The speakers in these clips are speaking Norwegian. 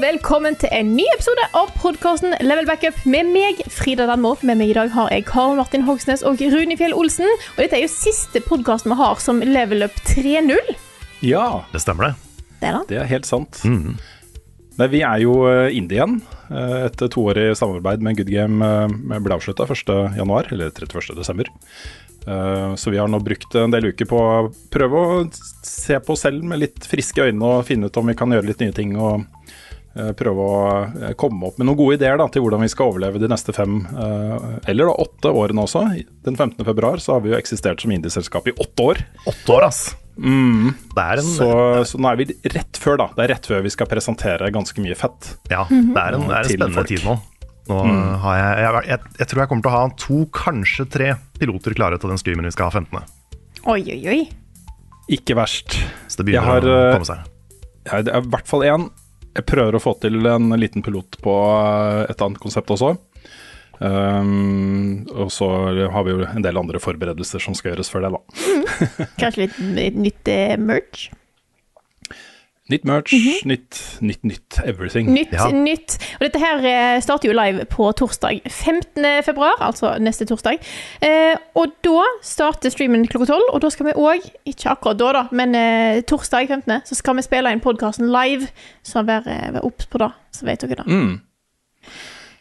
Og velkommen til en ny episode av podkasten Level Backup med meg, Frida Danmo. Med meg i dag har jeg Karl Martin Hogsnes og Rune Fjell Olsen. Og dette er jo siste podkasten vi har som Level Up 3.0. Ja, Det stemmer, det. Det da? det er helt sant. Nei, vi er jo eh, inne igjen. Et Etter toårig samarbeid med Good Game eh, ble avslutta 1.1., eller 31.12. Så vi har nå brukt en del uker på å prøve å se på oss selv med litt friske øyne og finne ut om vi kan gjøre litt nye ting. og eh, Prøve å eh, komme opp med noen gode ideer da, til hvordan vi skal overleve de neste fem, eh, eller da åtte årene også. Den 15. februar så har vi jo eksistert som indieselskap i åtte år. Åtte år, ass. Det er en, Så, så nå er vi rett før, da. Det er rett før vi skal presentere ganske mye fett. ja, det er en, det er en spennende folk. tid nå. Nå har jeg, jeg, jeg, jeg tror jeg kommer til å ha to, kanskje tre piloter klare til den streamen vi skal ha 15. Oi, oi, oi. Ikke verst. Så det begynner Jeg har, å eh, komme seg. Ja, det er i hvert fall én. Jeg prøver å få til en liten pilot på eh, et annet konsept også. Um, og så har vi jo en del andre forberedelser som skal gjøres før det, da. Kanskje litt, litt nytt eh, merch. Nytt merch, nytt, nytt, nytt everything. Nytt, Ja. nytt. Og dette her eh, starter jo live på torsdag 15. februar, altså neste torsdag. Eh, og da starter streamen klokka tolv, og da skal vi òg, ikke akkurat da, da, men eh, torsdag 15., så skal vi spille inn podkasten live. Så vær, eh, vær obs på det, så vet dere det. Mm.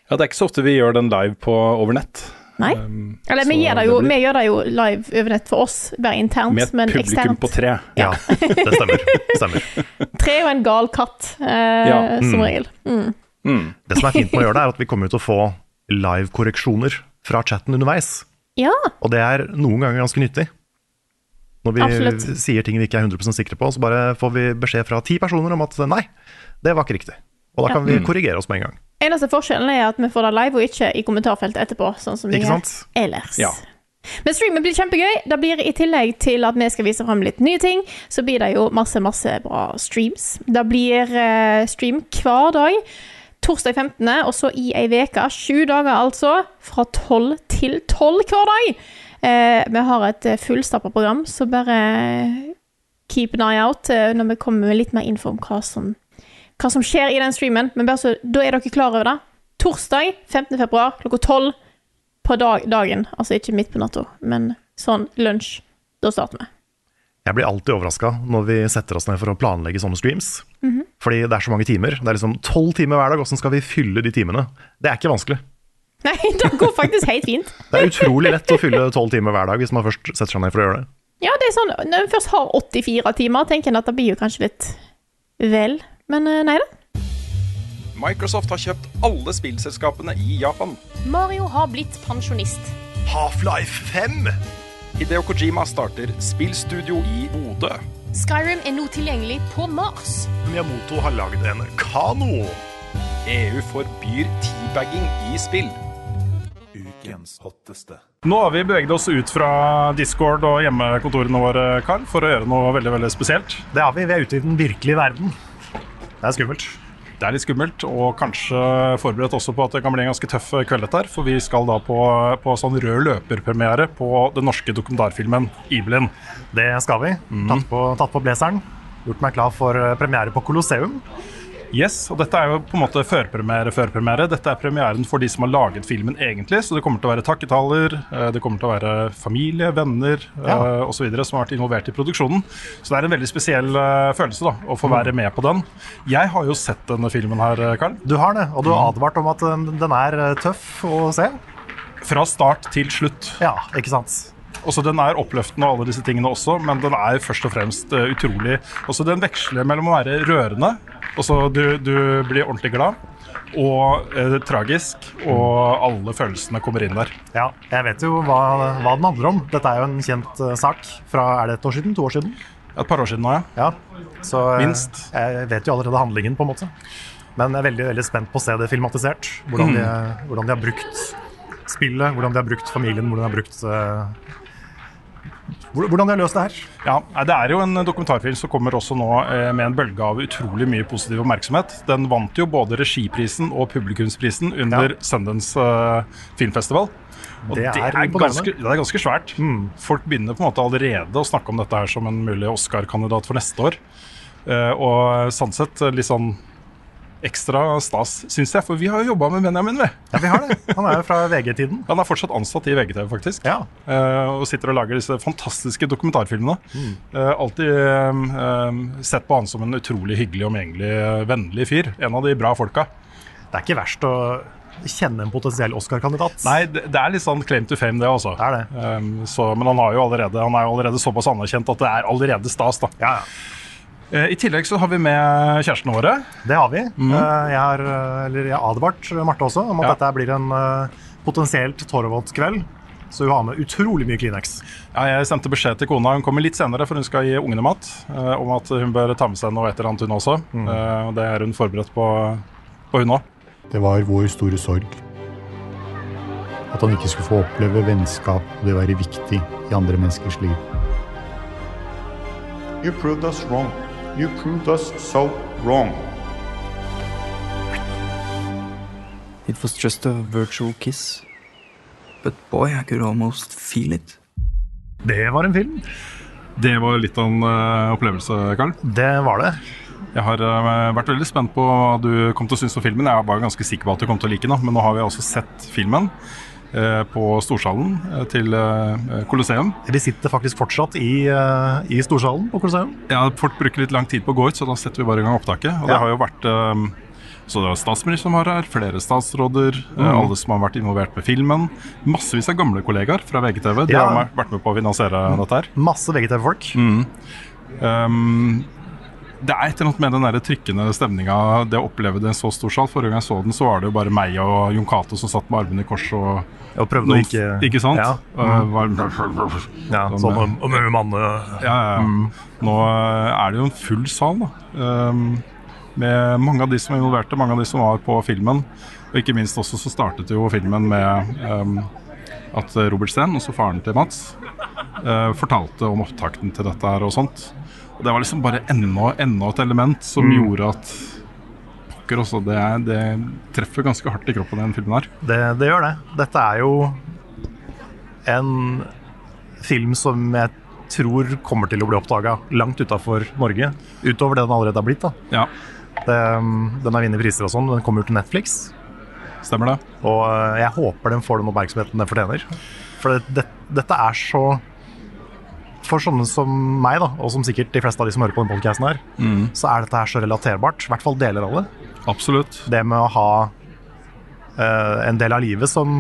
Ja, det er ikke så ofte vi gjør den live på over nett. Nei? Um, Eller vi gjør, det det jo, blir- vi gjør det jo live over nett for oss, bare internt, men eksternt. Med et publikum eksternt. på tre. Ja, det stemmer. Stemmer. Tre og en gal katt, uh, Ja. som regel. Mm. Mm. Det som er fint med å gjøre det, er at vi kommer til å få live-korreksjoner fra chatten underveis. Ja. Og det er noen ganger ganske nyttig. Når vi Absolutt. sier ting vi ikke er 100 sikre på, så bare får vi beskjed fra ti personer om at nei, det var ikke riktig. Og da kan vi korrigere oss med en gang. Eneste forskjellen er at vi får det live, og ikke i kommentarfeltet etterpå, sånn som vi gjør ellers. Ja. Men streamen blir kjempegøy. Det blir I tillegg til at vi skal vise fram litt nye ting, så blir det jo masse masse bra streams. Det blir eh, stream hver dag. Torsdag 15., og så i ei uke. Sju dager, altså. Fra tolv til tolv hver dag. Eh, vi har et eh, fullstappa program, så bare keep an eye out eh, når vi kommer med litt mer info om hva som, hva som skjer i den streamen. Men bare så, da er dere klar over det. Torsdag 15. februar klokka tolv på dag, dagen. Altså ikke midt på natta, men sånn lunsj. Da starter vi. Jeg blir alltid overraska når vi setter oss ned for å planlegge sånne streams. Mhm. Fordi det er så mange timer. Det er liksom tolv timer hver dag. Hvordan skal vi fylle de timene? Det er ikke vanskelig. Nei, det går faktisk helt fint. Det er utrolig lett å fylle tolv timer hver dag hvis man først setter seg ned for å gjøre det. Ja, det er sånn, Når en først har 84 timer, tenker en at det blir jo kanskje litt vel. Men eh, nei da. Microsoft har kjøpt alle spillselskapene i Japan. Mario har blitt pensjonist. Half-Life 5! Hideo Kojima starter spillstudio i Bodø. Skyrim er nå tilgjengelig på Mars. Miyamoto har lagd en kano. EU forbyr teabagging i spill. Ukens hotteste. Nå har vi beveget oss ut fra Discord og hjemmekontorene våre, Carl, for å gjøre noe veldig veldig spesielt. Det har vi. Vi er ute i den virkelige verden. Det er skummelt. Det er litt skummelt, og kanskje forberedt også på at det kan bli en ganske tøff kveld dette her. For vi skal da på, på sånn rød løper-premiere på den norske dokumentarfilmen 'Ibelin'. Det skal vi. Tatt, på, tatt på blazeren. Gjort meg klar for eh, premiere på Colosseum. Yes, og dette er jo på en måte førpremiere, førpremiere. Dette er premieren for de som har laget filmen egentlig, så det kommer til å være takketaler, eh, det kommer til å være familie, venner Ja. ja. osv. som har vært involvert i produksjonen. Så det er en veldig spesiell eh, følelse da, å få være med på den. Jeg har jo sett denne filmen her, eh, Karl. Du har det, og du har advart om at eh, den er eh, tøff å se. Fra start til slutt. Ja, ikke sant? Også Den er oppløftende og alle disse tingene også, men den er først og fremst uh, utrolig Også Den veksler mellom å være rørende, også du, du blir ordentlig glad, og uh, tragisk, og alle følelsene kommer inn der. Ja, jeg vet jo hva, hva den handler om. Dette er jo en kjent uh, sak fra er det et år siden? To år siden? Et par år siden nå, ja. Ja, så Minst. jeg vet jo allerede handlingen, på en måte. Men jeg er veldig veldig spent på å se det filmatisert. Hvordan, de, hvordan de har brukt spillet, hvordan de har brukt familien, hvordan de har brukt Hvordan de har løst det her. Ja, Det er jo en dokumentarfilm som kommer også nå eh, med en bølge av utrolig mye positiv oppmerksomhet. Den vant jo både regiprisen og publikumsprisen under Ja. Sundance eh, filmfestival. Og Det det er er, ganske, det er ganske svært. Folk begynner på en måte allerede å snakke om dette her som en mulig Oscar-kandidat for neste år. Eh, og sånn eh, litt sånn ekstra stas, syns jeg. For vi har jo jobba med Benjamin, vi. Ja, vi har det. Han er jo fra VG-tiden. Han er fortsatt ansatt i VGTV, faktisk. Ja. Eh, og sitter og lager disse fantastiske dokumentarfilmene. Eh, alltid eh, sett på han som en utrolig hyggelig, omgjengelig, vennlig fyr. En av de bra folka. Det er ikke verst å kjenne en potensiell Oscar-kandidat. Nei, det, det er litt sånn claim to fame, det også. Det er det. Um, så, men han, har jo allerede, han er jo allerede såpass anerkjent at det er allerede stas. da. Ja, ja. Eh, I tillegg så har vi med kjærestene våre. Det har vi. Mm. Jeg har eh, eller jeg har advart Marte også om at Ja. dette blir en eh, potensielt Torvald-kveld. Så hun har med utrolig mye Kleenex. Ja, jeg sendte beskjed til kona, hun kommer litt senere, for hun skal gi ungene mat, eh, om at hun bør ta med seg noe et eller annet, hun også. Mm. det er hun forberedt på, på hun òg. Det var vår store sorg. At han ikke skulle få oppleve vennskap og det være viktig i andre menneskers liv. You proved us wrong. You proved us so wrong. It was just a virtual kiss. But boy, I could almost feel it. Det var en film. Det var litt av en uh, opplevelse, Karl. Det var det. Jeg har uh, vært veldig spent på hva du kom til å synes om filmen. Jeg var ganske sikker på at du kom til å like den, men nå har vi også sett filmen på Storsalen eh, til eh, Colosseum. Vi sitter faktisk fortsatt i, eh, i Storsalen på Colosseum. Ja, folk bruker litt lang tid på å gå ut, så da setter vi bare i gang opptaket. Og det har jo vært eh, så det var statsministeren som var her, flere statsråder, eh, Mm. alle som har vært involvert med filmen. Massevis av gamle kollegaer fra VGTV. De Ja. har vært med på å finansiere dette her. Masse VGTV-folk. Um, det er et eller annet med den der trykkende stemninga, det å oppleve det i en så stor sal. Forrige gang jeg så den, så var det jo bare meg og Jon Cato som satt med armene i kors og Og prøvde å noen- ikke Ikke sant? Ja, Uh, var, ja Sånn, eh, om, om en ja, ja, Mm. Nå uh, er det jo en full sal, da. Um, med mange av de som er involverte, mange av de som var på filmen. Og ikke minst også så startet jo filmen med um, at Robert Steen, også faren til Mats, uh, fortalte om opptakten til dette her og sånt. Og det var liksom bare enda, enda et element som Mm. gjorde at pokker også, det, er- det treffer ganske hardt i kroppen, den filmen her. Det, det gjør det. Dette er jo en film som jeg tror kommer til å bli oppdaga langt utafor Norge. Utover det den allerede har blitt. da. Ja, Det, den har vunnet priser og sånn. Den kommer jo til Netflix. stemmer det? Og eh, jeg håper den får den oppmerksomheten den fortjener. For det, det, dette er så For sånne som meg, da, og som sikkert de fleste av de som hører på denne podcasten her, så er dette her så relaterbart. I hvert fall deler av det. Absolutt. Det med å ha uh, en del av livet som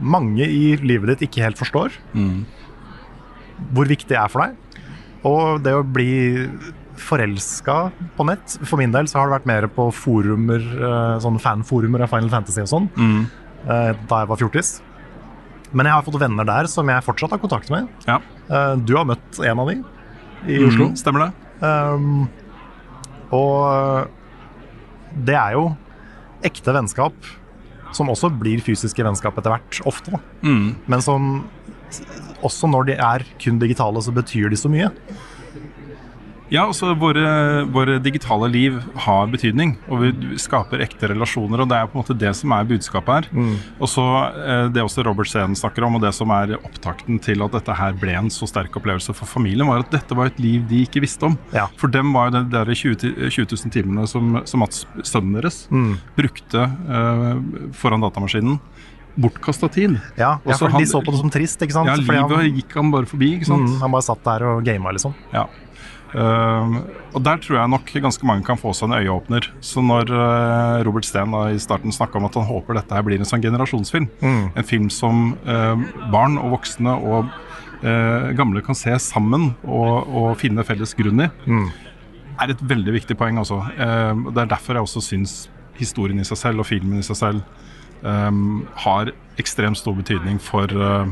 mange i livet ditt ikke helt forstår. Hvor viktig det er for deg. Og det å bli forelska på nett. For min del så har det vært mer på forumer, sånn fanforumer av Final Fantasy og sånn, eh, da jeg var fjortis. Men jeg har fått venner der som jeg fortsatt har kontakt med. Ja. Eh, Du har møtt en av de i Oslo. Mm, stemmer det? Um, og det er jo ekte vennskap, som også blir fysiske vennskap etter hvert, ofte. Mm. Men som også når de er kun digitale, så betyr de så mye. Ja, altså våre, våre digitale liv har betydning, og vi skaper ekte relasjoner. og Det er på en måte det som er budskapet her. Og så eh, Det også Robert Steen snakker om, og det som er opptakten til at dette her ble en så sterk opplevelse for familien, var at dette var et liv de ikke visste om. Ja. For dem var jo der 20, 20 000 timene som, som Mats, sønnen deres, brukte uh, foran datamaskinen. Bortkasta tid. Ja, ja for han- De så på det som trist, ikke sant? Ja, livet han, gikk han bare forbi, ikke sant. mm, han bare satt der og gama, liksom. Ja. Ehm, og der tror jeg nok ganske mange kan få seg en øyeåpner. Så når uh, Robert Steen da i starten snakka om at han håper dette her blir en sånn generasjonsfilm, Mm. en film som uh, barn og voksne og eh, gamle kan se sammen og, og finne felles grunn i, er et veldig viktig poeng. Også. Eh, det er derfor jeg også syns historien i seg selv og filmen i seg selv um, har ekstremt stor betydning for eh,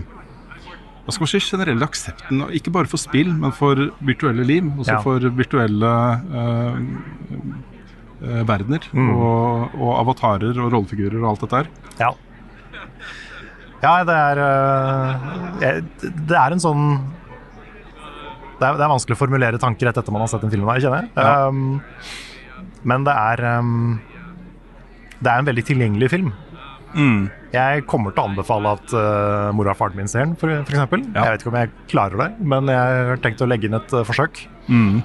hva skal man si, generelle aksepten, ikke bare for spill, men for virtuelle liv. Også Ja. for virtuelle eh, eh, verdener Mm. og, og avatarer og rollefigurer og alt dette her. Ja. Ja, det er øh, Det er en sånn det er, det er vanskelig å formulere tanker rett etter man har sett en film her, kjenner jeg. Ja. Um, men det er um, Det er en veldig tilgjengelig film. Mm. Jeg kommer til å anbefale at uh, mora og faren min ser den, for, Ja. Jeg vet ikke om jeg klarer det, men jeg har tenkt å legge inn et uh, forsøk. Mm.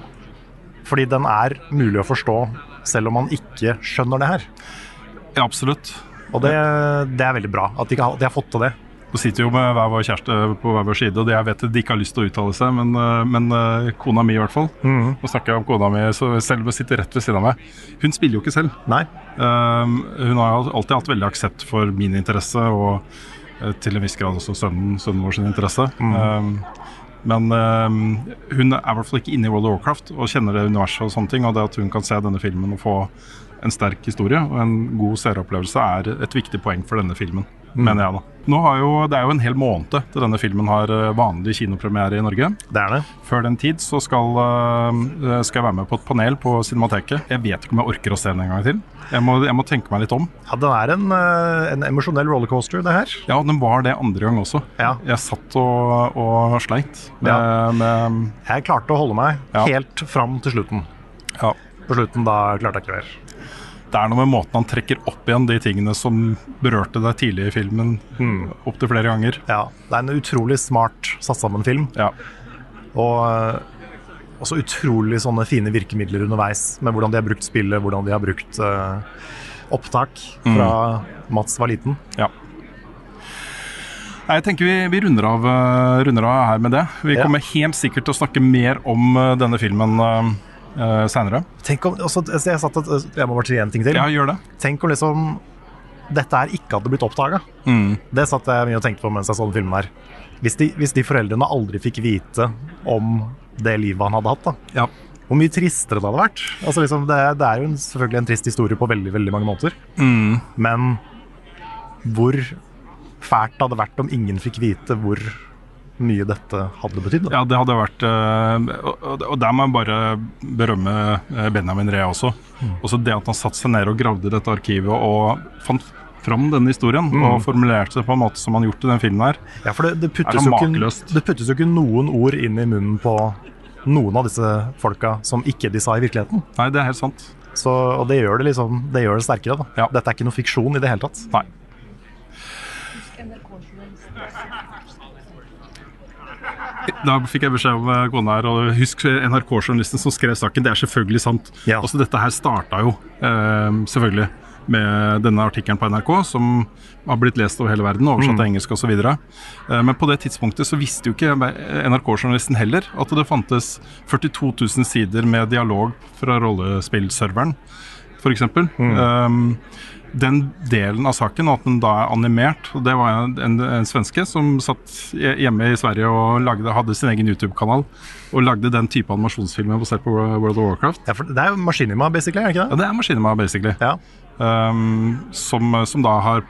Fordi den er mulig å forstå selv om man ikke skjønner det her. Ja, absolutt. Og det, det er veldig bra at de, de har fått til det. Nå sitter jo med hver vår kjæreste på hver vår side, og jeg vet at de ikke har lyst til å uttale seg, men, eh, men eh, kona mi i hvert fall. Mhm. Nå snakker jeg om kona mi, så selv om hun sitter rett ved siden av meg. Hun spiller jo ikke selv. Nei. Um, hun har alltid hatt veldig aksept for min interesse, og eh, til en viss grad også sønnen, sønnen vår sin interesse. Um, men um, hun er i hvert fall ikke inne i World of Warcraft og kjenner det universet og sånne ting. Og det at hun kan se denne filmen og få en sterk historie og en god seeropplevelse, er et viktig poeng for denne filmen, mener jeg da. Nå har jo, det er jo en hel måned til denne filmen har eh, vanlig kinopremiere i Norge. Det er det. Før den tid så skal, eh, skal jeg være med på et panel på Cinemateket. Jeg vet ikke om jeg orker å se den en gang til. Jeg må, jeg må tenke meg litt om. Ja, Det er en, en emosjonell rollercoaster, det her. Ja, den var det andre gang også. Jeg satt og, og sleit med, Ja. med Jeg klarte å holde meg Ja. helt fram til slutten. Ja. På slutten da klarte jeg ikke mer. Det er noe med måten han trekker opp igjen de tingene som berørte deg tidlig i filmen, opptil flere ganger. Ja, Det er en utrolig smart satt sammen film. Ja. Og uh, også utrolig sånne fine virkemidler underveis, med hvordan de har brukt spillet, hvordan de har brukt uh, opptak fra Mats var liten. Ja. Jeg tenker vi, vi runder, av, eh, runder av her med det. Vi Ja. kommer helt sikkert til å snakke mer om eh, denne filmen uh, seinere. Tenk jeg, satt et, jeg må bare si en ting til. Ja, gjør det. Tenk om liksom dette her ikke hadde blitt oppdaga. Mm. Det satt jeg mye og tenkte på mens jeg så den filmen her. Hvis de, hvis de foreldrene aldri fikk vite om det livet han hadde hatt, da. Ja. Hvor mye tristere det hadde vært. Altså liksom, det, det er jo en, selvfølgelig en trist historie på veldig veldig mange måter. Mm. Men hvor fælt det hadde vært om ingen fikk vite hvor mye dette hadde betydd. da. Ja, det hadde vært eh, og, der må jeg bare berømme eh, Benjamin Ree også. Også det at han satte seg ned og gravde i dette arkivet og fant fram denne historien. Mm. Og formulerte det på en måte som han gjort i den filmen her. Ja, for det, det, puttes jo ikke, det puttes jo ikke noen ord inn i munnen på noen av disse folka som ikke de sa i virkeligheten. Nei, det er helt sant. Så, og det gjør det liksom Det gjør det sterkere. da Dette er ikke noe fiksjon i det hele tatt. Nei. Da fikk jeg beskjed om eh, kona her, og husk NRK-journalisten som skrev saken. Det er selvfølgelig sant. Også dette her starta jo eh, selvfølgelig med denne artikkelen på NRK, som har blitt lest over hele verden, oversatt Mm. til engelsk osv. Eh, men på det tidspunktet så visste jo ikke NRK-journalisten heller at det fantes 42 000 sider med dialog fra rollespillserveren, f.eks. Um, den delen av saken, og at den da er animert Det var en, en, en svenske som satt hjemme i Sverige og lagde, hadde sin egen YouTube-kanal og lagde den type animasjonsfilmer basert på World of Warcraft. Ja, Det er jo Maskinima, basically? er det ikke det? Ja, det er Maskinima, basically. Um, som, som da har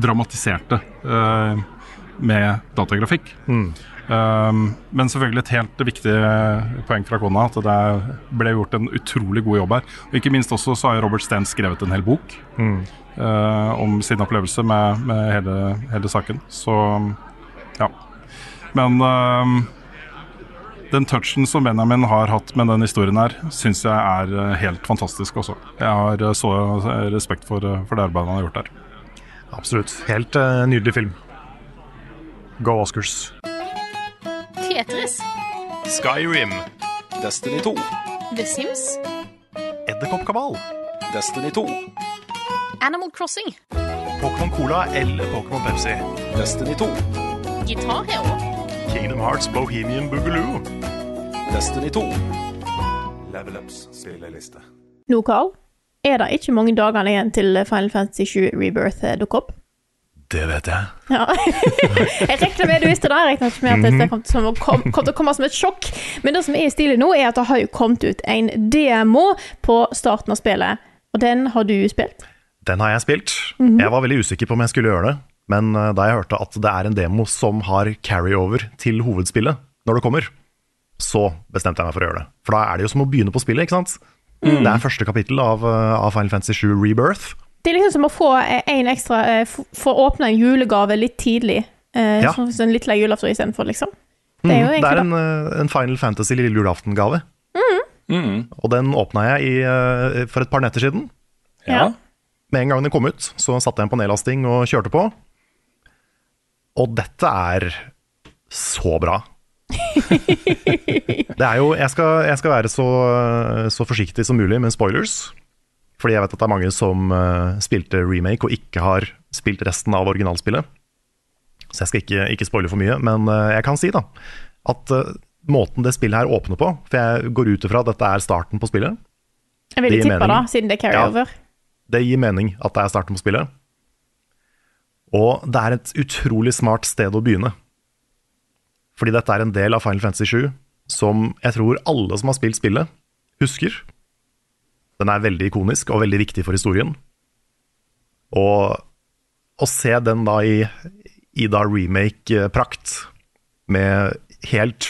dramatisert det uh, med datagrafikk. Um, men selvfølgelig et helt viktig poeng fra kona at det ble gjort en utrolig god jobb her. Og ikke minst også så har Robert Steen skrevet en hel bok Mm. uh, om sin opplevelse med, med hele, hele saken. Så ja. Men um, den touchen som Benjamin har hatt med den historien her, syns jeg er uh, helt fantastisk også. Jeg har uh, så respekt for, for det arbeidet han har gjort der. Absolutt. Helt uh, nydelig film. Go Oscars. Tetris. Skyrim. Destiny 2. The Sims. Edderkoppkabal. Destiny 2. Animal Crossing. Pokémon Cola eller Pokémon Pepsi. Destiny 2. Guitar Hero. Kingdom Hearts Bohemian Boogaloo. Destiny 2. Level Ups spilleliste. Nå, Carl, er det ikke mange dagene igjen til Final Fantasy 7 Rebirth eh, dukker opp? Det vet jeg. Ja. jeg regner med du visste det. Jeg regner ikke med at det kom, som kom, kom til å komme som et sjokk. Men det som er stilig nå, er at det har jo kommet ut en demo på starten av spillet. Og den har du spilt. Den har jeg spilt. Mhm. Jeg var veldig usikker på om jeg skulle gjøre det, men eh, da jeg hørte at det er en demo som har carryover til hovedspillet når det kommer, så bestemte jeg meg for å gjøre det. For da er det jo som å begynne på spillet, ikke sant? Mm. Det er første kapittel av, eh, av Final Fantasy 7 Rebirth. Det er liksom som å få eh, en ekstra For å Få åpne en julegave litt tidlig. Eh, Ja. Sånn som en litt lei julaften istedenfor, liksom. Det er jo Mm, det er en, eh, en Final Fantasy lille julaften-gave. Og den åpna jeg i, eh, for et par netter siden. Ja. Med en gang den kom ut, så satte jeg den på nedlasting og kjørte på. Og dette er så bra. det er jo, jeg skal, jeg skal være så, så forsiktig som mulig med spoilers. Fordi jeg vet at det er mange som eh, spilte remake og ikke har spilt resten av originalspillet. Så jeg skal ikke, ikke spoile for mye, men eh, jeg kan si da at eh, måten det spillet her åpner på For jeg går ut ifra at dette er starten på spillet. Jeg ville tippa da, siden det er carryover. Det gir mening at det er starten på spillet. Og det er et utrolig smart sted å begynne. Fordi dette er en del av Final Fantasy 7 som jeg tror alle som har spilt spillet, husker. Den er veldig ikonisk og veldig viktig for historien. Og å se den da i, Ida remake-prakt, med helt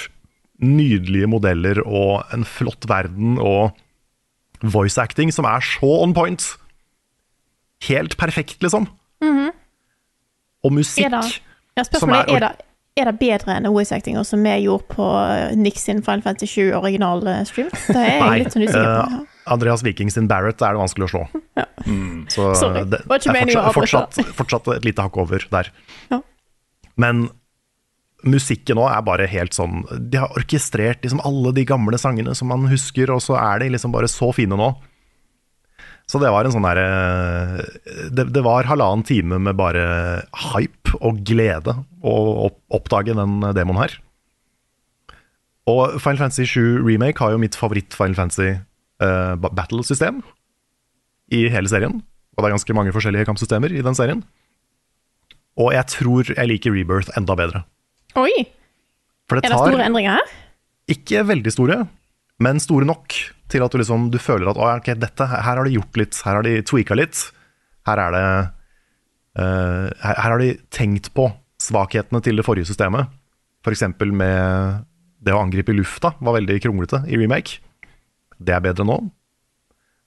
nydelige modeller og en flott verden og voice acting som er så on point. Helt perfekt, liksom. Mhm. Og musikk. Er det, ja, som er, er- det, er det bedre enn voice acting som vi gjorde på Nix sin Final Fantasy 7 original-stream? Det er jeg litt sånn usikker på. eh, Andreas Viking sin Barrett er det vanskelig å slå. Mm, Så Sorry, det var er fortsatt, fortsatt, fortsatt et lite hakk over der. Ja. Men musikken nå er bare helt sånn De har orkestrert liksom alle de gamle sangene som man husker, og så er de liksom bare så fine nå. Så det var en sånn derre det, det var halvannen time med bare hype og glede å oppdage den demoen her. Og Final Fantasy 7 Remake har jo mitt favoritt Final Fantasy ba- battle-system i hele serien. Og det er ganske mange forskjellige kampsystemer i den serien. Og jeg tror jeg liker Rebirth enda bedre. Oi! For Er det store endringer her? ikke veldig store, men store nok til at du liksom du føler at «Å, ok, dette, her har de gjort litt, her har de tweaka litt. Her er det uh, her, her har de tenkt på svakhetene til det forrige systemet. F.eks. med det å angripe i lufta var veldig kronglete i remake. Det er bedre nå.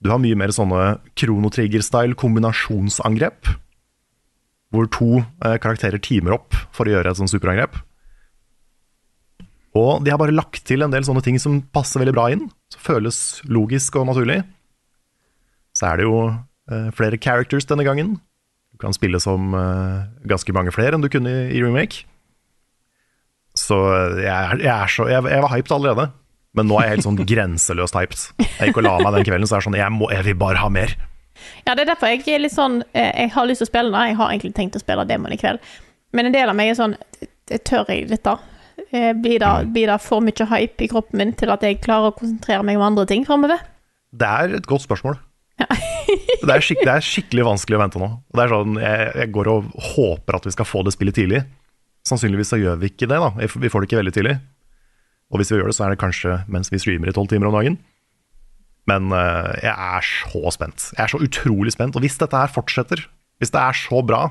Du har mye mer sånne kronotrigger-style kombinasjonsangrep. Hvor to eh, karakterer teamer opp for å gjøre et sånt superangrep. Og de har bare lagt til en del sånne ting som passer veldig bra inn. Som føles logisk og naturlig. Så er det jo eh, flere characters denne gangen. Du kan spille som eh, ganske mange flere enn du kunne i, i remake. Så eh, jeg, jeg så jeg, jeg var hyped allerede. Men nå er jeg helt sånn grenseløst hyped. Jeg gikk og la meg den kvelden, så er det sånn Jeg, må, jeg vil bare ha mer. Ja, det er derfor jeg er litt sånn eh, Jeg har lyst til å spille det. Jeg har egentlig tenkt å spille Demon i kveld. Men en del av meg er sånn Tør jeg dette? Eh, Blir det, blir det for mye hype i kroppen min til at jeg klarer å konsentrere meg om andre ting framover? Det er et godt spørsmål. det, er det er skikkelig vanskelig å vente nå. Det sånn, jeg, jeg går og håper at vi skal få det spillet tidlig. Sannsynligvis så gjør vi ikke det. da Vi får det ikke veldig tidlig. Og hvis vi gjør det, så er det kanskje mens vi streamer i tolv timer om dagen. Men uh, jeg er så spent. Jeg er så utrolig spent. Og hvis dette her fortsetter, hvis det er så bra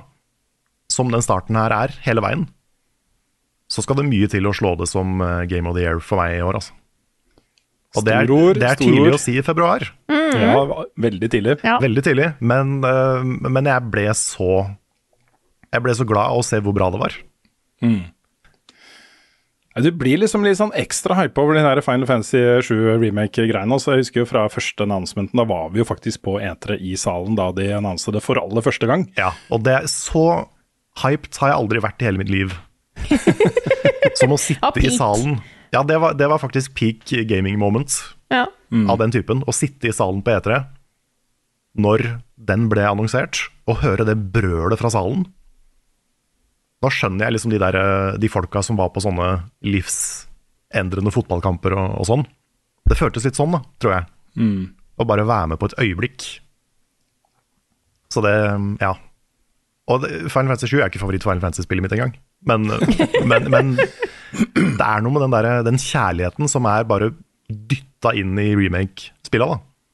som den starten her er hele veien, så skal det mye til å slå det som eh, Game of the Year for meg i år, altså. Og det er, det er tidlig å si i februar. Ja, veldig tidlig. Veldig tidlig, men, uh, men jeg ble så Jeg ble så glad av å se hvor bra det var. Ja, Du blir liksom litt sånn ekstra hype over den der Final Fantasy 7 remake-greiene. også. Jeg husker jo fra første annonsementen, da var vi jo faktisk på E3 i salen da de annonset det for aller første gang. Ja, og det er så hyped har jeg aldri vært i hele mitt liv. Som å sitte Ja, i salen. Ja, det var, det var faktisk peak gaming moment Ja. av den typen. Å sitte i salen på E3 når den ble annonsert, og høre det brølet fra salen. Da skjønner jeg liksom de, der, eh, de folka som var på sånne livsendrende fotballkamper og, og sånn. Det føltes litt sånn, da, tror jeg. Å bare være med på et øyeblikk. Så det, ja. Og Final Fantasy 7 er ikke favoritt-Final Fantasy-spillet mitt engang. Men, men, men det er noe med den, der, den kjærligheten som er bare dytta inn i remake-spilla.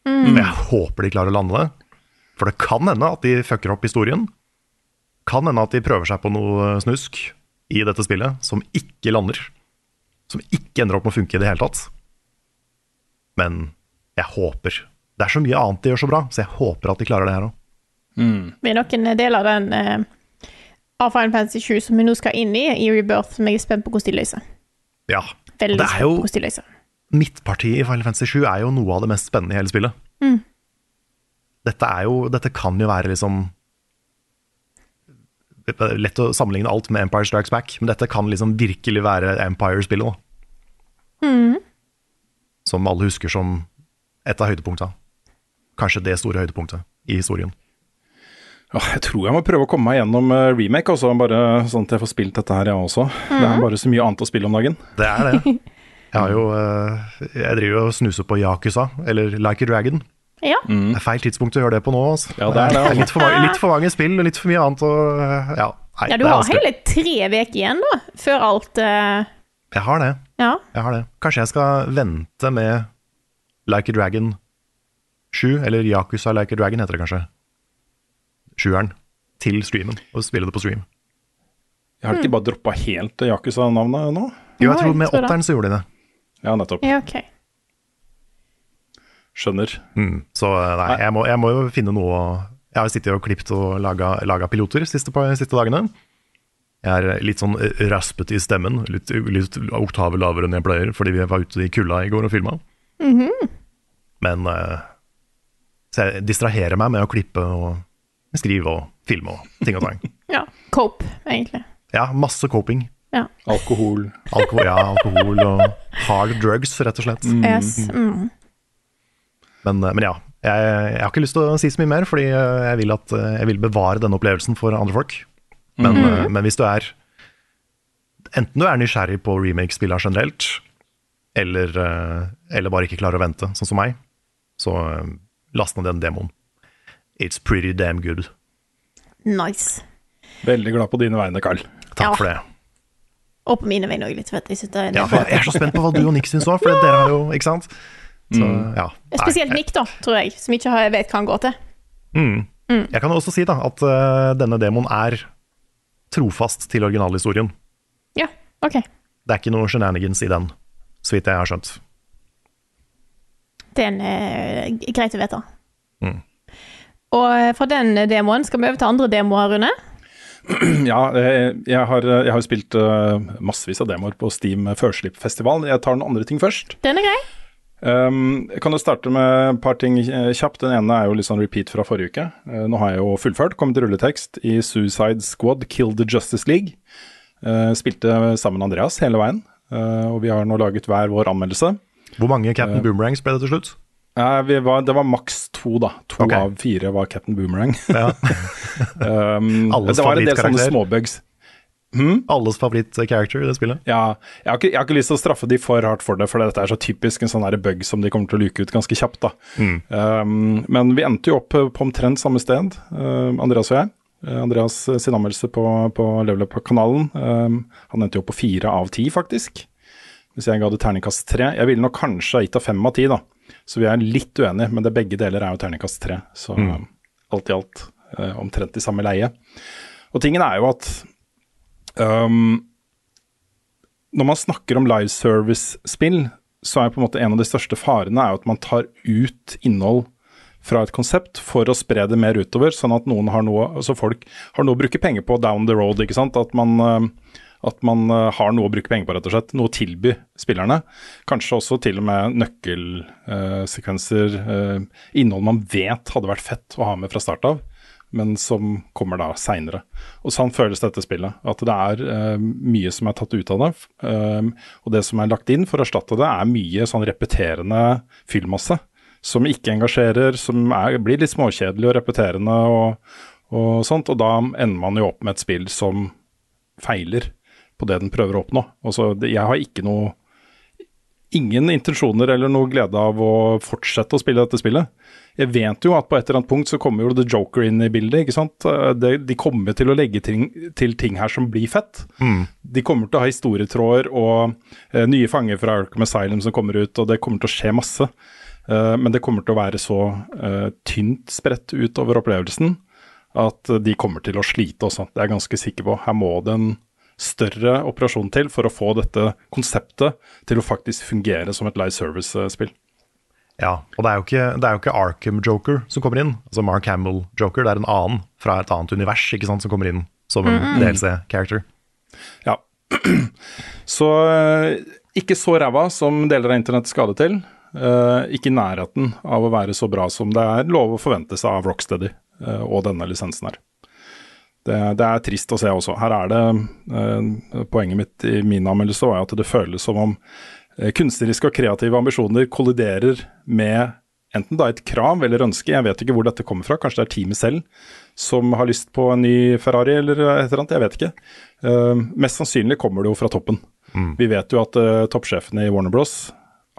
Mm. Jeg håper de klarer å lande det. For det kan hende at de fucker opp historien. Kan hende at de prøver seg på noe snusk i dette spillet som ikke lander. Som ikke ender opp med å funke i det hele tatt. Men jeg håper. Det er så mye annet de gjør så bra, så jeg håper at de klarer det her òg. Vi er noen deler av den uh, av Final Fantasy 7 som vi nå skal inn i, i Rebirth, som jeg er spent på hvordan de løser. Ja. Veldig det er jo- hvordan de løser. Midtpartiet i Final Fantasy 7 er jo noe av det mest spennende i hele spillet. Mm. Dette, er jo, dette kan jo være liksom det Lett å sammenligne alt med Empire Strikes Back, men dette kan liksom virkelig være Empire-spillet. Mm. Som alle husker som et av høydepunktene. Kanskje det store høydepunktet i historien. Jeg tror jeg må prøve å komme meg gjennom eh, remake, også, bare sånn at jeg får spilt dette her, jeg også. Det er Mhm. bare så mye annet å spille om dagen. Det er det. Jeg har jo eh, Jeg driver jo og snuser på Yakuza, eller Like a Dragon. Ja. Det er feil tidspunkt å gjøre det på nå. Altså. Ja, det er det, altså. litt, for mange, litt for mange spill og litt for mye annet. Og, ja, nei, Ja, du har hele tre uker igjen, da, før alt uh... Jeg har det. Ja. Jeg har det. Kanskje jeg skal vente med Like a Dragon 7, eller Yakuza Like a Dragon heter det kanskje. Sjueren. Til streamen, og spille det på stream. Jeg har ikke bare droppa helt Yakuza-navnet nå? Jo, jeg tror med åtteren så gjorde de det. Ja, nettopp. Ja, OK. Skjønner. Mm, så eh, nei, jeg må, jeg må jo finne noe å Jeg har sittet og klippet og laga, piloter piloter siste, siste dagene. Jeg er litt sånn eh, raspete i stemmen, litt, litt oktaver lavere enn jeg pleier, fordi vi var ute i kulda i går og filma. Mhm. Men eh, Så jeg distraherer meg med å klippe og skrive og filme og ting og tang. Ja. Cope, egentlig. Ja, masse coping. Ja. Alkohol. Alko ja, alkohol og hard drugs, rett og slett. Yes. Mm. Men, men ja, jeg, jeg har ikke lyst til å si så mye mer, fordi jeg vil, at, jeg vil bevare denne opplevelsen for andre folk. Men, Mhm. men hvis du er Enten du er nysgjerrig på remake-spillene generelt, eller, eh, eller bare ikke klarer å vente, sånn som meg, så eh, last ned den demoen. It's pretty damn good. Nice. Veldig glad på dine vegne, Carl. Takk Ja. for det. Og på mine vegne òg, litt. Vet. Jeg, Ja, jeg er så spent på hva du og Nick syns òg, for dere har jo Ikke sant? Så, ja. Nei, Spesielt Nick, da, tror jeg, som ikke vet hva han går til. Mm. Mm. Jeg kan også si da at uh, denne demoen er trofast til originalhistorien. Ja, OK. Det er ikke noe shenanigans i den, så vidt jeg har skjønt. Det er en, uh, greit å vite. Mm. Og eh, fra den demoen skal vi over til andre demoer, Rune. Ja, jeg har, jeg har spilt massevis av demoer på Steam Førslippfestival. Jeg tar noen andre ting først. Den er grei. Um, jeg kan jo starte med et par ting eh, kjapt. Den ene er jo litt sånn repeat fra forrige uke. Uh, nå har jeg jo fullført, kommet til rulletekst i Suicide Squad Kill the Justice League. Uh, spilte sammen med Andreas hele veien, uh, og vi har nå laget hver vår anmeldelse. Hvor mange Captain Boomerangs ble det til slutt? Var, det var maks to, da. To okay. av fire var Captain Boomerang. Ja. um, Alles det var en del sånne favorittkarakter. Småbugs. Alles favoritt-character i det spillet? Ja, jeg har, ikke, jeg har ikke lyst til å straffe de for hardt for det, for dette er så typisk en sånn bug som de kommer til å luke ut ganske kjapt. da. Mm. Um, men vi endte jo opp på omtrent samme sted, uh, Andreas og jeg. Uh, Andreas sin anmeldelse på, på Level Up-kanalen, um, han endte jo opp på fire av ti, faktisk. Hvis jeg ga det terningkast tre. Jeg ville nok kanskje ha gitt det fem av ti, da. Så vi er litt uenige, men det begge deler er jo terningkast tre. Så Mm. alt i alt uh, omtrent i samme leie. Og tingen er jo at um, når man snakker om live service-spill, så er på en måte en av de største farene er at man tar ut innhold fra et konsept for å spre det mer utover, sånn at noen har noe, altså folk har noe å bruke penger på down the road. ikke sant? At man, eh, at man eh, har noe å bruke penger på, rett og slett. Noe å tilby spillerne. Kanskje også til og med nøkkelsekvenser, eh, innhold man vet hadde vært fett å ha med fra start av, men som kommer da seinere. Og sånn føles dette spillet. At det er uh, mye som er tatt ut av det. eh, og det som er lagt inn for å erstatte det, er mye sånn repeterende fyllmasse. Som ikke engasjerer, som er, blir litt småkjedelig og repeterende og, og sånt. Og da ender man jo opp med et spill som feiler på det den prøver å oppnå. Altså, jeg har ikke noe ingen intensjoner eller noe glede av å fortsette å spille dette spillet. Jeg vet jo at på et eller annet punkt så kommer jo The Joker inn i bildet. ikke sant? Eh, De, de kommer til å legge ting, til ting her som blir fett. Mm. De kommer til å ha historietråder og eh, nye fanger fra Arkham Asylum som kommer ut, og det kommer til å skje masse. Eh, men det kommer til å være så eh, tynt spredt utover opplevelsen at eh, de kommer til å slite også. Det er jeg ganske sikker på. Her må det en større operasjon til for å få dette konseptet til å faktisk fungere som et live service-spill. Ja, og det er, jo ikke, det er jo ikke Arkham Joker som kommer inn, altså Mark Hamill Joker. Det er en annen fra et annet univers ikke sant, som kommer inn som en mm. DLC-character. Ja. Så eh, ikke så ræva som deler av internett skader til. Uh, ikke i nærheten av å være så bra som det er lov å forvente seg av Rocksteady uh, og denne lisensen her. Det, det er trist å se også. Her er det uh, Poenget mitt i min anmeldelse var at det føles som om kunstneriske og kreative ambisjoner kolliderer med enten da et krav eller ønske, jeg vet ikke hvor dette kommer fra, kanskje det er teamet selv som har lyst på en ny Ferrari eller et eller annet, jeg vet ikke. Uh, mest sannsynlig kommer det jo fra toppen. Vi vet jo at uh, toppsjefene i Warner Bros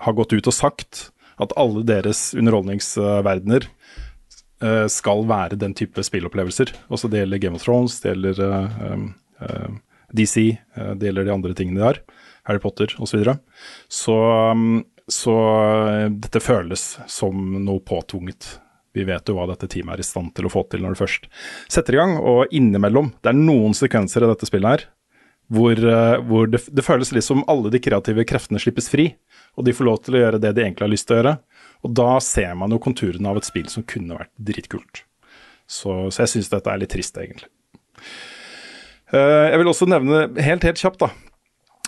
har gått ut og sagt at alle deres underholdningsverdener uh, skal være den type spillopplevelser. Også det gjelder Game of Thrones, det gjelder eh, eh, DC, eh, det gjelder de andre tingene de har. Harry Potter osv. Så, videre. så um, så eh, dette føles som noe påtvunget. Vi vet jo hva dette teamet er i stand til å få til når det først setter i gang. Og innimellom, det er noen sekvenser i dette spillet her hvor, eh, hvor det, det føles litt som alle de kreative kreftene slippes fri, og de får lov til å gjøre det de egentlig har lyst til å gjøre. Og da ser man jo konturene av et spill som kunne vært dritkult. Så, så jeg syns dette er litt trist, egentlig. Uh, jeg vil også nevne helt, helt kjapt, da.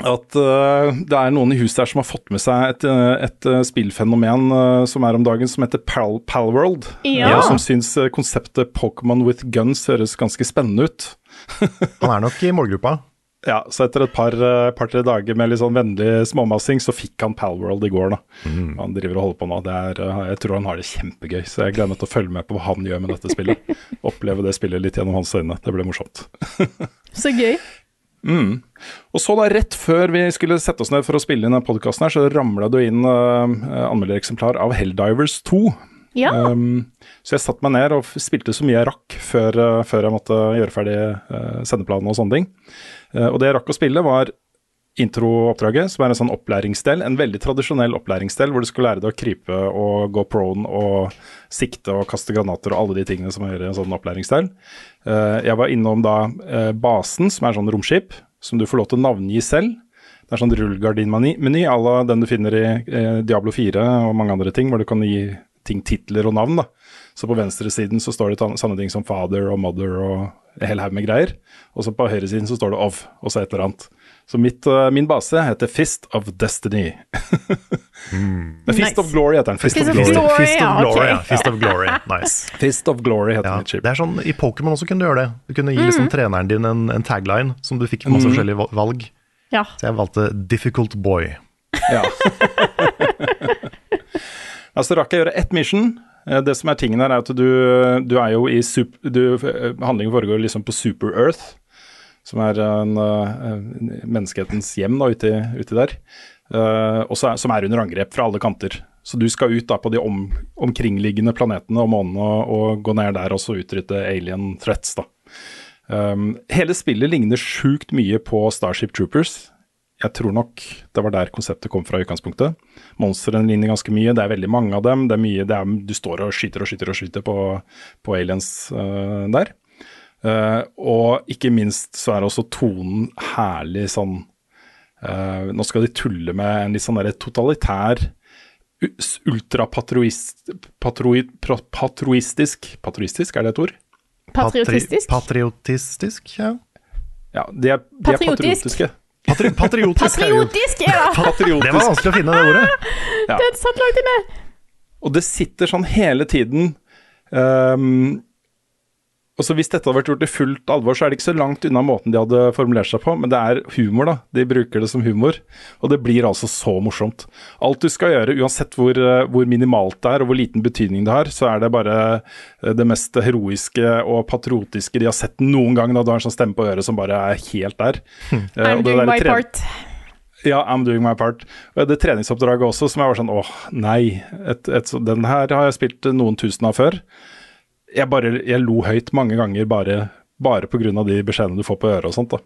At uh, det er noen i huset her som har fått med seg et, eh, et eh, spillfenomen uh, som er om dagen, som heter Pal Palworld. Ja. Uh, som syns konseptet Pokémon with guns høres ganske spennende ut. Han er nok i målgruppa. Ja, så etter et par, par-tre dager med litt sånn vennlig småmassing, så fikk han Palworld i går, da. Han driver og holder på nå. Det er, jeg tror han har det kjempegøy, så jeg gleder meg til å følge med på hva han gjør med dette spillet. Oppleve det spillet litt gjennom hans øyne. Det blir morsomt. Så gøy. Mm. Og så da, rett før vi skulle sette oss ned for å spille inn podkasten her, så ramla du inn uh, anmeldereksemplar av Helldivers 2. Ja. Um, så jeg satte meg ned og spilte så mye jeg rakk før, uh, før jeg måtte gjøre ferdig uh, sendeplanen og sånne ting. Uh, og det jeg rakk å spille, var introoppdraget, som er en sånn opplæringsdel. En veldig tradisjonell opplæringsdel hvor du skal lære deg å krype og gå prone og sikte og kaste granater og alle de tingene som hører en sånn opplæringsdel. Eh, jeg var innom da eh, basen, som er sånn romskip, som du får lov til å navngi selv. Det er sånn rullegardinmeny à la den du finner i eh, Diablo 4 og mange andre ting, hvor du kan gi ting titler og navn. da. Så på venstresiden så står det samme ting som father og mother og en hel haug med greier. Og så på høyresiden så står det of, og så et eller annet. Så mitt, eh, min base heter Fist of Destiny. mm. Fist Nice. of Glory heter den. Fist of Glory, Fist of Glory, ja, okay. Fist of Glory. Nice. Fist of Glory heter Ja, mitt chip. det er sånn, I Pokémon også kunne du gjøre det. Du kunne gi liksom, Mm. treneren din en, en tagline som du fikk masse Mm. forskjellige valg. Ja. Så jeg valgte 'Difficult Boy'. Ja. altså rakk jeg gjøre ett mission. Eh, Det som er tingen her, er at du, du er jo i super, du, eh, Handlingen foregår liksom på Super Earth, som er en, eh, menneskehetens hjem da, uti, uti der. Eh, og som er under angrep fra alle kanter. Så du skal ut da på de om, omkringliggende planetene og månene og, og gå ned der og så utrydde alien threats. da. Um, hele spillet ligner sjukt mye på Starship Troopers. Jeg tror nok det var der konseptet kom fra i utgangspunktet. Monstrene ligner ganske mye, det er veldig mange av dem. Det er mye, det er, du står og skyter og skyter og skyter på, på aliens uh, der. Uh, og ikke minst så er også tonen herlig sånn uh, Nå skal de tulle med en litt sånn derre totalitær u- s- ultrapatroist... Patroi, pra- patroistisk er det et ord? Patriotistisk? Patri patriotistisk, ja. Ja, de er, de er patriotiske. Patri patriotisk. er jo- Patriotisk det! Patriotisk. Det var vanskelig å finne, det ordet. Ja. Det satt langt inne. Og det sitter sånn hele tiden ehm, Og så Hvis dette hadde vært gjort i fullt alvor, så er det ikke så langt unna måten de hadde formulert seg på, men det er humor, da. De bruker det som humor. Og det blir altså så morsomt. Alt du skal gjøre, uansett hvor, eh, hvor minimalt det er og hvor liten betydning det har, så er det bare eh, det mest heroiske og patriotiske de har sett noen gang. Da du har en sånn stemme på øret som bare er helt der. Eh, I'm doing der my part. Ja, I'm doing my part. Og det treningsoppdraget også, som jeg var sånn åh, nei. Et, et, den her har jeg spilt noen tusen av før. Jeg, bare, jeg lo høyt mange ganger bare, bare pga. de beskjedene du får på øret og sånt. da.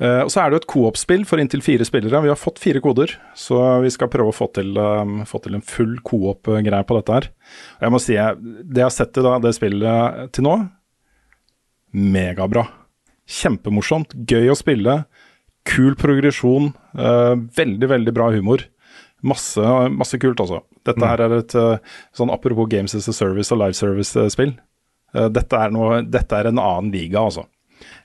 uh, og så er det jo et co-op-spill for inntil fire spillere. Vi har fått fire koder, så vi skal prøve å få til, um, få til en full co-op-greie på dette her. Og jeg må si, det jeg har sett i da, det spillet til nå, megabra. Kjempemorsomt, gøy å spille, kul progresjon, Uh, veldig, veldig bra humor. Masse, masse kult, altså. Dette her er et eh, sånn apropos Games as a Service og Live Service-spill. dette, er dette er en annen liga, altså.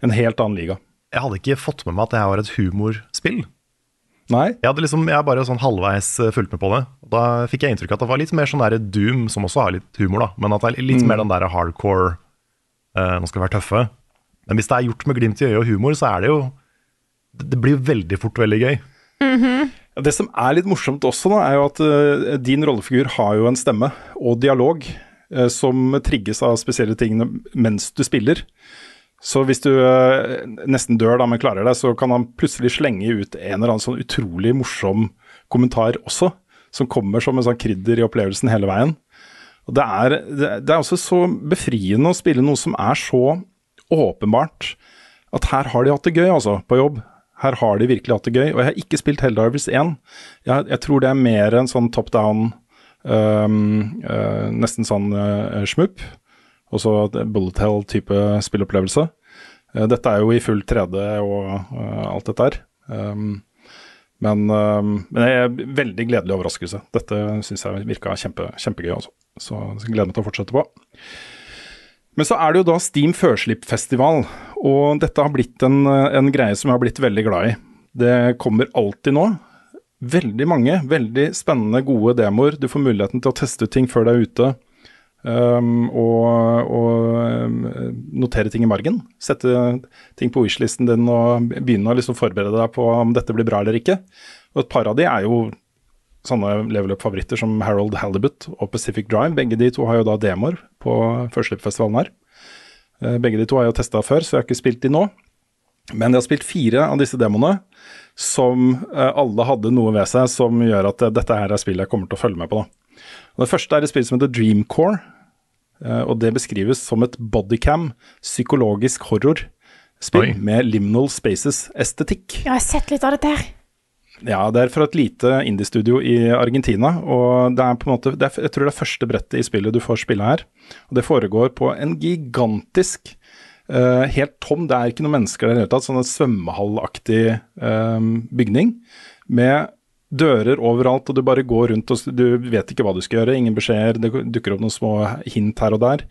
En helt annen liga. Jeg hadde ikke fått med meg at det her var et humorspill. Nei? Jeg hadde liksom, jeg bare sånn halvveis eh, fulgt med på det. Da fikk jeg inntrykk av at det var litt mer sånn der Doom, som også har litt humor, da. Men at det er litt Mm. mer den der hardcore uh, Nå skal vi være tøffe. Men hvis det er gjort med glimt i øyet og humor, så er det jo Det, blir jo veldig fort veldig gøy. Ja, Det som er litt morsomt også, da, er jo at uh, din rollefigur har jo en stemme og dialog uh, som trigges av spesielle ting mens du spiller. Så hvis du uh, nesten dør da, men klarer deg, så kan han plutselig slenge ut en eller annen sånn utrolig morsom kommentar også, som kommer som en sånn krydder i opplevelsen hele veien. Og det er, det, er også så befriende å spille noe som er så åpenbart at her har de hatt det gøy, altså, på jobb. Her har de virkelig hatt det gøy. Og jeg har ikke spilt Helldivers 1. Jeg, jeg tror det er mer en sånn top down, um, uh, nesten sånn uh, smupp. Og så bullet hell-type spillopplevelse. Uh, dette er jo i full 3D og uh, alt dette her. Um, men, men det er veldig gledelig overraskelse. Dette syns jeg virka kjempe, kjempegøy, altså. Så gleder meg til å fortsette på. Men så er det jo da Steam Førslipp-festival, og dette har blitt en, en greie som jeg har blitt veldig glad i. Det kommer alltid nå. Veldig mange veldig spennende, gode demoer. Du får muligheten til å teste ut ting før det er ute. Um, og, og um, notere ting i margen. Sette ting på wish-listen din og begynne å liksom forberede deg på om dette blir bra eller ikke. Og et par av de er jo sånne level up-favoritter som Harold Halibut og Pacific Drive. Begge de to har jo da demoer på Førslippfestivalen her. Eh, Begge de to har jeg jo testa før, så jeg har ikke spilt de nå. Men jeg har spilt fire av disse demoene som eh, alle hadde noe ved seg som gjør at eh, dette her er spillet jeg kommer til å følge med på. Da. Det første er et spill som heter Dreamcore. eh, Og det beskrives som et bodycam, psykologisk horror-spill Oi. med liminal spaces-estetikk. Ja, jeg har sett litt av dette her. Ja, det er fra et lite indie-studio i Argentina. og det er på en måte, er, Jeg tror det er første brettet i spillet du får spille her. og Det foregår på en gigantisk, Uh, helt tom, det er ikke noen mennesker der i det hele tatt, sånn en svømmehallaktig eh, bygning. Med dører overalt, og du bare går rundt og du vet ikke hva du skal gjøre. Ingen beskjeder, det dukker opp noen små hint her og der.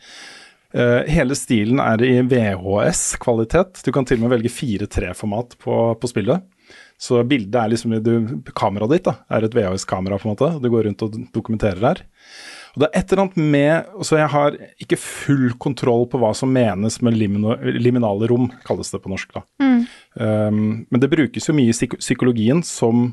Uh, hele stilen er i VHS-kvalitet. Du kan til og med velge 4-3-format på, på spillet. Så bildet er liksom du, Kameraet ditt da, er et VHS-kamera, på en måte. Du går rundt og dokumenterer der. Og det er et eller annet med Så jeg har ikke full kontroll på hva som menes med limino, liminale rom, kalles det på norsk. da. Mm. Um, men det brukes jo mye i psyk psykologien som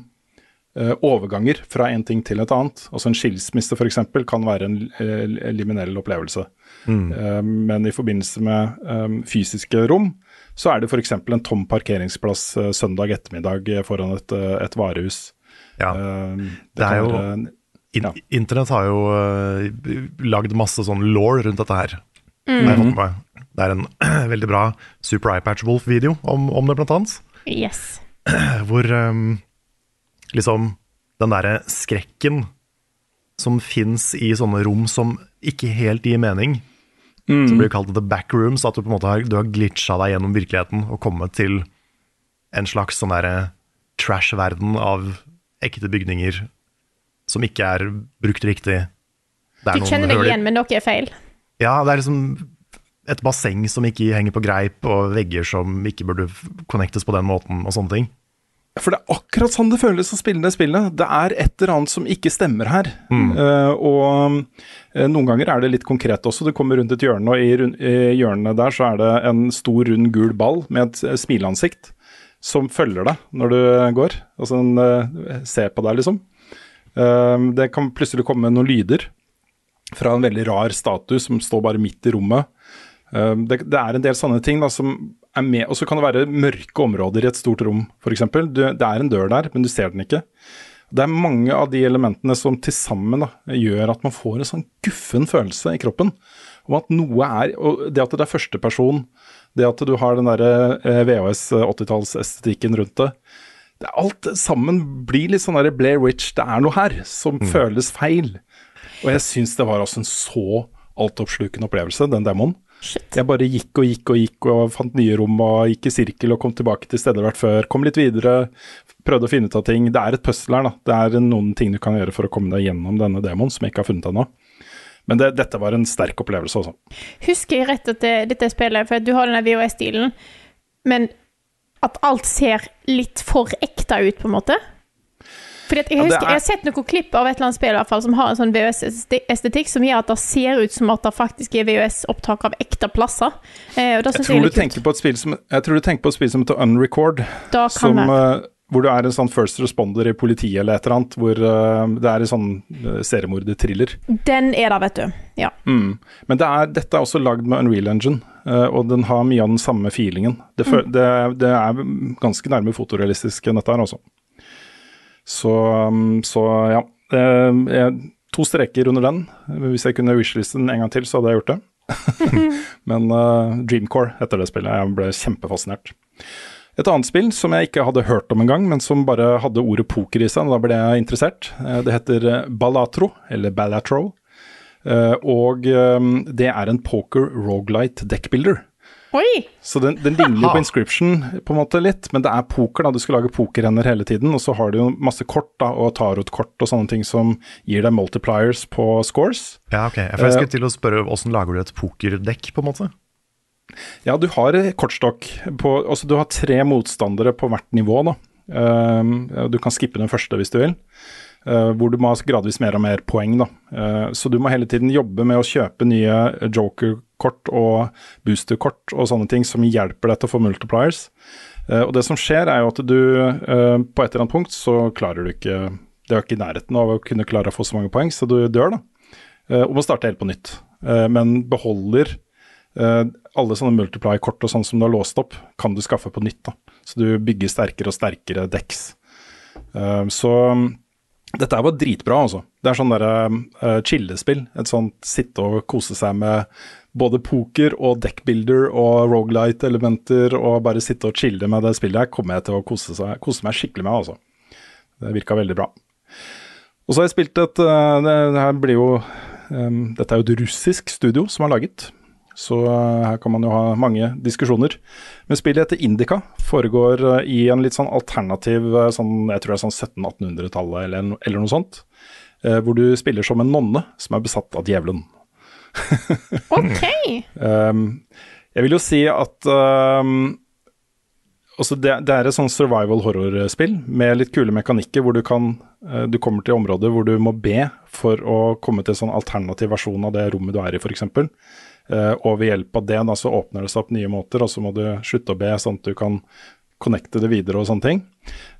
uh, overganger fra en ting til et annet. Altså En skilsmisse f.eks. kan være en uh, liminell opplevelse. Mm. Uh, men i forbindelse med um, fysiske rom, så er det f.eks. en tom parkeringsplass eh, søndag ettermiddag eh, foran et, eh, et varehus. Ja. Eh, Det er jo være- ja. Internett har jo uh, lagd masse sånn law rundt dette her. Mm. Har jeg fått. Det er en veldig bra Super Eyepatch Wolf-video om, om det, blant annet. Yes. Hvor um, liksom den derre skrekken som fins i sånne rom som ikke helt gir mening, Mm. som blir kalt the backrooms, at du på en måte har, du har glitcha deg gjennom virkeligheten og kommet til en slags sånn derre trash-verden av ekte bygninger som ikke er brukt riktig. Er Du kjenner deg igjen, men noe er feil. Ja, det er liksom et basseng som ikke henger på greip, og vegger som ikke burde connectes på den måten, og sånne ting. For det er akkurat sånn det føles å spille det spillet. Det er et eller annet som ikke stemmer her. Mm. Uh, og uh, noen ganger er det litt konkret også. Du kommer rundt et hjørne, og i, rund, i hjørnet der så er det en stor, rund, gul ball med et eh, smileansikt som følger deg når du går. Altså den ser på deg, liksom. Det kan plutselig komme noen lyder fra en veldig rar statue som står bare midt i rommet. Det, det er en del sånne ting da, som er med, og så kan det være mørke områder i et stort rom, f.eks. Det er en dør der, men du ser den ikke. Det er mange av de elementene som til sammen gjør at man får en sånn guffen følelse i kroppen. Om at noe er Og det at det er førsteperson, det at du har den derre eh, VHS 80-tallsestetikken rundt det. det alt sammen blir litt sånn der Blair Witch. Det er noe her som føles feil. Og jeg syns det var altså en så altoppslukende opplevelse, den demoen. Jeg bare gikk og gikk og gikk og fant nye rom og gikk i sirkel og kom tilbake til steder hvert før. Kom litt videre, prøvde å finne ut av ting. Det er et puzzle her, da. Det er noen ting du kan gjøre for å komme deg gjennom denne demoen som jeg ikke har funnet ennå. Men det, dette var en sterk opplevelse, altså. Husker jeg rett at det, dette spillet For du har denne VHS-stilen, men at alt ser litt for ekte ut, på en måte? At jeg, husker, er- jeg har sett noen klipp av et eller annet spill i hvert fall, som har en sånn VHS-estetikk som gjør at det ser ut som at det faktisk er VHS-opptak av ekte plasser. Eh, Jeg tror, jeg som, jeg tror du tenker på et spill som heter Unrecord. Som, eh, hvor du er en sånn first responder i politiet eller et eller annet. Hvor uh, det er en sånn uh, seriemorder-thriller. Den er der, vet du. Ja. Mm. Men det er, dette er også lagd med Unreal Engine, uh, og den har mye av den samme feelingen. Det, Mm. det, det er ganske nærme fotorealistisk enn dette her, altså. Så, um, så ja. Eh, jeg, to streker under den. Hvis jeg kunne wishliste den en gang til, så hadde jeg gjort det. Men uh, Dreamcore heter det spillet. Jeg ble kjempefascinert. Et annet spill som jeg ikke hadde hørt om engang, men som bare hadde ordet poker i seg, da ble jeg interessert. Eh, Det heter Balatro, eller Ballatro. Og det er en poker rogelight deckbuilder. Oi! Så den, den ligner jo på Inscription på en måte litt, men det er poker. da, Du skal lage pokerrenner hele tiden, og så har du jo masse kort da, og tarotkort og sånne ting som gir deg multipliers på scores. Ja, ok. For jeg skulle til å spørre hvordan lager du et pokerdekk, på en måte? Ja, du har eh, kortstokk på Altså, du har tre motstandere på hvert nivå, da. Um, du kan skippe den første hvis du vil. Eh, hvor du må ha gradvis mer og mer poeng, da. Eh, så du må hele tiden jobbe med å kjøpe nye joker-kort og booster-kort og sånne ting som hjelper deg til å få multipliers. Eh, og det som skjer, er jo at du på et eller annet punkt så klarer du ikke Det er ikke i nærheten av å kunne klare å få så mange poeng, så du dør, da. Og må starte helt på nytt. Men beholder Eh, alle sånne multiply-kort og sånn som du har låst opp, kan du skaffe på nytt. da. Så du bygger sterkere og sterkere deks. Så dette er bare dritbra, altså. Det er sånn derre uh, chillespill. Et sånt sitte og kose seg med både poker og deckbuilder og rogelight-elementer, og bare sitte og chille med det spillet her, kommer jeg til å kose, seg, kose meg skikkelig med, altså. Det virka veldig bra. Og så har jeg spilt et uh, det, det jo um, Dette er jo et russisk studio som har laget. Så eh, her kan man jo ha mange diskusjoner. Men spillet heter Indica. Foregår eh, i en litt sånn alternativ eh, sånn, Jeg tror det er sånn 1700-1800-tallet eller, eller noe sånt. hvor du spiller som en nonne som er besatt av djevelen. OK! Um, jeg vil jo si at um, det, det er et sånn survival horror-spill med litt kule mekanikker hvor du kan Du kommer til områder hvor du må be for å komme til en sånn alternativ versjon av det rommet du er i, f.eks. Uh, og ved hjelp av det da, så åpner det seg opp nye måter, og så må du slutte å be sånn at du kan connecte det videre og sånne ting.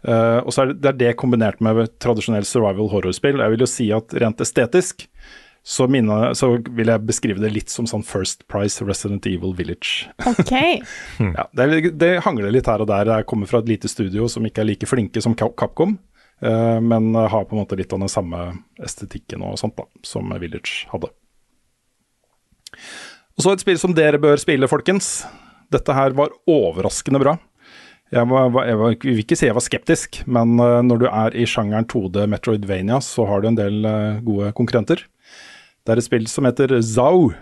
Uh, og så er det, det er det kombinert med tradisjonell survival horror-spill. Jeg vil jo si at rent estetisk så, mine, så vil jeg beskrive det litt som sånn First Price Resident Evil Village. OK. Ja, det, det hangler litt her og der. Jeg kommer fra et lite studio som ikke er like flinke som Capcom, eh, men har på en måte litt av den samme estetikken og sånt da, som Village hadde. Og så et spill som dere bør spille, folkens. Dette her var overraskende bra. Jeg, var, jeg, var, vil ikke si jeg var skeptisk, men eh, når du er i sjangeren 2D Metroidvania, så har du en del eh, gode konkurrenter. Det er et spill som heter Zau,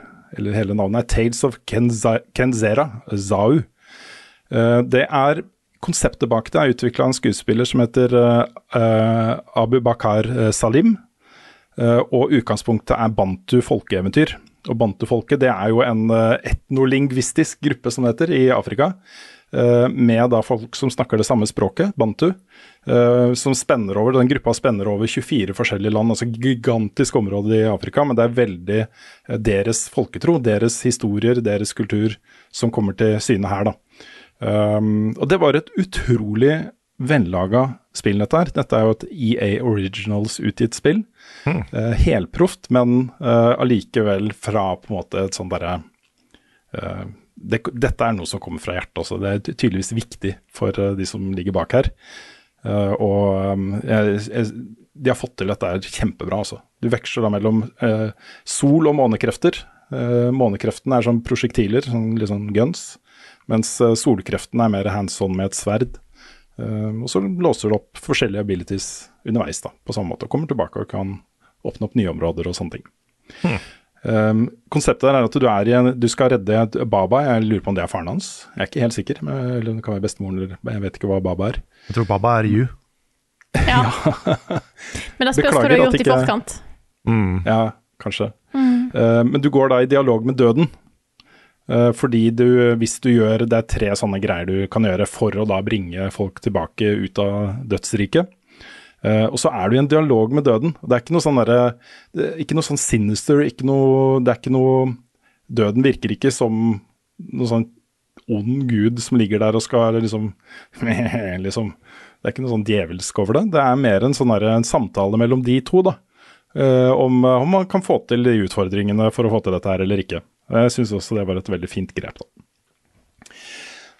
eller hele navnet er Tales of Kenza Kenzera. Zau. Eh, det er Konseptet bak det er utvikla av en skuespiller som heter Abu Bakar Salim. Og utgangspunktet er bantu folkeeventyr. Og bantu-folket det er jo en eh, etnolingvistisk gruppe, som det heter, i Afrika. eh, med da folk som snakker det samme språket, bantu. eh, som spenner over, Den gruppa spenner over 24 forskjellige land, altså gigantisk område i Afrika. Men det er veldig deres folketro, deres historier, deres kultur som kommer til syne her. da. Og det var et utrolig vellaga spill, dette her. Dette er jo et EA Originals utgitt spill. Eh, helproft, men allikevel fra på en måte et sånn derre uh, det, dette er noe som kommer fra hjertet også. Det er tydeligvis viktig for de som ligger bak her. Og um, jeg, jeg, de har fått til dette er kjempebra, altså. Du veksler da mellom sol- og månekrefter. Uh, månekreftene er sånn prosjektiler, sånn, litt sånn guns. Mens uh, solkreften er mer hands on med et sverd. Og så låser du opp forskjellige abilities underveis da, på samme måte. Og kommer tilbake og kan åpne opp nye områder og sånne ting. Um, konseptet der er at du, er i en, du skal redde et Baba. Jeg lurer på om det er faren hans. Jeg er ikke helt sikker. Men, eller det kan være bestemoren, eller jeg vet ikke hva Baba er. Jeg tror Baba er you. Ja. Men det spørs hva du har gjort i forkant. Mm. Ja, kanskje. Mm. Uh, men du går da i dialog med døden. Eh, fordi du, hvis du gjør Det er tre sånne greier du kan gjøre for å da bringe folk tilbake ut av dødsriket. Eh, og så er du i en dialog med døden. Det er ikke noe sånn derre er Ikke noe sånn sinister, ikke noe Det er ikke noe Døden virker ikke som noe sånn ond gud som ligger der og skal liksom liksom Det er ikke noe sånn djevelsk over det. Det er mer en sånn en samtale mellom de to, da. Uh, om, om man kan få til de utfordringene for å få til dette her eller ikke. Jeg syns også det var et veldig fint grep. da.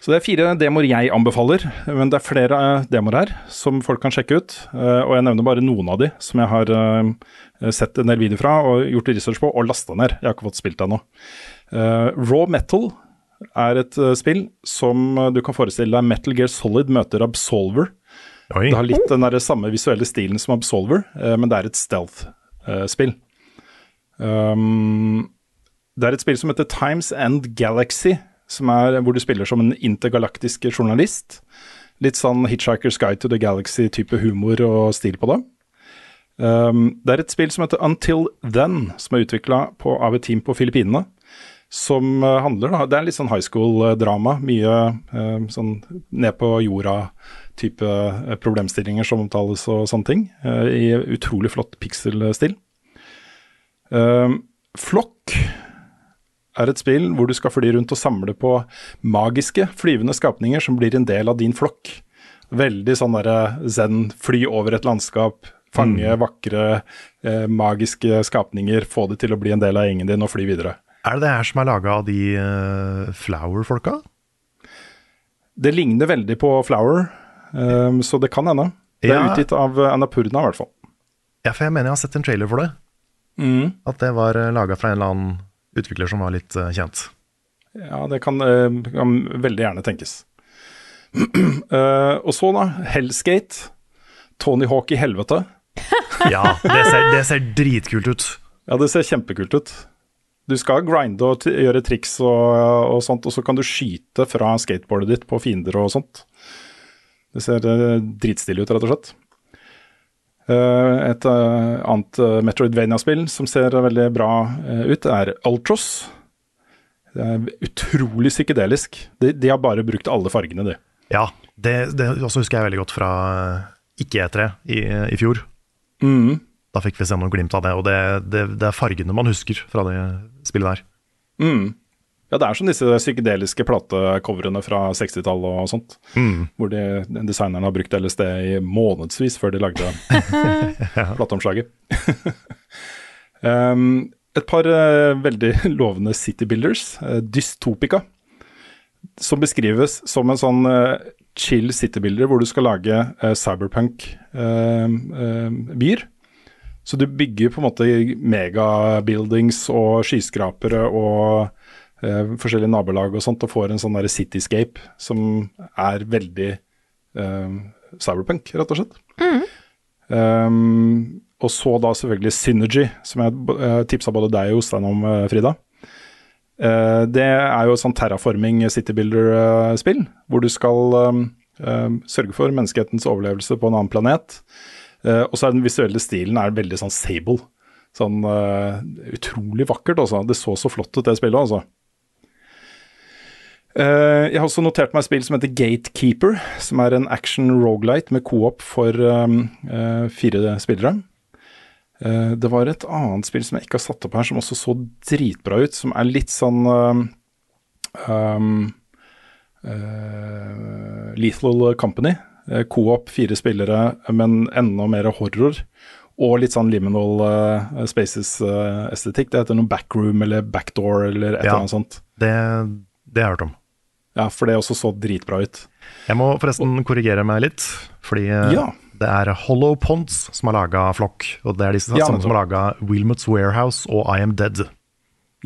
Så det er fire demoer jeg anbefaler, men det er flere eh, demoer her som folk kan sjekke ut. Eh, og jeg nevner bare noen av de som jeg har eh, sett en del videoer fra og gjort research på og lasta ned. Jeg har ikke fått spilt det ennå. Raw Metal er et spill som du kan forestille deg Metal Gear Solid møter Absolver. Det har litt den der samme visuelle stilen som Absolver, men det er et stealth-spill. Um, det er et spill som heter Times and Galaxy, er hvor du spiller som en intergalaktisk journalist. Litt sånn Hitchhiker's Guide to the Galaxy-type humor og stil på det. Um, det er et spill som heter Until Then, som er utvikla av et team på Filippinene. Som eh, handler da, Det er litt sånn high school-drama. Mye um, sånn ned på jorda-type eh, problemstillinger som omtales og sånne ting. Uh, I utrolig flott pixel-stil. Um, Flokk er et spill hvor du skal fly rundt og samle på magiske flyvende skapninger som blir en del av din flokk. Veldig sånn derre zen, fly over et landskap, fange vakre, eh, magiske skapninger, få det til å bli en del av gjengen din og fly videre. Er det det her som er laga av de uh, Flower-folka? Det ligner veldig på Flower, um, så det kan hende. Det er Ja. utgitt av Anapurna, i hvert fall. Ja, for jeg mener jeg har sett en trailer for det. Mm. At det var laga fra en eller annen utvikler som var litt eh, kjent. Ja, det kan, eh, kan veldig gjerne tenkes. Eh, og så, da, Hellskate. Tony Hawk i helvete. Ja, det ser, det ser dritkult ut. Ja, det ser kjempekult ut. Du skal grinde og gjøre triks og, og sånt, og så kan du skyte fra skateboardet ditt på fiender og sånt. Det ser dritstilig ut, rett og slett. Eh, et eh, annet uh, Metroidvania-spill som ser veldig bra eh, ut, er Ultros. Det er utrolig psykedelisk. De, de har bare brukt alle fargene, de. Ja, det, det også husker jeg veldig godt fra eh, ikke-E3 i, i fjor. Mm. Da fikk vi se noen glimt av det, og det, det, det er fargene man husker fra det spillet der. Mm. Ja, det er som disse psykedeliske platecoverne fra 60-tallet og sånt. Mm. Hvor de, designerne har brukt LSD i månedsvis før de lagde plateomslaget. um, et par uh, veldig lovende city builders. uh, Dystopica. Som beskrives som en sånn uh, chill city builder hvor du skal lage uh, cyberpunk-byer. Så du bygger på en måte megabuildings og skyskrapere og eh, forskjellige nabolag og sånt, og får en sånn der cityscape som er veldig eh, cyberpunk, rett og slett. Um, og så da selvfølgelig Synergy, som jeg uh, tipsa både deg og Jostein om, eh, Frida. Eh, det er jo et sånn terraforming citybuilder-spill, hvor du skal sørge for menneskehetens overlevelse på en annen planet. Eh, og så er den visuelle stilen er veldig sånn sable. Sånn uh, utrolig vakkert, altså. Det så så flott ut, det spillet, altså. Eh, jeg har også notert meg et spill som heter Gatekeeper, som er en action rogelight med co-op for um, eh, fire spillere. Eh, det var et annet spill som jeg ikke har satt opp her, som også så dritbra ut, som er litt sånn um, eh, Lethal Company. Co-op, fire spillere, men enda mer horror. Og litt sånn liminal uh, spaces-estetikk. det heter noe backroom eller backdoor eller et eller annet sånt. Det, Det har jeg hørt om. Ja, for det også så dritbra ut. Jeg må forresten korrigere meg litt, fordi eh, Ja. det er Hollow Ponds som har laga Flock. Og det er de Ja, som har laga Wilmots Warehouse og I Am Dead.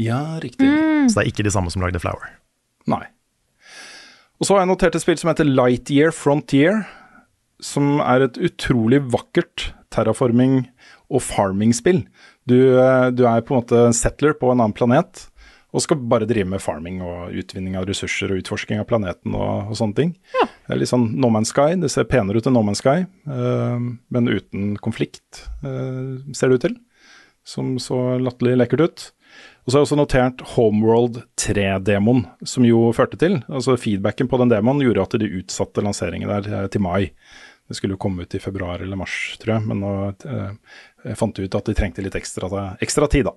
Ja, riktig. Så det er ikke de samme som lagde Flower. Nei. Og så har jeg notert et spill som heter Lightyear Frontier, som er et utrolig vakkert terraforming- og farming-spill. Du, eh, du er på en måte settler på en annen planet, og skal bare drive med farming og utvinning av ressurser og utforsking av planeten og, og sånne ting. Det er litt sånn No Man's Sky. Det ser penere ut enn No Man's Sky, uh, men uten konflikt, uh, ser det ut til. Som så latterlig lekkert ut. Og så har jeg også notert Homeworld 3-demoen, som jo førte til altså Feedbacken på den demoen gjorde at de utsatte lanseringen der eh, til mai. Det skulle jo komme ut i februar eller mars, tror jeg, men nå eh, jeg fant de ut at de trengte litt ekstra, ekstra tid, da.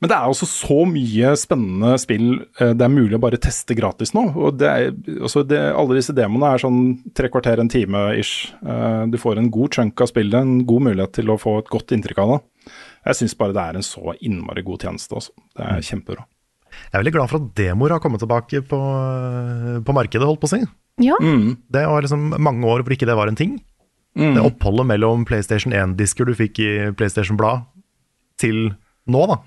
Men det er også så mye spennende spill eh, det er mulig å bare teste gratis nå. og det er, altså det, Alle disse demoene er sånn tre kvarter, en time ish. Eh, du får en god chunk av spillet, en god mulighet til å få et godt inntrykk av det. Jeg syns bare det er en så innmari god tjeneste. Også. Det er kjempebra. Jeg er veldig glad for at demoer har kommet tilbake på, på markedet, holdt på å si. Ja. Det var liksom mange år hvor ikke det var en ting. Mm. Det oppholdet mellom PlayStation 1-disker du fikk i PlayStation-blad, til nå, da.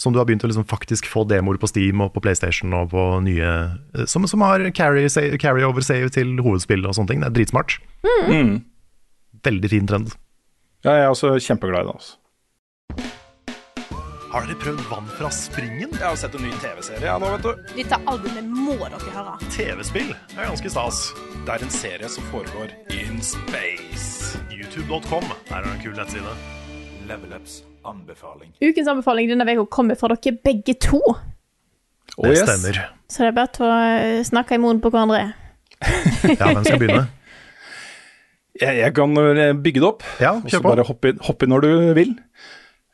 Som du har begynt å liksom faktisk få demoer på Steam og på PlayStation og på nye Som, som har carry-over-save carry til hovedspill og sånne ting. Det er dritsmart. Mm. Veldig fin trend. Ja, jeg er også kjempeglad i det. Altså. Har dere prøvd Vann fra springen? Jeg har sett en ny TV-serie ja, nå, vet du. Dette albumet må dere høre. TV-spill er ganske stas. Det er en serie som foregår in space. YouTube.com er en kul nettside. Level Ups anbefaling. Ukens anbefaling denne uka kommer fra dere begge to. Det stemmer. Så det er bare å eh, snakke i munnen på hverandre. Ja, hvem skal begynne? Jeg, jeg kan eh, bygge det opp, Ja, og kjør så på. bare hoppe, hoppe når du vil.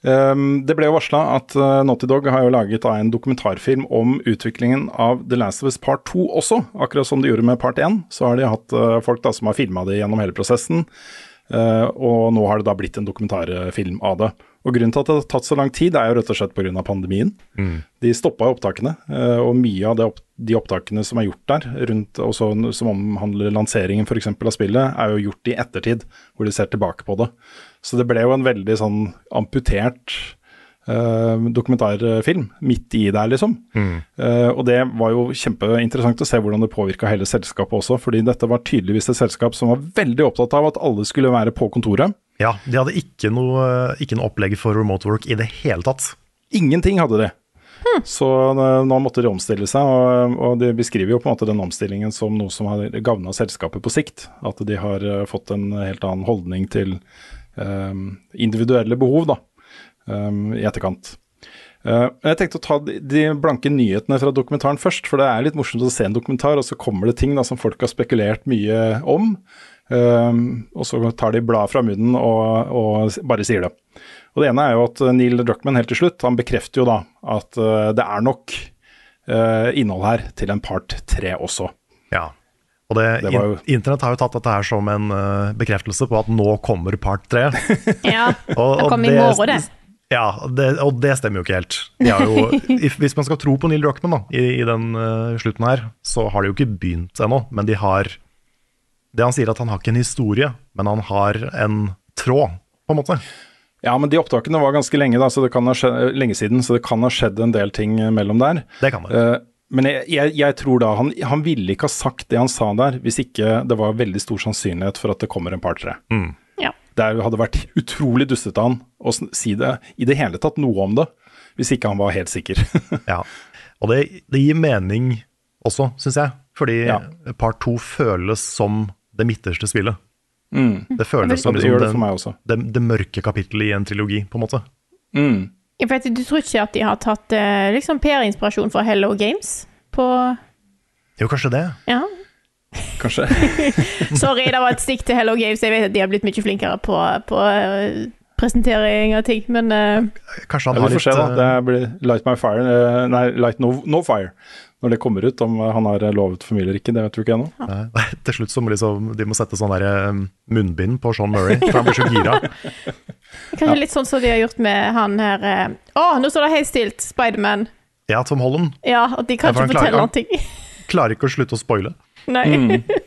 Um, det ble jo varsla at uh, Naughty Dog har jo laget uh, en dokumentarfilm om utviklingen av The Last of Us Part 2 også. Akkurat som de gjorde med Part 1, så har de hatt uh, folk da, som har filma det gjennom hele prosessen. Uh, og nå har det da blitt en dokumentarfilm av det. Og Grunnen til at det har tatt så lang tid, er jo rett og slett pga. pandemien. De stoppa opptakene, uh, og mye av opp, de opptakene som er gjort der, rundt, også, som omhandler lanseringen f.eks. av spillet, er jo gjort i ettertid, hvor de ser tilbake på det. Så det ble jo en veldig sånn amputert eh, dokumentarfilm midt i der, liksom. Eh, og det var jo kjempeinteressant å se hvordan det påvirka hele selskapet også, fordi dette var tydeligvis et selskap som var veldig opptatt av at alle skulle være på kontoret. Ja, de hadde ikke noe, ikke noe opplegg for remote work i det hele tatt. Ingenting hadde de. Så eh, nå måtte de omstille seg, og, og de beskriver jo på en måte den omstillingen som noe som har gagna selskapet på sikt. At de har eh, fått en helt annen holdning til um, individuelle behov da, um, i etterkant. Uh, jeg tenkte å ta de, de blanke nyhetene fra dokumentaren først, for det er litt morsomt å se en dokumentar, og så kommer det ting da, som folk har spekulert mye om. Eh, og så tar de bladet fra munnen og, og bare sier det. Og Det ene er jo at Neil Druckmann helt til slutt han bekrefter jo da at uh, det er nok uh, innhold her til en part tre også. Ja. Og det, Det jo- Internett har jo tatt dette her som en uh, bekreftelse på at nå kommer part tre. Ja, Og- det og kommer i morgen, det. Ja, det, og det stemmer jo ikke helt. De har jo, hvis man skal tro på Neil Druckmann da, i, i den eh, slutten her, så har de jo ikke begynt ennå. Men de har Det han sier at han har ikke en historie, men han har en tråd, på en måte. Ja, men de opptakene var ganske lenge, da, så det kan ha skjedd, lenge siden, så det kan ha skjedd en del ting eh, mellom der. Det kan det. Uh, men jeg, jeg, jeg tror da han, han ville ikke ha sagt det han sa der, hvis ikke det var veldig stor sannsynlighet for at det kommer en par tre. Ja. Det hadde vært utrolig dustete av han å si det i det hele tatt noe om det, hvis ikke han var helt sikker. Ja, og det, det gir mening også, syns jeg. Fordi Ja. part to føles som det midterste spillet. Mm. Det føles som det liksom det, det. Det, det mørke kapittelet i en trilogi, på en måte. Mm. Jeg vet, du tror ikke at de har tatt eh, liksom PR-inspirasjon fra Hello Games? På Jo, kanskje det. Ja. Kanskje. Sorry, det var et stikk til Hello Games. Jeg vet at de har blitt mye flinkere på, på eh, presentering av ting, men uh... Kanskje han har vi får litt se, da. Det blir Light My Fire Nei, Light No, no Fire. Når det kommer ut, om eh, han har lovet for mye eller ikke, det vet vi ikke ennå. Nei, Til slutt så må liksom, de må sette sånn der, eh, munnbind på Sean Murray, for han blir så gira. kanskje litt sånn som de har gjort med han her Å, oh, nå står det helt stilt! Spiderman. Ja, Tom Holland Ja, at de kan ikke fortelle han- noen ting. klarer ikke å slutte å spoile. Nei. Mm.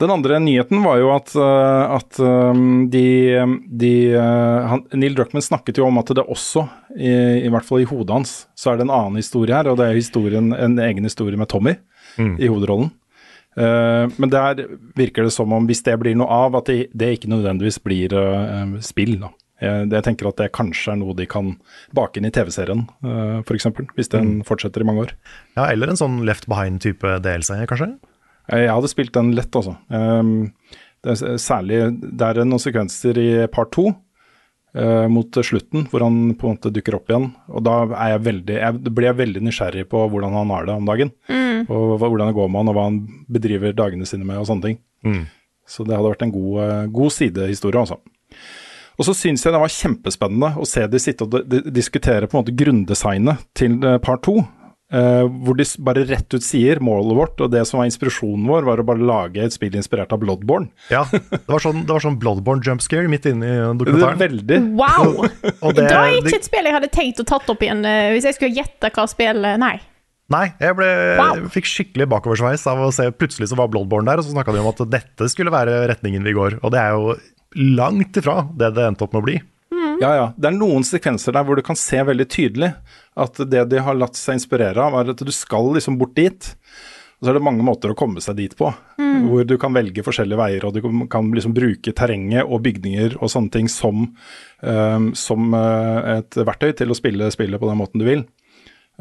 Den andre nyheten var jo at, eh, at um, de, de eh, han, Neil Druckmann snakket jo om at det også, i, i hvert fall i hodet hans, så er det en annen historie her, og det er historien, en egen historie med Tommy i hovedrollen. Uh, men der virker det som om hvis det blir noe av, at det, det ikke nødvendigvis blir uh, spill. da. Jeg, jeg tenker at det kanskje er noe de kan bake inn i TV-serien, uh, f.eks. Hvis den fortsetter i mange år. Ja, Eller en sånn Left Behind-type DLC, kanskje? Eh, Jeg hadde spilt den lett, altså. Um, det er særlig Det er noen sekvenser i part to eh, mot slutten hvor han på en måte dukker opp igjen. Og da er jeg veldig, jeg, blir jeg veldig nysgjerrig på hvordan han har det om dagen. Mm. Og hvordan det går med han, og hva han bedriver dagene sine med og sånne ting. Mm. Så det hadde vært en god, eh, god sidehistorie, altså. Og så syns jeg det var kjempespennende å se de sitte og diskutere på en måte grunndesignet til part to. Eh, hvor de bare rett ut sier målet vårt, og det som var inspirasjonen vår, var å bare lage et spill inspirert av Bloodborne. Ja, det var sånn, det var sånn Bloodborne jump scare midt inne i dokumentaren. veldig Wow! Og det- det er ikke et spill jeg hadde tenkt å tatt opp igjen eh, hvis jeg skulle gjette hva spillet Nei. Nei, jeg ble, Wow. fikk skikkelig bakoversveis av å se plutselig så var Bloodborne der, og så snakka de om at dette skulle være retningen vi går. Og det er jo langt ifra det det endte opp med å bli. Ja, ja. Det er noen sekvenser der hvor du kan se veldig tydelig at det de har latt seg inspirere av, er at du skal liksom bort dit. Og så er det mange måter å komme seg dit på, Mm. hvor du kan velge forskjellige veier, og du kan- liksom bruke terrenget og bygninger og sånne ting som, um, som eh, et verktøy til å spille spillet på den måten du vil.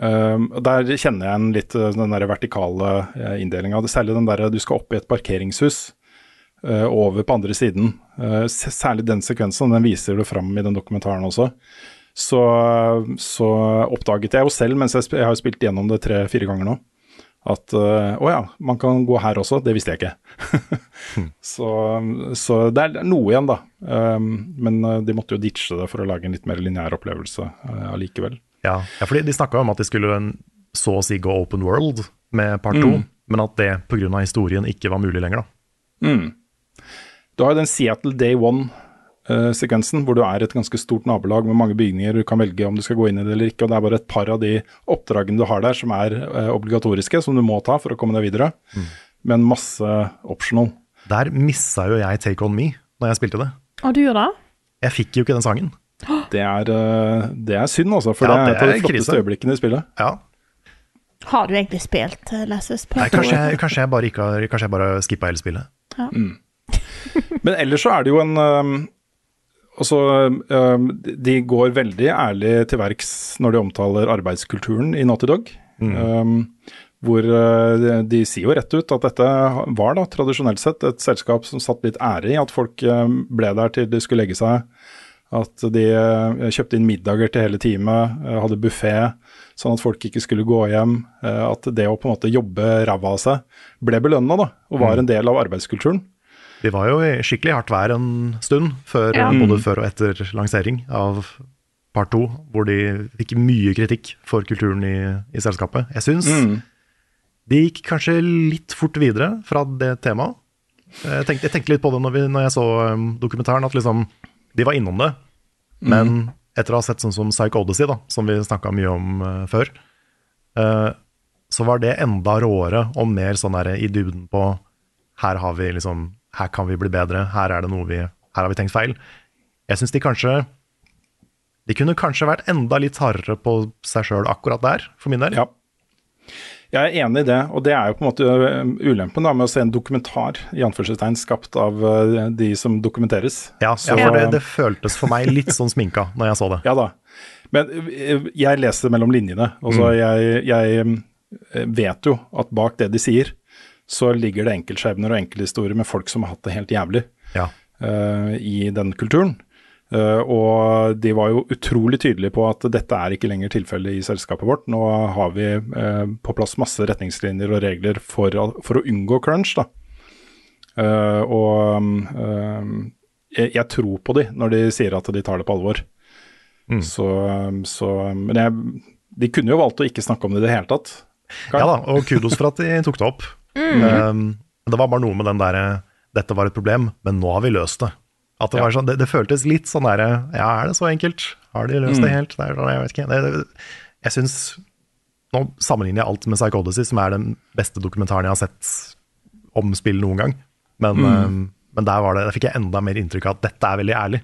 Um, og Der kjenner jeg en litt eh, den der vertikale uh, inndelinga. Særlig den der du skal opp i et parkeringshus Uh, over på andre siden. Uh, særlig den sekvensen, den viser du fram i den dokumentaren også. Så, så oppdaget jeg jo selv, mens jeg, jeg har spilt gjennom det tre-fire ganger nå, at eh, å ja, man kan gå her også. Det visste jeg ikke. så, så det er noe igjen, da. Um, men eh, de måtte jo ditche det for å lage en litt mer lineær opplevelse allikevel. Uh, Ja, ja fordi de snakka om at de skulle en, så å si gå open world med part to, Mm. men at det pga. historien ikke var mulig lenger, da. Mm. Du har jo den Seattle Day One-sekvensen, hvor du er et ganske stort nabolag med mange bygninger. Du kan velge om du skal gå inn i det eller ikke. og Det er bare et par av de oppdragene du har der som er eh, obligatoriske, som du må ta for å komme deg videre. Men masse optional. Der missa jo jeg Take On Me når jeg spilte det. Og du gjorde det? Jeg fikk jo ikke den sangen. Det er, eh, det er synd, altså. For Ja, det er et av de flotteste krise. øyeblikkene i spillet. Ja. Har du egentlig spilt Lasses? Nei, kanskje, jeg- kanskje, jeg bare ikke har, skippa hele spillet. Ja. Mm. Men ellers så er det jo en um, De går veldig ærlig til verks når de omtaler arbeidskulturen i Naughty Dog. Um, hvor uh, de, de sier jo rett ut at dette var da tradisjonelt sett et selskap som satt litt ære i at folk ble der til de skulle legge seg. At de uh, kjøpte inn middager til hele teamet, uh, hadde buffé, sånn at folk ikke skulle gå hjem. At det å på en måte jobbe ræva av seg ble belønna, og var Mm. en del av arbeidskulturen. Vi var jo i skikkelig hardt vær en stund, før, Ja. både Mm. før og etter lansering av part to, hvor de fikk mye kritikk for kulturen i, i selskapet. Jeg syns Mm. de gikk kanskje litt fort videre fra det temaet. Jeg tenkte, jeg tenkte litt på det når, vi, når jeg så um, dokumentaren, at liksom, de var innom det. Men etter å ha sett sånn som Psych Odyssey, da, som vi snakka mye om uh, før, uh, så var det enda råere og mer sånn der i dybden på her har vi liksom Her kan vi bli bedre, her er det noe vi Her har vi tenkt feil. Jeg syns de kanskje De kunne kanskje vært enda litt hardere på seg sjøl akkurat der, for min del. Ja. Jeg er enig i det, og det er jo på en måte ulempen da, med å se en dokumentar i anførselstegn skapt av de som dokumenteres. Ja, Så- ja det, det føltes for meg litt sånn sminka når jeg så det. Ja da. Men jeg leser mellom linjene. og Mm. jeg, jeg vet jo at bak det de sier, så ligger det enkeltskjebner og enkelthistorier med folk som har hatt det helt jævlig Ja. uh, i den kulturen. Uh, og de var jo utrolig tydelige på at dette er ikke lenger tilfellet i selskapet vårt. Nå har vi uh, på plass masse retningslinjer og regler for, for å unngå crunch. Da. Og um, jeg, jeg tror på de når de sier at de tar det på alvor. Mm. Så, så Men jeg, de kunne jo valgt å ikke snakke om det i det hele tatt. Ja da, og kudos for at de tok det opp. Mm. Um, det var bare noe med den derre Dette var et problem, men nå har vi løst det. At det, Ja. var sånn, det, det føltes litt sånn derre Ja, er det så enkelt? Har de løst det Mm. helt? Det er, sånn, jeg vet ikke. Det, Jeg syns Nå sammenligner jeg alt med Psychodesy som er den beste dokumentaren jeg har sett om spill noen gang. Men, Mm. um, men der, var det, der fikk jeg enda mer inntrykk av at dette er veldig ærlig.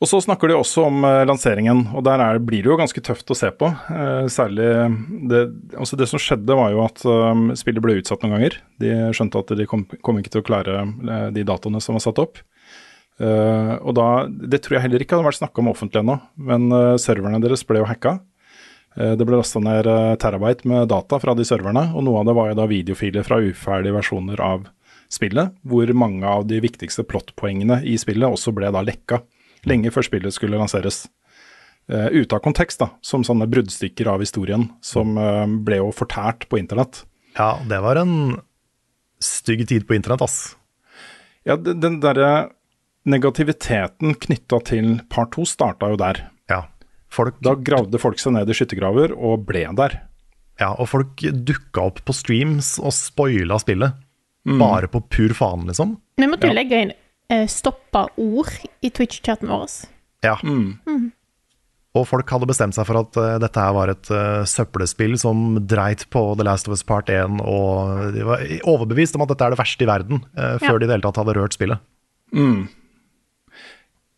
Og så snakker de også om eh, lanseringen, og der er, blir det jo ganske tøft å se på. Eh, særlig det, altså det som skjedde var jo at um, spillet ble utsatt noen ganger. De skjønte at de kom, kom ikke til å klare eh, de datoene som var satt opp. Og da, Det tror jeg heller ikke hadde vært snakka om offentlig ennå, men serverne deres ble jo hacka. Det ble lasta ned terabyte med data fra de serverne, og noe av det var jo da videofiler fra uferdige versjoner av spillet, hvor mange av de viktigste plottpoengene i spillet også ble da lekka lenge før spillet skulle lanseres. Uh, ute av kontekst, da, som sånne bruddstykker av historien, som uh, ble jo fortært på internett. Ja, det var en stygg tid på internett, ass. Ja, den, den derre negativiteten knytta til part to starta jo der. Ja, folk, Da gravde folk seg ned i skyttergraver og ble der. ja, og folk dukka opp på streams og spoila spillet. Mm. Bare på pur faen, liksom. Vi måtte jo Ja. legge inn eh, stoppa ord i Twitch-chatten vår. Ja. Mhm. Og folk hadde bestemt seg for at uh, dette her var et uh, søppelspill som dreit på The Last of Us Part 1, og de var overbevist om at dette er det verste i verden, uh, før Ja. de i det hele tatt hadde rørt spillet. Mm.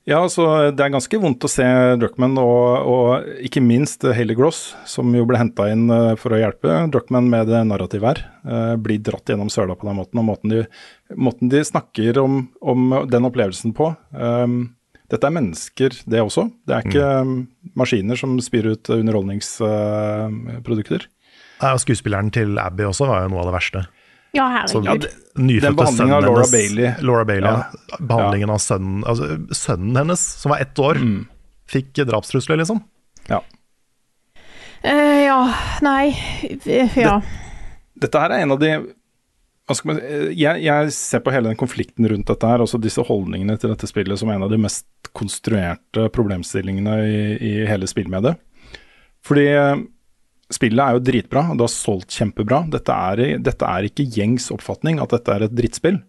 Ja, altså det er ganske vondt å se Druckman og, og ikke minst Haley Gross, som jo ble henta inn for å hjelpe Druckman med det narrativet her, eh, bli dratt gjennom søla på den måten. Og måten de, måten de snakker om, om den opplevelsen på. Um, dette er mennesker, det også. Det er ikke mm. maskiner som spyr ut underholdningsprodukter. Ja, og skuespilleren til Abby også var jo noe av det verste. Ja, herregud. herregud. Den behandlingen av Laura hennes- Bailey. Laura Bailey Ja. ja. Behandlingen av sønnen altså, Sønnen hennes, som var ett år, Mm. fikk drapstrusler, liksom. Ja. Uh, ja, nei Ja. Ja. Dette her er en av de jeg, jeg ser på hele den konflikten rundt dette her, også disse holdningene til dette spillet, som en av de mest konstruerte problemstillingene i, i hele spillmediet. Fordi eh, spillet er jo dritbra, og det har solgt kjempebra. Dette er, dette er ikke gjengs oppfatning at dette er et drittspill.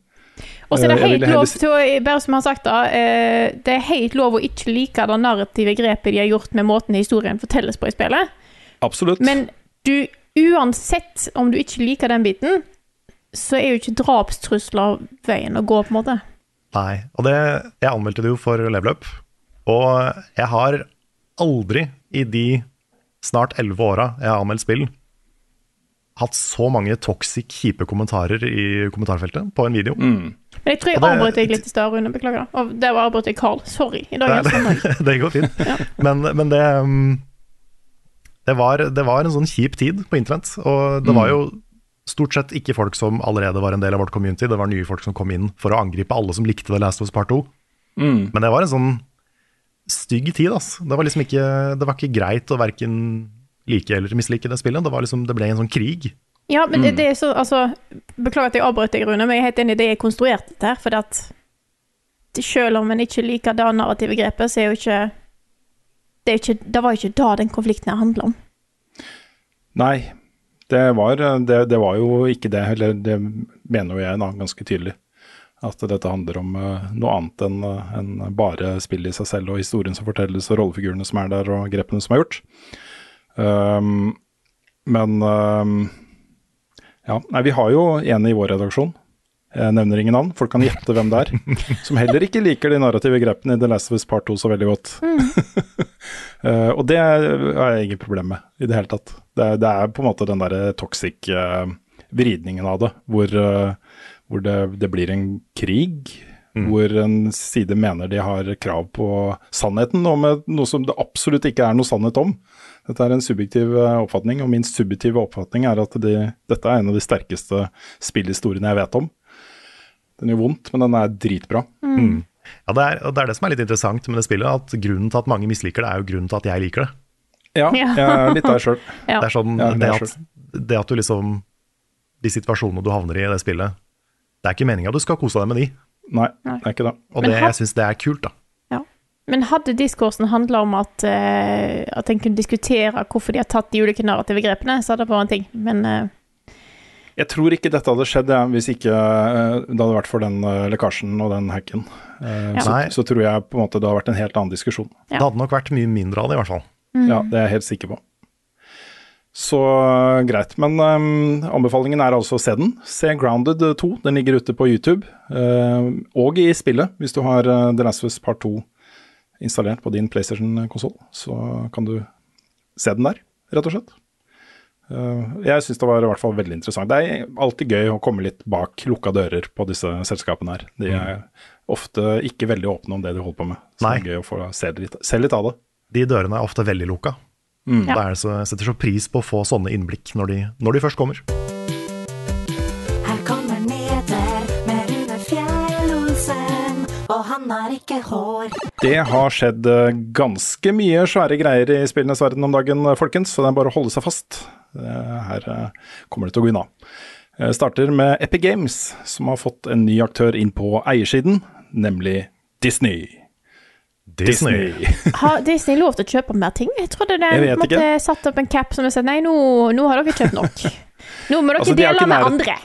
Og så er det Eh, helt lov til å, bare som jeg har sagt da, eh, det er helt lov å ikke like det narrative grepet de har gjort med måten historien fortelles på i spillet. Absolutt. Men du, uansett om du ikke liker den biten, så er jo ikke drapstrusler veien å gå, på en måte. Nei. Og det, jeg anmeldte det jo for leveløp. Og jeg har aldri i de snart elleve åra jeg har anmeldt spill, hatt så mange toxic, kjipe kommentarer i kommentarfeltet på en video. Men jeg tror jeg avbrøt deg litt i stad, Rune. Beklager. Og det var avbrøt jeg Carl. Sorry. I dag er det sånn. det, det går fint. Men, men det um, det var, det var en sånn kjip tid på internett, og det var jo stort sett ikke folk som allerede var en del av vårt community, det var nye folk som kom inn for å angripe alle som likte The Last of Us Part 2. Mm. Men det var en sånn stygg tid, ass. Det var liksom ikke, det var ikke greit å verken like eller mislike det spillet. Det, var liksom, det ble en sånn krig. Ja, men Mm. det, er så Altså, beklager at jeg avbrøt deg, Rune, men jeg er helt enig i det jeg konstruerte dette her, For at selv om en ikke liker det narrative grepet, så er jo ikke det, er ikke, det var jo ikke da den konflikten her handla om. Nei, det var, det, det var jo ikke det. Eller det mener jo jeg da ganske tydelig. At dette handler om eh, noe annet enn eh, enn bare spillet i seg selv og historien som fortelles og rollefigurene som er der og grepene som er gjort. Um, men um, ja, nei, vi har jo en i vår redaksjon. Jeg nevner ingen navn, folk kan gjette hvem det er. Som heller ikke liker de narrative grepene i The Last of Us Part 2 så veldig godt. Eh, og det har jeg ingen problem med i det hele tatt. Det, det er på en måte den derre toxic eh, vridningen av det, hvor, eh, hvor det, det blir en krig. Hvor en side mener de har krav på sannheten, om noe som det absolutt ikke er noe sannhet om. Dette er en subjektiv oppfatning, og min subjektive oppfatning er at de, dette er en av de sterkeste spillhistoriene jeg vet om. Den gjør vondt, men den er dritbra. Mm. Ja, det er, det er det som er litt interessant med det spillet, at grunnen til at mange misliker det, er jo grunnen til at jeg liker det. Ja, jeg er litt der sjøl. Ja. Det er sånn, Ja, det det, er at, det at du liksom De situasjonene du havner i i det spillet, det er ikke meninga du skal kose deg med de. Nei, Nei. det er ikke det. Og det, jeg syns det er kult, da. Men hadde diskursen handla om at, uh, at en kunne diskutere hvorfor de har tatt de ulike narrative grepene, så hadde det vært en ting. Men eh, Jeg tror ikke dette hadde skjedd ja, hvis ikke eh, det hadde vært for den eh, lekkasjen og den hacken. Eh, Ja. så, så tror jeg på en måte det hadde vært en helt annen diskusjon. Det hadde nok vært mye mindre av det, i hvert fall. Ja, det er jeg helt sikker på. Så eh, greit. Men um, anbefalingen er altså å se den. Se Grounded 2. Den ligger ute på YouTube. Uh, og i spillet, hvis du har uh, The Last of Us Part 2 installert på din PlayStation-konsoll. Så kan du se den der, rett og slett. Eh, jeg syns det var i hvert fall veldig interessant. Det er alltid gøy å komme litt bak lukka dører på disse selskapene her. De er ofte ikke veldig åpne om det de holder på med. Så Nei. det er gøy å få se litt, se litt av det. De dørene er ofte veldig lukka. Mm. Er det så, setter så pris på å få sånne innblikk når de, når de først kommer. Her kommer Neder med Rune Fjell-Olsen, og han har ikke hår. Det har skjedd eh, ganske mye svære greier i spillenes verden om dagen, folkens, så det er bare å holde seg fast. Eh, Her eh, kommer det til å gå unna. Jeg starter med Epic Games, som har fått en ny aktør inn på eiersiden, nemlig Disney. Disney. Har Disney lov til å kjøpe mer ting? Jeg trodde måte ikke. satt opp en cap som sa nei, nå, nå har dere kjøpt nok. Nå må dere Altså, de dele med andre.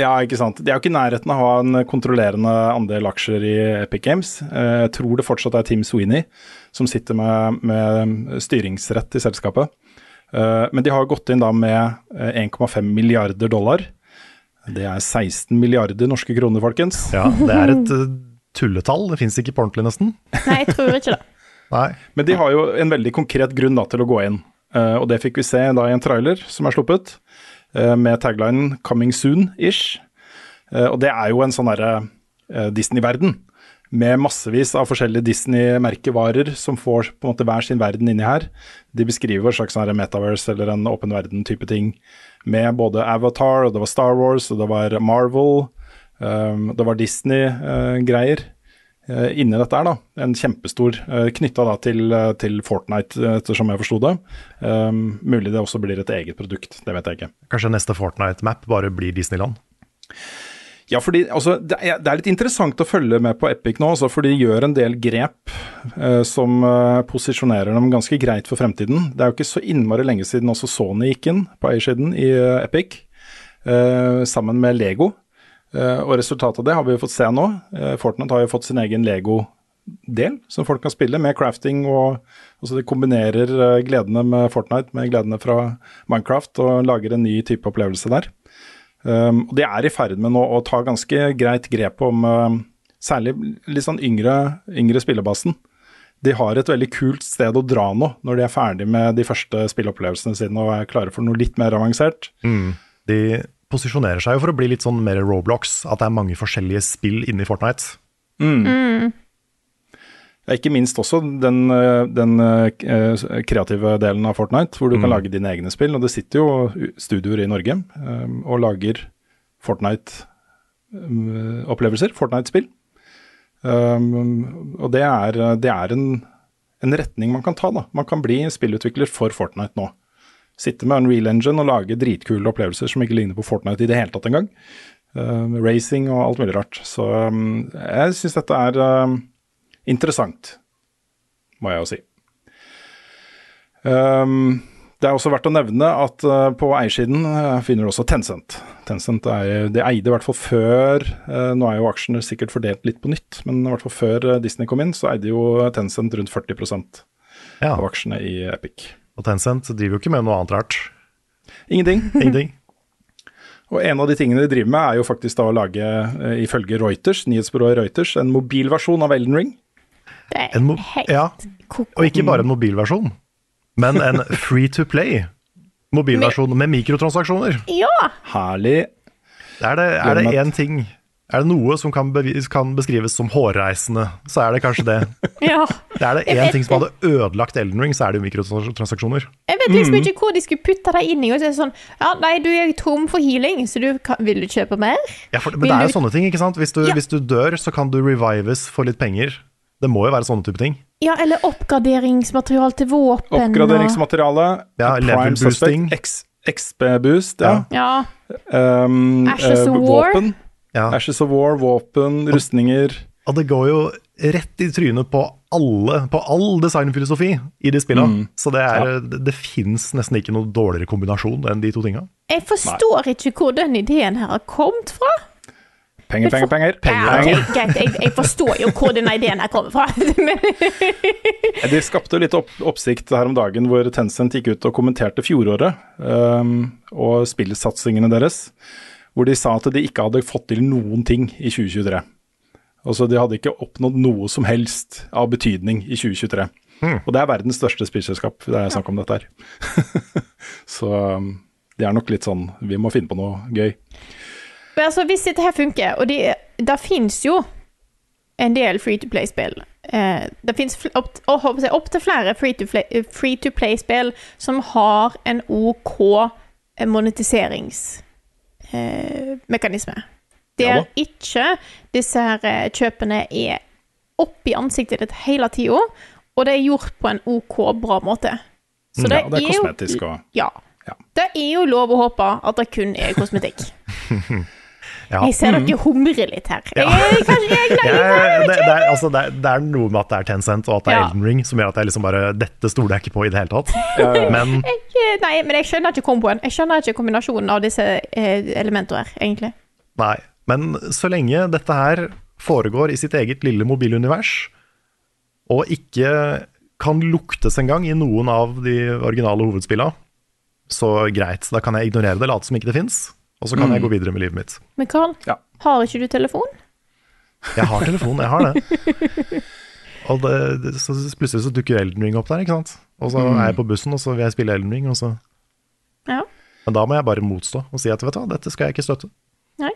Ja, ikke sant. De er jo ikke i nærheten av å ha en kontrollerende andel aksjer i Epic Games. Eh, Jeg tror det fortsatt er Tim Sweeney som sitter med, med styringsrett i selskapet. Eh, Men de har gått inn da med eh, 1,5 milliarder dollar. Det er 16 milliarder norske kroner, folkens. Ja, det er et eh, tulletall. Det fins ikke på ordentlig, nesten. Nei, jeg tror ikke det. Nei. Men de har jo en veldig konkret grunn da, til å gå inn. Eh, og det fikk vi se da i en trailer som er sluppet, eh, med taglinen 'coming soon'-ish. Eh, og det er jo en sånn derre eh, Disney-verden. Med massevis av forskjellige Disney-merkevarer som får på en måte hver sin verden inni her. De beskriver en slags sånn metaverse eller en åpen verden-type ting. Med både Avatar, og det var Star Wars, og det var Marvel. Um, det var Disney-greier uh, inni dette her, da. En kjempestor, uh, knytta da til, eh, til Fortnite, eh, ettersom jeg forsto det. Um, mulig det også blir et eget produkt, det vet jeg ikke. Kanskje neste Fortnite-map bare blir Disneyland? Ja, fordi altså, det, er, det er litt interessant å følge med på Epic nå, altså, for de gjør en del grep eh, som eh, posisjonerer dem ganske greit for fremtiden. Det er jo ikke så innmari lenge siden også Sony gikk inn på eiersiden i eh, Epic, eh, sammen med Lego. Eh, og resultatet av det har vi jo fått se nå. Eh, Fortnite har jo fått sin egen Lego-del som folk kan spille, med crafting og altså De kombinerer gledene med Fortnite med gledene fra Minecraft og lager en ny type opplevelse der. Um, og De er i ferd med nå å ta ganske greit grep om uh, særlig litt sånn yngre, yngre spillebasen. De har et veldig kult sted å dra nå, når de er ferdig med de første spilleopplevelsene sine og er klare for noe litt mer avansert. Mm. De posisjonerer seg jo for å bli litt sånn mer Roblox, at det er mange forskjellige spill inni Fortnite. Mm. Mm. Ja, Ikke minst også den, eh, den eh, kreative delen av Fortnite, hvor du kan Mm. lage dine egne spill. Og det sitter jo studioer i Norge um, og lager Fortnite-opplevelser, Fortnite-spill. Um, og det er, det er en, en retning man kan ta. da. Man kan bli spillutvikler for Fortnite nå. Sitte med Unreal Engine og lage dritkule opplevelser som ikke ligner på Fortnite i det hele tatt engang. Um, racing og alt mulig rart. Så um, jeg syns dette er interessant, må jeg jo si. Um, det er også verdt å nevne at uh, på eiersiden uh, finner du også Tencent. Tencent er, det eide i hvert fall før uh, Nå er jo aksjene sikkert fordelt litt på nytt, men i hvert fall før Disney kom inn, så eide jo Tencent rundt 40 Ja. av aksjene i Epic. Og Tencent driver jo ikke med noe annet rart. Ingenting. Ingenting. Og en av de tingene de driver med, er jo faktisk da å lage, ifølge Reuters, nyhetsbyrået Reuters, en mobilversjon av Elden Ring. En helt ja, og ikke bare en mobilversjon, men en free to play mobilversjon med mikrotransaksjoner. Ja! Herlig. Er det, er det én ting Er det noe som kan, bevis, kan beskrives som hårreisende, så er det kanskje det. ja. Det er det én ting som hadde ødelagt Elden Ring, så er det jo mikrotransaksjoner. Jeg vet liksom ikke hvor de skulle putte deg inn i. Og så er det sånn Ja, nei, du er tom for healing, så du kan, vil du kjøpe mer? Ja, for, men Vil det er jo du- sånne ting, ikke sant? Hvis du, Ja. hvis du dør, så kan du revives for litt penger. Det må jo være sånne type ting. Ja, eller oppgraderingsmateriale til våpen. Oppgraderingsmateriale, Ja, level prime boosting. suspect, X- XP-boost, ja. Ja. Um, Ashes eh, of War. Våpen. Ja. Ashes of War, våpen, rustninger. Og det går jo rett i trynet på alle, på all designfilosofi i de spillene. Mm. Så det, er, det, det fins nesten ikke noe dårligere kombinasjon enn de to tinga. Jeg forstår ikke hvor den ideen her har kommet fra. Penger, penger, penger. Ja, ok, greit, jeg, jeg forstår jo hvor denne ideen her kommer fra. Men, De skapte litt opp, oppsikt her om dagen hvor Tencent gikk ut og kommenterte fjoråret um, og spillsatsingene deres. Hvor de sa at de ikke hadde fått til noen ting i 2023. Altså De hadde ikke oppnådd noe som helst av betydning i 2023. Og det er verdens største spillselskap det er snakk om dette her. Så det er nok litt sånn Vi må finne på noe gøy. Men altså, hvis dette her funker, og det, det fins jo en del free to play-spill eh, Det fins opptil opp flere free to to play-spill som har en OK monetiseringsmekanisme. Eh, mekanisme. der Ja ikke disse her eh, kjøpene er opp i ansiktet ditt hele tida, og det er gjort på en OK, bra måte. Så det, Ja, det er er kosmetisk og Ja. Det er jo lov å håpe at det kun er kosmetikk. Ja. Jeg ser Mm. dere humre litt her. Ja. Jeg, kanskje jeg er her, det, det, er, altså, det, er, det er noe med at det er Tencent og at det er Ja. Elden Ring som gjør at jeg liksom bare Dette stoler jeg ikke på i det hele tatt. Men Jeg, nei, men jeg skjønner ikke komboen. Jeg skjønner ikke kombinasjonen av disse eh, elementene her, egentlig. Nei, men så lenge dette her foregår i sitt eget lille mobilunivers, og ikke kan luktes engang i noen av de originale hovedspillene, så greit, da kan jeg ignorere det, late som ikke det fins, og så kan Mm. jeg gå videre med livet mitt. Men Carl, Ja. har ikke du telefon? Jeg har telefon, jeg har det. Og det, det, så plutselig så dukker Elden Ring opp der, ikke sant. Og så Mm. er jeg på bussen, og så vil jeg spille Elden Ring, og så Ja. Men da må jeg bare motstå og si at vet du hva, dette skal jeg ikke støtte. Nei.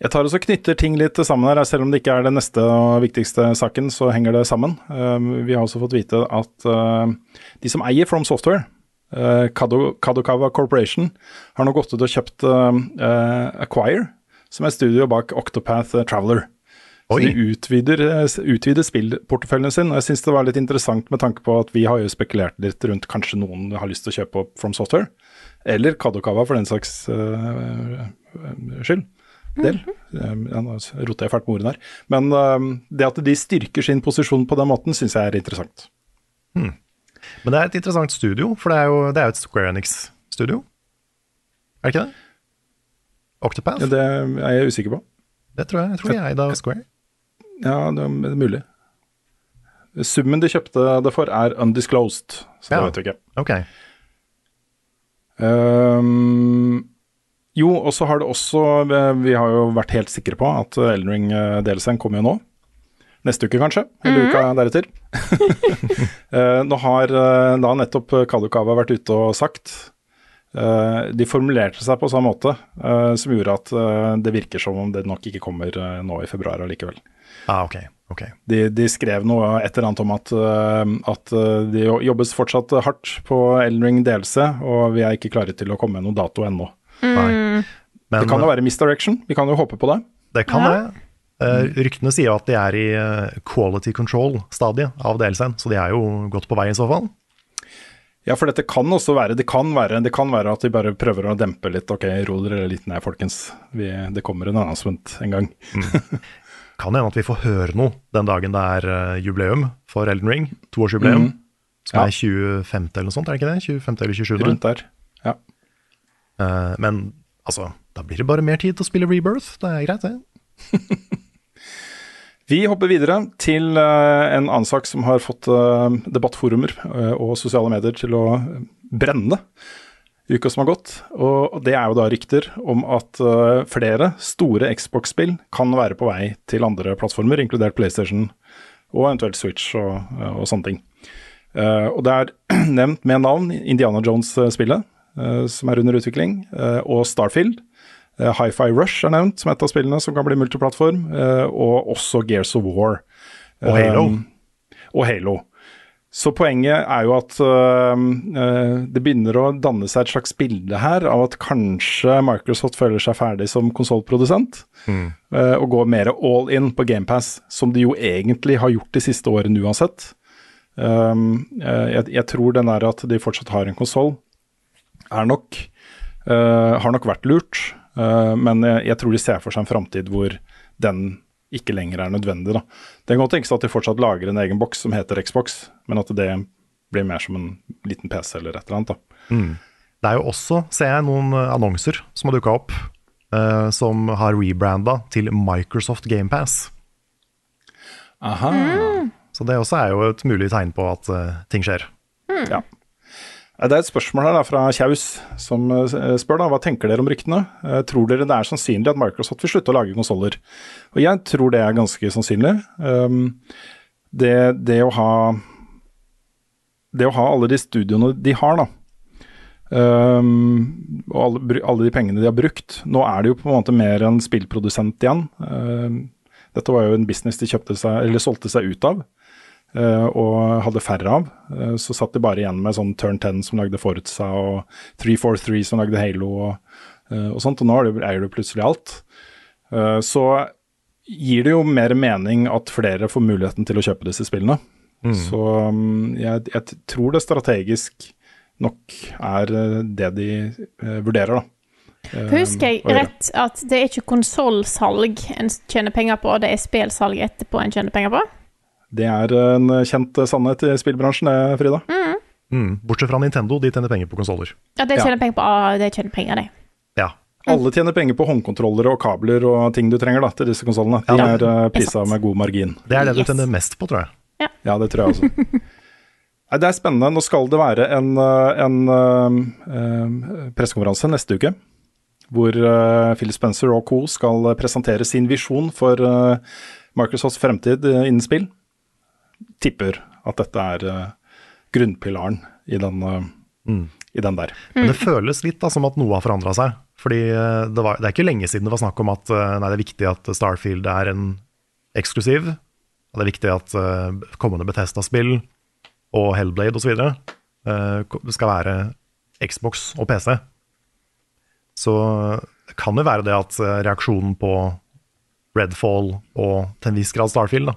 Jeg tar også knytter ting litt sammen her, selv om det ikke er den neste og viktigste saken, så henger det sammen. Um, vi har også fått vite at uh, de som eier From Software, Kado, Kadokawa Corporation, har nå gått ut og kjøpt uh, uh, Acquire, som er studio bak Octopath Traveler. Så Oi. de utvider, utvider spillporteføljen sin, og jeg syns det var litt interessant med tanke på at vi har jo spekulert litt rundt kanskje noen har lyst til å kjøpe opp From Software, eller Kadokawa for den saks uh, skyld del. Ja, nå roter jeg fælt med ordene her. Men uh, det at de styrker sin posisjon på den måten, syns jeg er interessant. Men det er et interessant studio, for det er jo, det er jo et Square Enix-studio. Er det ikke det? Octopath? Ja, det er jeg usikker på. Det tror jeg. Jeg tror de er eid av Square. Ja, det er mulig. Summen de kjøpte det for, er undisclosed, så Ja. det vet vi ikke. Ok. Um, jo, og så har det også eh, Vi har jo vært helt sikre på at Elden Ring-delelsen kommer jo nå. Neste uke, kanskje. Eller uka deretter. Eh, nå har eh, da nettopp Kadukava vært ute og sagt eh, De formulerte seg på samme måte, eh, som gjorde at det virker som om det nok ikke kommer nå i februar allikevel. Ah, ok. Okay. De, de skrev noe et eller annet om at, at det jobbes fortsatt hardt på Elden Ring DLC, og vi er ikke klare til å komme med noen dato ennå. Mm. Men det kan jo være misdirection, vi kan jo håpe på det. det kan det. Eh, ryktene sier at de er i eh, quality control-stadiet av DLC-en, så de er jo godt på vei i så fall. Ja, for dette kan også være det kan være, det kan være at de bare prøver å dempe litt. Ok, ro dere litt ned, folkens. Vi, det kommer en announcement en gang. Kan hende at vi får høre noe den dagen det er eh, jubileum for Elden Ring. Toårsjubileum. Mm. Som Ja. er 25. eller noe sånt, er det ikke det? 25. eller 27. Rundt der. Ja. Uh, men altså, da blir det bare mer tid til å spille Rebirth. Det er greit, det. Vi hopper videre til eh, en annen sak som har fått eh, debattforumer eh, og sosiale medier til å brenne i uka som har gått. Og det er jo da rykter om at flere store Xbox-spill kan være på vei til andre plattformer, inkludert PlayStation og eventuelt Switch og, og sånne ting. Og det er nevnt med navn Indiana Jones-spillet, som er under utvikling, og Starfield. Uh, Hi-Fi Rush er nevnt som et av spillene som kan bli multiplattform, eh, og også Gears of War. Og Halo. Um, og Halo. Så poenget er jo at øh, det begynner å danne seg et slags bilde her av at kanskje Microsoft føler seg ferdig som konsollprodusent, Mm. øh, og går mer all in på GamePass, som de jo egentlig har gjort de siste årene uansett. Um, jeg, jeg tror den der at de fortsatt har en konsoll, er nok øh, har nok vært lurt, men jeg, jeg tror de ser for seg en framtid hvor den ikke lenger er nødvendig. da. Det kan godt tenkes at de fortsatt lager en egen boks som heter Xbox, men at det blir mer som en liten PC eller et eller annet. da. Mm. Det er jo også, ser jeg, noen eh, annonser som har dukka opp, uh, som har rebranda til Microsoft GamePass. Aha. Så det også er jo et mulig tegn på at uh, ting skjer. Ja. Det er et spørsmål her da, fra Kjaus som eh, spør da, hva tenker dere om ryktene. Eh, Tror dere det er sannsynlig at Microsoft vil slutte å lage konsoller? Jeg tror det er ganske sannsynlig. Um, det, det å ha Det å ha alle de studioene de har, da. Um, og alle, alle de pengene de har brukt. Nå er det jo på en måte mer en spillprodusent igjen. Um, dette var jo en business de kjøpte seg, eller solgte seg ut av. eh, og hadde færre av. Eh, så satt de bare igjen med sånn Turn 10 som lagde Forza, og 343 som lagde Halo og, eh, og sånt. Og nå er det, eier du plutselig alt. Så gir det jo mer mening at flere får muligheten til å kjøpe disse spillene. Mm. Så um, jeg, jeg tror det strategisk nok er det de vurderer, da. Husker jeg rett at det er ikke konsollsalg en tjener penger på, det er spillsalg etterpå en tjener penger på? Det er en kjent sannhet i spillbransjen, det, Frida. Mm. Mm. Bortsett fra Nintendo, de tjener penger på konsoller. Ja, de Ja. tjener penger på ah, de tjener penger, de. Ja. Alle tjener penger på håndkontrollere og kabler og ting du trenger da, til disse konsollene. De Ja, er prisa med god margin. Det er det Yes. du tjener mest på, tror jeg. Ja, det tror jeg også. Nei, det er spennende. Nå skal det være en, uh, en uh, uh, pressekonferanse neste uke. Hvor uh, Phil Spencer og co. skal presentere sin visjon for uh, Microsofts fremtid innen spill. Tipper at dette er uh, grunnpilaren i den, uh, Mm. i den der. Men det føles litt da, som at noe har forandra seg. Fordi eh, det, var, det er ikke lenge siden det var snakk om at eh, nei, det er viktig at Starfield er en eksklusiv. Og det er viktig at uh, kommende Bethesda-spill og Hellblade osv. Uh, skal være Xbox og PC. Så det kan jo være det at eh, reaksjonen på Redfall og til en viss grad Starfield da,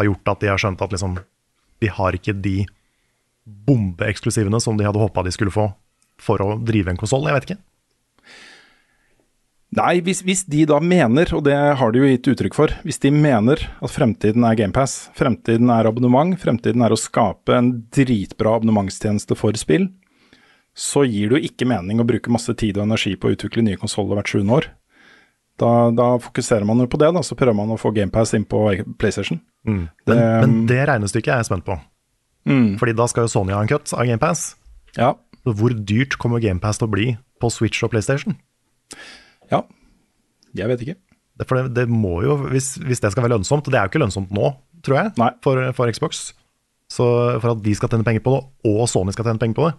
har gjort at de har skjønt at liksom, de har ikke de bombeeksklusivene som de hadde håpa de skulle få for å drive en konsoll. Jeg vet ikke. Nei, hvis, hvis de da mener, og det har de jo gitt uttrykk for, hvis de mener at fremtiden er GamePass, fremtiden er abonnement, fremtiden er å skape en dritbra abonnementstjeneste for spill, så gir det jo ikke mening å bruke masse tid og energi på å utvikle nye konsoller hvert sjuende år. Da, da fokuserer man jo på det, da, så prøver man å få GamePass inn på PlayStation. Men, Det- men det regnestykket er jeg spent på. Mm. Fordi da skal jo Sony ha en cut av GamePass. Ja. Hvor dyrt kommer GamePass til å bli på Switch og PlayStation? Ja, jeg vet ikke. Det, for det, det må jo, hvis, hvis det skal være lønnsomt, og det er jo ikke lønnsomt nå, tror jeg, for, for Xbox. Så for at de skal tjene penger på det, og Sony skal tjene penger på det,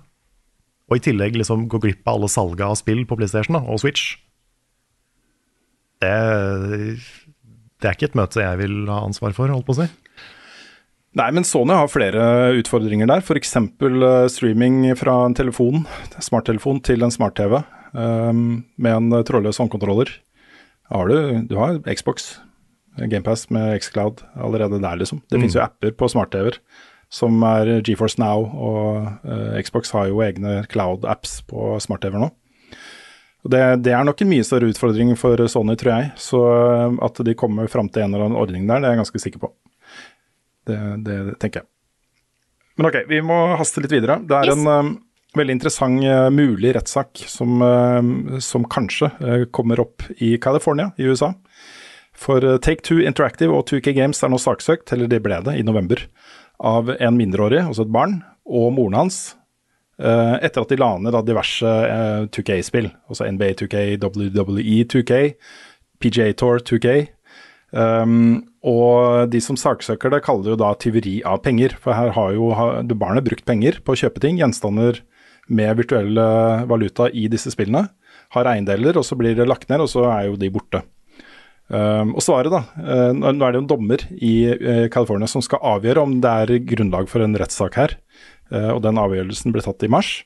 og i tillegg liksom gå glipp av alle salget av spill på PlayStation da, og Switch, det, det er ikke et møte jeg vil ha ansvar for, holdt på å si. Nei, men Sony har flere utfordringer der. F.eks. Uh, streaming fra en telefon, smarttelefon til en smart-TV um, med en uh, trådløs håndkontroller. Har du, du har Xbox, GamePass med Xcloud allerede der, liksom. Det Mm. finnes jo apper på smart-TV-er som er GeForce Now, og uh, Xbox har jo egne cloud-apps på smart-TV-er nå. Det, det er nok en mye større utfordring for Sony, tror jeg. Så uh, at de kommer fram til en eller annen ordning der, det er jeg ganske sikker på. Det, det, tenker jeg. Men ok, vi må haste litt videre. Det er Yes. en um, veldig interessant uh, mulig rettssak som, uh, som kanskje uh, kommer opp i California i USA. For Take Two Interactive og 2K Games er nå saksøkt, eller det ble det, i november, av en mindreårig, altså et barn, og moren hans, etter at de la ned diverse uh, 2K-spill. Altså NBA 2K, WWE 2K, PGA Tour 2K. Um, og de som saksøker det, kaller det jo da tyveri av penger. For her har jo barnet brukt penger på å kjøpe ting, gjenstander med virtuell eh, valuta i disse spillene. Har eiendeler, og så blir det lagt ned, og så er jo de borte. Um, og svaret, da. Uh, nå er det jo en dommer i uh, California som skal avgjøre om det er grunnlag for en rettssak her. Eh, og den avgjørelsen ble tatt i mars.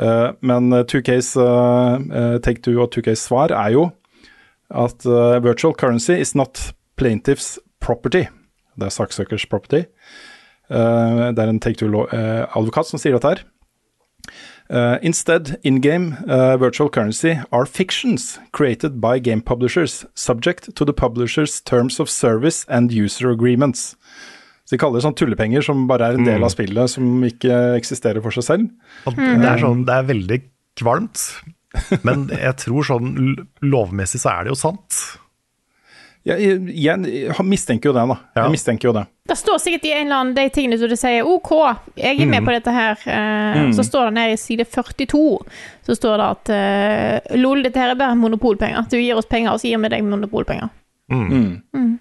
Eh, men eh, 2Ks, eh, Take Two og 2Ks svar er jo at virtual currency is not plaintiff's property. Det er saksøkers property. Det er en Take Two-advokat som sier dette her. Uh, instead, in-game uh, virtual currency are fictions created by game publishers, subject to the publishers' terms of service and user agreements. Så De kaller det sånn tullepenger som bare er en del Mm. av spillet, som ikke eksisterer for seg selv. Det, er sånn, det er veldig kvalmt, men jeg tror sånn lovmessig så er det jo sant. Jeg, jeg, jeg mistenker jo det, da. Jeg mistenker jo det. Det står sikkert i en eller annen de tingene som du sier OK, jeg er med Mm. på dette her. Uh, Mm. Så står det nede i side 42 så står det at uh, LOL, dette her er bare monopolpenger. Du gir oss penger, og så gir vi deg monopolpenger. Mm.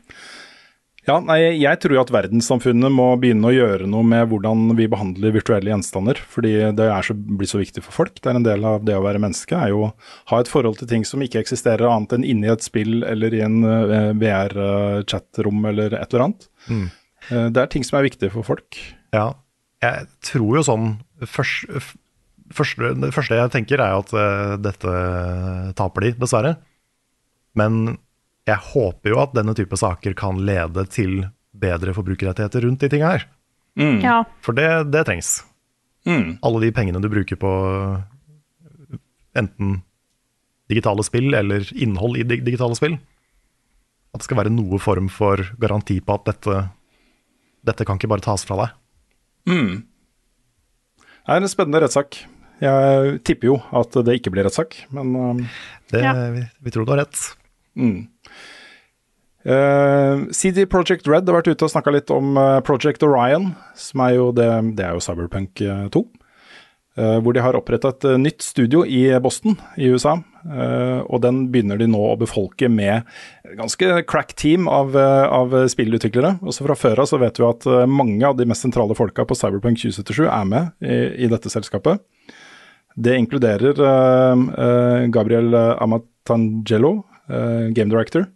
Ja, nei, jeg tror jo at verdenssamfunnet må begynne å gjøre noe med hvordan vi behandler virtuelle gjenstander. Fordi det er så, blir så viktig for folk. Det er en del av det å være menneske. er jo å ha et forhold til ting som ikke eksisterer annet enn inni et spill eller i en uh, VR-chatrom eller et eller annet. Mm. Eh, det er ting som er viktige for folk. Ja, jeg tror jo sånn først, første, Det første jeg tenker er at eh, dette taper de, dessverre. Men jeg håper jo at denne type saker kan lede til bedre forbrukerrettigheter rundt de tinga her. Mm. Ja. For det, det trengs. Alle de pengene du bruker på enten digitale spill eller innhold i dig digitale spill. At det skal være noe form for garanti på at dette, dette kan ikke bare tas fra deg. Mm. Det er en spennende rettssak. Jeg tipper jo at det ikke blir rettssak, men um, Det, vi, vi tror du har rett. Mm. Uh, CD Project Red har vært ute og snakka litt om eh, Project Orion, som er jo det, det er jo Cyberpunk eh, 2. Uh, hvor de har oppretta et eh, nytt studio i Boston i USA. Uh, og den begynner de nå å befolke med ganske crack team av, eh, av spillutviklere. Også fra før av så vet vi at eh, mange av de mest sentrale folka på Cyberpunk 2077 er med i, i dette selskapet. Det inkluderer eh, eh, Gabriel Amatangelo, eh, game director.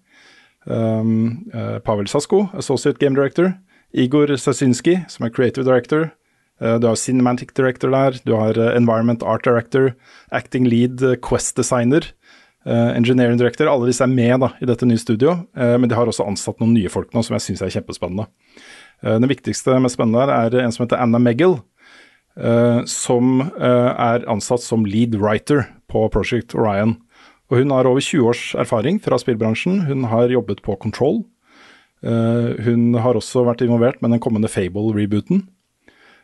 Um, eh, Pavel Sasko, associate game director. Igor Sasinski, som er creative director. Eh, du har cinematic director der. Du har eh, environment art director, acting lead, eh, quest designer. eh, engineering director. Alle disse er med da, i dette nye studio, eh, men de har også ansatt noen nye folk nå som jeg syns er kjempespennende. Eh, den viktigste, mest spennende her er en som heter Anna Meggel, eh, som eh, er ansatt som lead writer på Project Orion. Og hun har over 20 års erfaring fra spillbransjen. Hun har jobbet på Control. Uh, hun har også vært involvert med den kommende Fable-rebooten.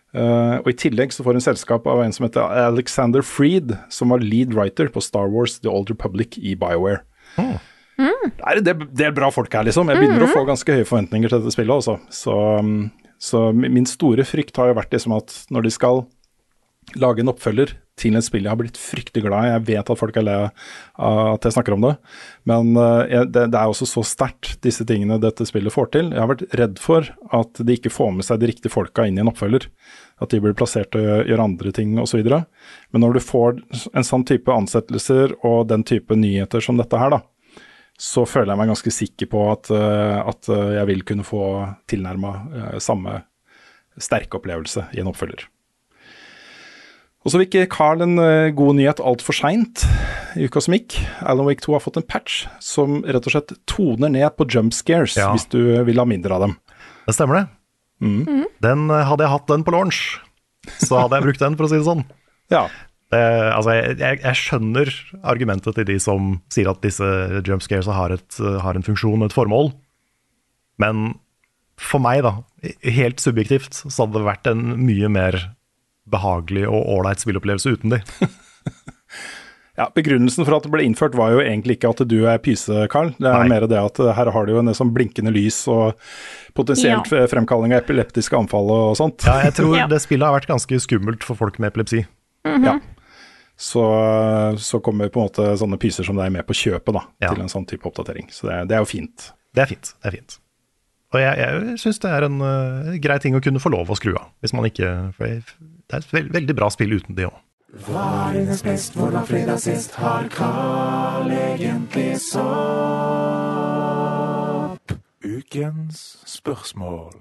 Uh, og I tillegg så får hun selskap av en som heter Alexander Freed, som var lead writer på Star Wars The Old Republic i Bioware. Det er en del, del bra folk her, liksom. Jeg begynner å få ganske høye forventninger til dette spillet. Også. Så, um, så min store frykt har jo vært liksom at når de skal lage en oppfølger til et spill jeg har blitt fryktelig glad i. Jeg vet at folk er lei av at jeg snakker om det, men jeg, det, er også så sterkt, disse tingene dette spillet får til. Jeg har vært redd for at de ikke får med seg de riktige folka inn i en oppfølger. At de blir plassert til å gjøre- andre ting osv. Men når du får en sånn type ansettelser og den type nyheter som dette her, da, så føler jeg meg ganske sikker på at, uh, at uh, jeg vil kunne få tilnærma samme sterke opplevelse i en oppfølger. Og så fikk Carl en uh, god nyhet altfor seint i uka som gikk. Alan Wake 2 har fått en patch som rett og slett toner ned på jump scares, Ja. hvis du vil ha mindre av dem. Det stemmer det. Mm. Den, eh, hadde jeg hatt den på launch, så hadde jeg brukt den, for å si det sånn. Ja. Det, altså, jeg, jeg, jeg skjønner argumentet til de som sier at disse jump scares har, et, har en funksjon et formål, men for meg, da, helt subjektivt, så hadde det vært en mye mer behagelig og ålreit spillopplevelse uten de. Ja, Begrunnelsen for at det ble innført var jo egentlig ikke at du er pyse, Carl. Det er Nei. mer det at uh, her har du jo en sånn blinkende lys og potensielt Ja. fremkalling av epileptiske anfall og sånt. Ja, jeg tror det spillet har vært ganske skummelt for folk med epilepsi. Ja. Så, så kommer på en måte sånne pyser som deg med på kjøpet da, Ja. til en sånn type oppdatering. Så det, er- det er jo fint. Det er fint. det er fint. Og jeg, jeg syns det er en uh, grei ting å kunne få lov å skru av, hvis man ikke For jeg- det er et veld, veldig bra spill uten det òg. Hva er dines best, hvor var fredag sist? Har Carl egentlig sopp? Ukens spørsmål.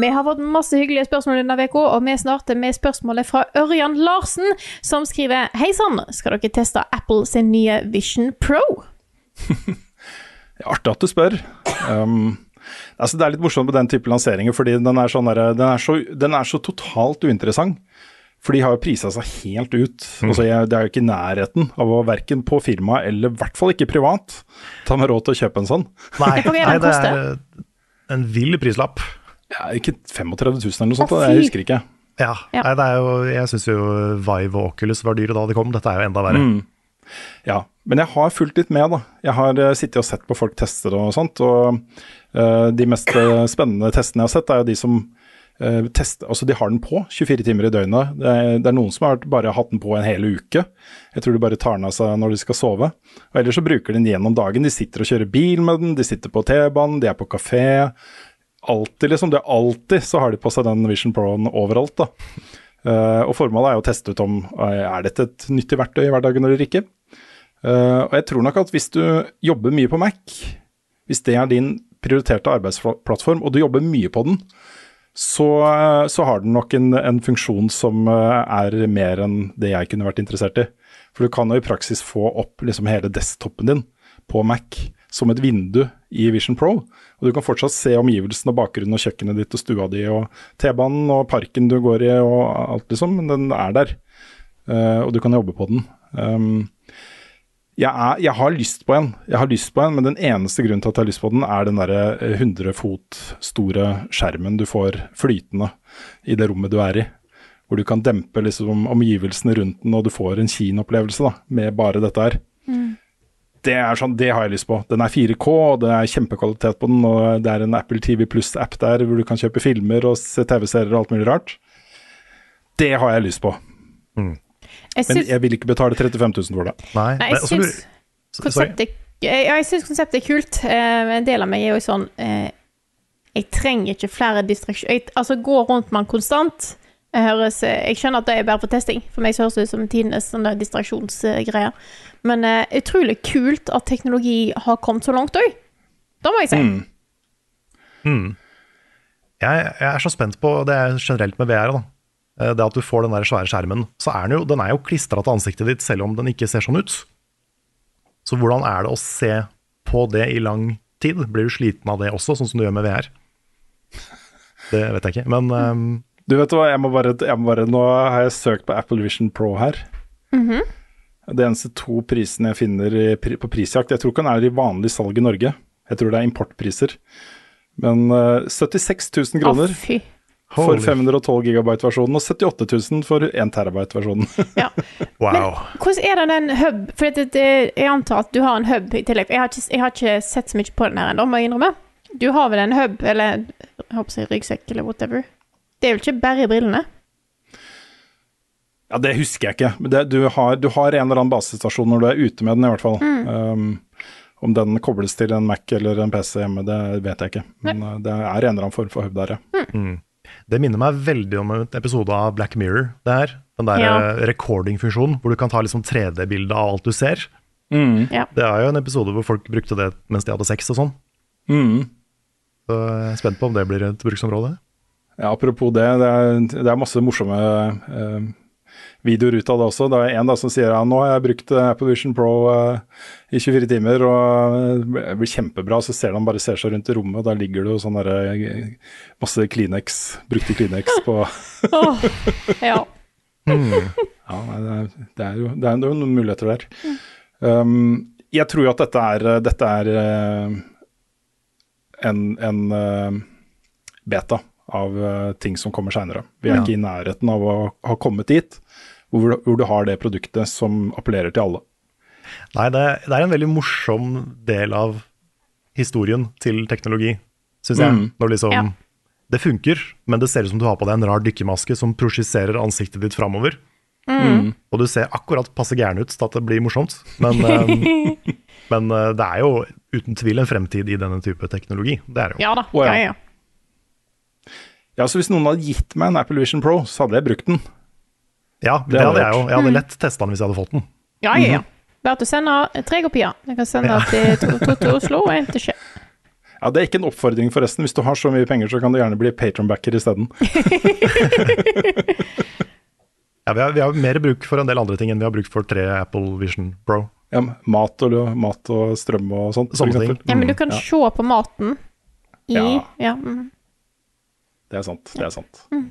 Vi har fått masse hyggelige spørsmål denne uka, og vi starter med spørsmålet fra Ørjan Larsen, som skriver Hei sann, skal dere teste Apple sin nye Vision Pro? Artig at du spør. Um, altså det er litt morsomt med den type lanseringer, fordi den er, sånn der, den, er så, den er så totalt uinteressant. For de har jo prisa seg helt ut. Altså, jeg, det er jo ikke i nærheten av å verken på firma eller i hvert fall ikke privat ta meg råd til å kjøpe en sånn. Nei, nei det er en vill prislapp. Ja, ikke 35 000 eller noe sånt, jeg husker ikke. Ja, Nei, det er jo, jeg syns jo Vive og Oculus var dyre da de kom. Dette er jo enda verre. Mm. Ja, men jeg har fulgt litt med, da. Jeg har eh, sittet og sett på folk teste det og sånt. Og de mest eh, spennende testene jeg har sett, er jo de som uh, tester Altså, de har den på 24 timer i døgnet. Det er, det er noen som har bare hatt den på en hel uke. Jeg tror de bare tar den av seg når de skal sove. Og ellers så bruker de den gjennom dagen. De sitter og kjører bil med den, de sitter på T-banen, de er på kafé. Alltid, liksom. Det er alltid så har de på seg den Vision Pro-en overalt, da. Uh, og formålet er jo å teste ut om eh, er dette et nyttig verktøy i hverdagen eller ikke. Uh, og jeg tror nok at hvis du jobber mye på Mac, hvis det er din prioriterte arbeidsplattform, og du jobber mye på den, så, eh, så har den nok en, en funksjon som eh, er mer enn det jeg kunne vært interessert i. For du kan jo i praksis få opp liksom hele desktopen din på Mac som et vindu i Vision Pro. Og du kan fortsatt se omgivelsene og bakgrunnen og kjøkkenet ditt og stua di og T-banen og parken du går i og alt, liksom. Men den er der, Uh, og du kan jobbe på den. Um, jeg, er, jeg har lyst på en, jeg har lyst på en, men den eneste grunnen til at jeg har lyst på den, er den derre 100 fot store skjermen du får flytende i det rommet du er i. Hvor du kan dempe liksom omgivelsene rundt den, og du får en kinoopplevelse da, med bare dette her. Det, er sånn, det har jeg lyst på. Den er 4K, og det er kjempekvalitet på den. og Det er en Apple TV Pluss-app der hvor du kan kjøpe filmer og se TV-serier og alt mulig rart. Det har jeg lyst på. Jeg Men jeg vil ikke betale 35 000 for det. Nei, Nei, jeg syns konseptet ja, konseptet er kult. Eh, en del av meg er jo sånn eh, Jeg trenger ikke flere distraksjoner. Altså, gå rundt med den konstant. Jeg, høres, eh, jeg skjønner at det er bare for testing. For meg så høres det ut som tidenes distraksjonsgreier. Men eh, utrolig kult at teknologi har kommet så langt òg. Da må jeg si. Mm. Jeg, jeg er så spent på det er generelt med VR. da. Eh, Det at du får den der svære skjermen. Så er den jo, den er jo klistra til ansiktet ditt selv om den ikke ser sånn ut. Så hvordan er det å se på det i lang tid? Blir du sliten av det også, sånn som du gjør med VR? Det vet jeg ikke, men um, Du vet hva, jeg må bare, jeg må bare Nå har jeg søkt på Apple Vision Pro her. Mhm. Det eneste to prisene jeg finner i, på prisjakt Jeg tror ikke den er i vanlig salg i Norge. Jeg tror det er importpriser. Men uh, 76 000 kroner Å, fy. For 512 gigabyte-versjonen, og 78 000 for 1 terabyte-versjonen. wow. Men Hvordan er det den hub For det, det, jeg antar at du har en hub i tillegg. Jeg har ikke, jeg har ikke sett så mye på den her ennå, må jeg innrømme. Du har vel en hub, eller jeg håper ryggsekk, eller whatever. Det er vel ikke bare i brillene? Ja, det husker jeg ikke. Men det, du, har, du har en eller annen basestasjon når du er ute med den, i hvert fall. Mm. Um, om den kobles til en Mac eller en PC hjemme, det vet jeg ikke. Men uh, det er en eller annen form for hub der, ja. Mm. Det minner meg veldig om en episode av Black Mirror. Det her. Den der Ja. eh, recording-funksjonen, hvor du kan ta liksom 3D-bilde av alt du ser. Mm. Ja. Det er jo en episode hvor folk brukte det mens de hadde sex og sånn. Mm. Så jeg er spent på om det blir et bruksområde. Ja, apropos det, det er, det er masse morsomme eh, videoer ut av det også. Det er en da som sier ja, nå har jeg brukt eh, Apple Vision Pro uh, i 24 timer, og eh, det blir kjempebra. Så ser han bare ser seg rundt i rommet, og der ligger det jo sånn derre masse Kleenex, brukte Kleenex på oh, ja. Ja, det, er, det, er jo, det er jo noen muligheter der. Um, jeg tror jo at dette er, dette er en, en beta av ting som kommer seinere. Vi er Ja. ikke i nærheten av å ha kommet dit hvor, du- hvor du har det produktet som appellerer til alle. Nei, det, det er en veldig morsom del av historien til teknologi, syns jeg. Mm. Når liksom Ja. Det funker, men det ser ut som du har på deg en rar dykkermaske som prosjiserer ansiktet ditt framover. Mm. Og du ser akkurat passe gæren ut til at det blir morsomt. Men, eh, men eh, det er jo uten tvil en fremtid i denne type teknologi. Det er det jo. Ja da. Ja, ja. Ja, så Hvis noen hadde gitt meg en Apple Vision Pro, så hadde jeg brukt den. Ja, det, hadde jeg jo. Jeg hadde Mm. lett testa den hvis jeg hadde fått den. Ja, ja, ja. Bare at du sender tre kopier. Jeg kan sende Ja. til to, to til Oslo og en til Skje. Ja, Det er ikke en oppfordring, forresten. Hvis du har så mye penger, så kan du gjerne bli patronbacker isteden. Ja, vi, har, vi har mer bruk for en del andre ting enn vi har bruk for tre Apple Vision Pro. Ja, mat og, mat og strøm og sånt. Sånne ting. Ja, men du kan Ja. se på maten i Ja. Ja. mm. Det er sant. Det er sant. Mm.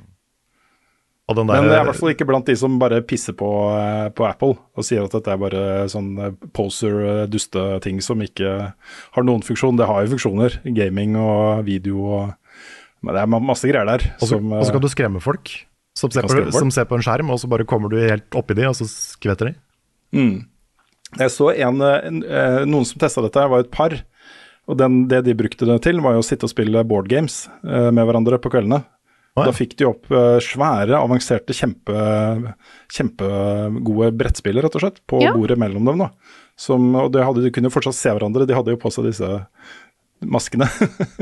Og den Men det er i hvert fall ikke blant de som bare pisser på, eh, på Apple og sier at dette er bare sånn poser-duste-ting som ikke har noen funksjon. Det har jo funksjoner. Gaming og video og Men det er masse greier der. og så som, og så kan eh, du skremme folk som ser, på, skremme folk. som ser på en skjerm, og så bare kommer du helt oppi de, og så skvetter de. Mm. Jeg så en, en, eh, noen som testa dette, var et par. Og den, det de brukte det til, var jo å sitte og spille board games eh, med hverandre på kveldene. Da fikk de opp eh, svære, avanserte, kjempe, kjempegode brettspill, rett og slett, på Ja. bordet mellom dem. da. Som, og de, hadde, de kunne jo fortsatt se hverandre, de hadde jo på seg disse maskene.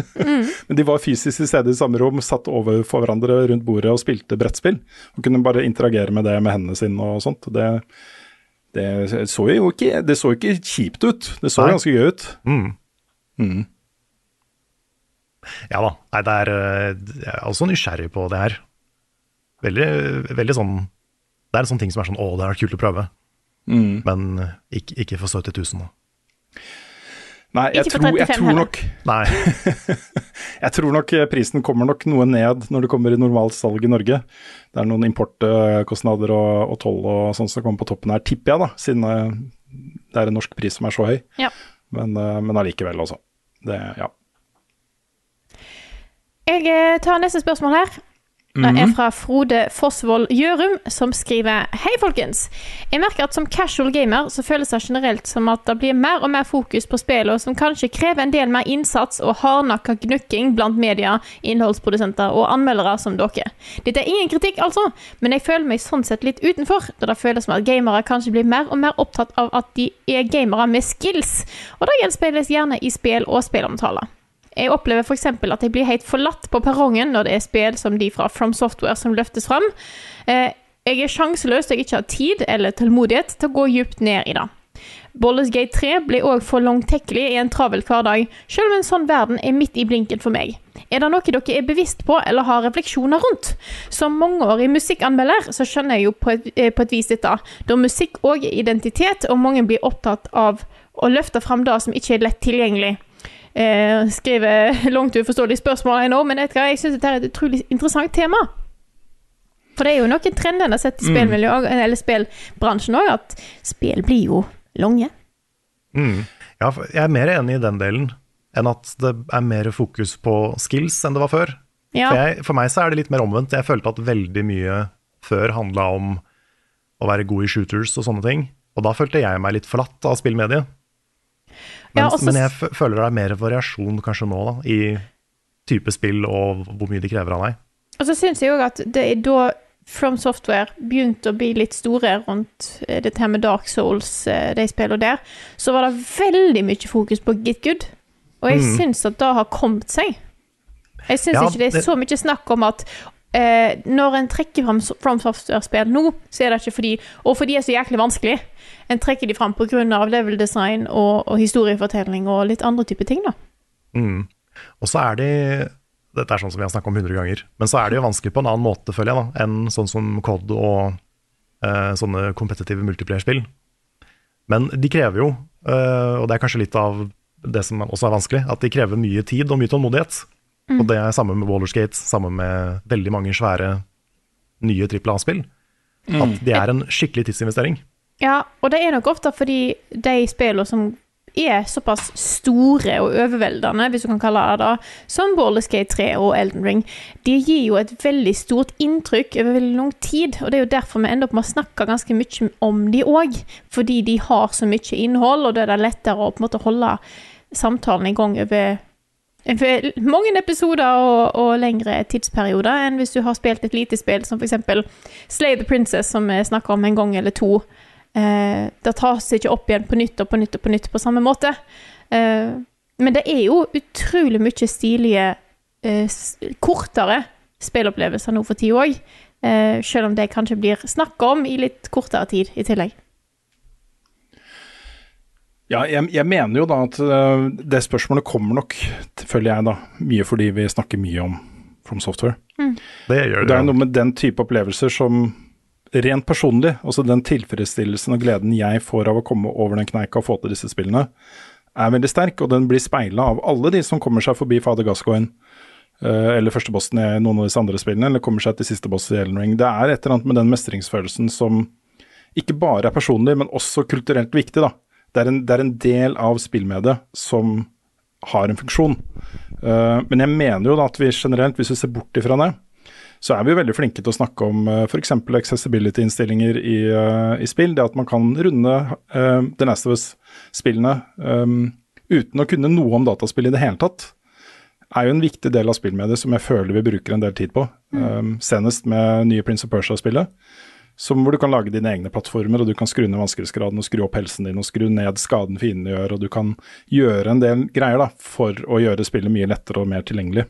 Men de var fysisk til stede i samme rom, satt overfor hverandre rundt bordet og spilte brettspill. Og kunne bare interagere med det med hendene sine og sånt. Det, det så jo ikke, det så ikke kjipt ut, det så Nei. ganske gøy ut. Mm. Mm. Ja da. Nei, det er, eh, jeg er også nysgjerrig på det her. Veldig, veldig sånn Det er en sånn ting som er sånn Å, det er kult å prøve. Mm. Men eh, ikke, ikke for 70 000, da. Nei, jeg tror, jeg 35 tror nok Nei. Jeg tror nok eh, prisen kommer nok noe ned når det kommer i normalt salg i Norge. Det er noen importkostnader og, og toll og sånn som kommer på toppen her, tipper jeg, da, siden eh, det er en norsk pris som er så høy. Ja. Men, eh, men allikevel, altså. Det, ja. Jeg eh, tar neste spørsmål her. Det er fra Frode Fossvold Gjørum, som skriver Hei, folkens. Jeg merker at som casual gamer så føles det generelt som at det blir mer og mer fokus på spillene som kanskje krever en del mer innsats og hardnakka gnukking blant media, innholdsprodusenter og anmeldere som dere. Dette er ingen kritikk, altså, men jeg føler meg sånn sett litt utenfor, da det føles som at gamere kanskje blir mer og mer opptatt av at de er gamere med skills, og det gjenspeiles gjerne i spill og spillomtaler. Jeg opplever f.eks. at jeg blir helt forlatt på perrongen når det er spill som de fra From Software som løftes fram. Eh, jeg er sjanseløs da jeg ikke har tid eller tålmodighet til å gå dypt ned i det. Baldur's Gate 3 blir òg for langtekkelig i en travel hverdag, selv om en sånn verden er midt i blinken for meg. Er det noe dere er bevisst på eller har refleksjoner rundt? Som mangeårig musikkanmelder så skjønner jeg jo på et, eh, på et vis dette, da musikk òg er identitet, og mange blir opptatt av å løfte fram det som ikke er lett tilgjengelig. Eh, skriver langt uforståelige spørsmål nå, men vet du hva, jeg syns dette er et utrolig interessant tema. For det er jo noen trender en har sett i Mm. spillmiljøet, eller spillbransjen òg, at spill blir jo lange. Mm. Ja, jeg er mer enig i den delen enn at det er mer fokus på skills enn det var før. Ja. For, jeg, for meg så er det litt mer omvendt. Jeg følte at veldig mye før handla om å være god i shooters og sånne ting. Og da følte jeg meg litt forlatt av spillmediet. Men, Ja, også, men jeg føler det er mer variasjon kanskje nå, da, i type spill og hvor mye de krever av deg. Og så syns jeg òg at det er da From Software begynte å bli litt store rundt det dette her med Dark Souls, eh, de spillene der, så var det veldig mye fokus på Get Good. Og jeg Mm. syns at det har kommet seg. Jeg syns Ja, ikke det er det- så mye snakk om at eh, når en trekker fram From Software-spill nå, så er det ikke fordi Og fordi det er så jæklig vanskelig. En trekker de fram pga. level design og, og historiefortelling og litt andre typer ting, da. Mm. Og så er de Dette er sånn som vi har snakket om 100 ganger, men så er det jo vanskelig på en annen måte, føler jeg, da, enn sånn som COD og eh, sånne kompetitive multiplayer-spill. Men de krever jo, eh, og det er kanskje litt av det som også er vanskelig, at de krever mye tid og mye tålmodighet. Mm. Og det er samme med Wallerskate, samme med veldig mange svære nye trippel A-spill. At det er en skikkelig tidsinvestering. Ja, og det er nok ofte fordi de spillene som er såpass store og overveldende, hvis du kan kalle det det, som Ballerskate 3 og Elden Ring, de gir jo et veldig stort inntrykk over veldig lang tid, og det er jo derfor vi ender opp med å snakke ganske mye om de òg, fordi de har så mye innhold, og da er det lettere å på en måte holde samtalen i gang over mange episoder og, og lengre tidsperioder enn hvis du har spilt et lite spill som f.eks. Slay the Princess, som vi snakker om en gang eller to. Eh, det tas ikke opp igjen på nytt og på nytt og på nytt på samme måte. Eh, men det er jo utrolig mye stilige, eh, kortere spillopplevelser nå for tida òg. Eh, selv om det kanskje blir snakka om i litt kortere tid i tillegg. Ja, jeg, jeg mener jo da at øh, det spørsmålet kommer nok, føler jeg da, mye fordi vi snakker mye om From Software. Mm. Det gjør Det er noe med den type opplevelser som rent personlig, altså den tilfredsstillelsen og gleden jeg får av å komme over den kneika og få til disse spillene, er veldig sterk, og den blir speila av alle de som kommer seg forbi Fader Gascoigne eh, eller første bossen i noen av disse andre spillene, eller kommer seg til siste boss i Elden Ring. Det er et eller annet med den mestringsfølelsen som ikke bare er personlig, men også kulturelt viktig. da. Det er en, det er en del av spillmediet som har en funksjon. Uh, men jeg mener jo da at vi generelt, hvis vi ser bort ifra det, så er vi jo veldig flinke til å snakke om uh, f.eks. accessibility-innstillinger i, uh, i, spill. Det at man kan runde uh, The Last of Us-spillene um, uten å kunne noe om dataspill i det hele tatt, er jo en viktig del av spillmediet som jeg føler vi bruker en del tid på. Mm. Um, senest med nye Prince of Persia-spillet. Som hvor du kan lage dine egne plattformer, og du kan skru ned vanskelighetsgraden og skru opp helsen din og skru ned skaden fiendene gjør, og du kan gjøre en del greier da, for å gjøre spillet mye lettere og mer tilgjengelig.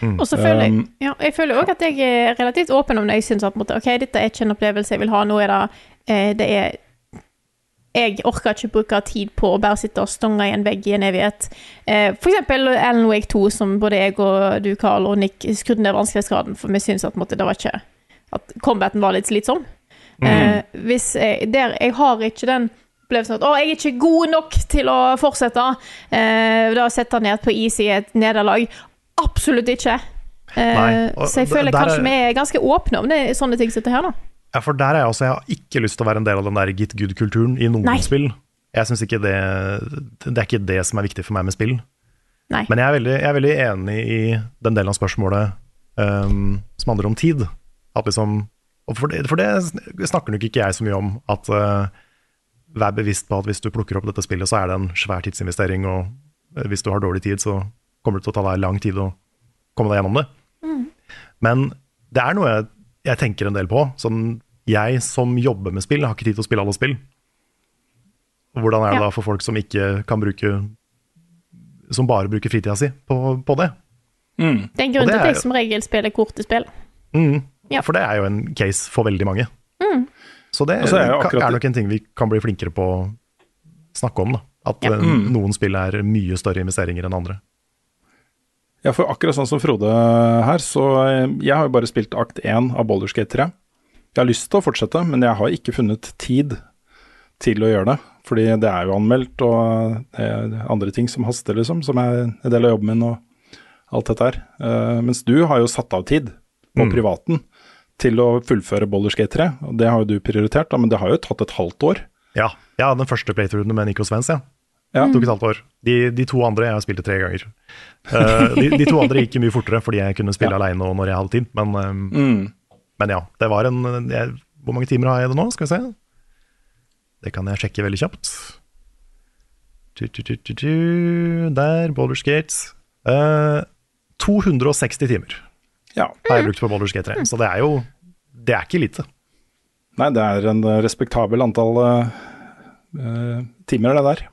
Mm. Og så føler jeg, ja, jeg føler òg at jeg er relativt åpen om det. Jeg syns at ok, dette er ikke en opplevelse jeg vil ha. Nå er det eh, Det er jeg orker ikke bruke tid på å bare sitte og stonge i en vegg i en evighet. Eh, for eksempel Alan Wake 2, som både jeg og du, Carl, og Nick skrudde ned vanskelighetsgraden, for vi syns at det var ikke At combaten var litt slitsom. Mm. Eh, hvis jeg, der, jeg har ikke den opplevelsen at 'Å, jeg er ikke god nok til å fortsette'. Eh, da setter ned på is i et nederlag. Absolutt ikke. Eh, Nei, så jeg føler kanskje er... vi er ganske åpne om det, sånne ting som dette her, da. Ja, for der er jeg også Jeg har ikke lyst til å være en del av den der git good-kulturen i noen Nei. spill. Jeg synes ikke det Det er ikke det som er viktig for meg med spill. Nei. Men jeg er, veldig, jeg er veldig enig i den delen av spørsmålet um, som handler om tid. At liksom for det, for det, snakker nok ikke jeg så mye om. At uh, vær bevisst på at hvis du plukker opp dette spillet, så er det en svær tidsinvestering. Og uh, hvis du har dårlig tid, så kommer det til å ta deg lang tid å komme deg gjennom det. Mm. Men det er noe jeg, jeg, tenker en del på. Sånn, jeg som jobber med spill, har ikke tid til å spille alle spill. Hvordan er det ja. da for folk som ikke kan bruke Som bare bruker fritida si på, på det? Mm. Det er en grunn til at jeg som regel spiller korte spill. Mm. Ja. For det er jo en case for veldig mange. Mm. Så det er, er, nok en ting vi kan bli flinkere på å snakke om. Da. At ja. Eh, mm. noen spill er mye større investeringer enn andre. Ja, for akkurat sånn som Frode her, så eh, jeg har jo bare spilt akt 1 av Boulderskate 3. Jeg har lyst til å fortsette, men jeg har ikke funnet tid til å gjøre det. Fordi det er jo anmeldt og andre ting som haster, liksom. Som er en del av jobben min og alt dette her. Uh, mens du har jo satt av tid på mm. privaten til å fullføre Boulderskate 3. Det har jo du prioritert, da, men det har jo tatt et halvt år. Ja, ja den første playthroughen med Nico Svens, ja. Ja. Det tok et halvt år. De, de, to andre jeg har spilt det tre ganger. Uh, de, de, to andre gikk mye fortere fordi jeg kunne spille ja. aleine når jeg hadde tid. Men, um, mm. men, ja, det var en jeg, Hvor mange timer har jeg det nå? Skal vi se. Det kan jeg sjekke veldig kjapt. Du, du, du, Der, Boulder Skates. Uh, 260 timer ja. har jeg brukt på Baldur's G3. Så det er jo Det er ikke lite. Nei, det er en respektabel antall uh, timer, det der.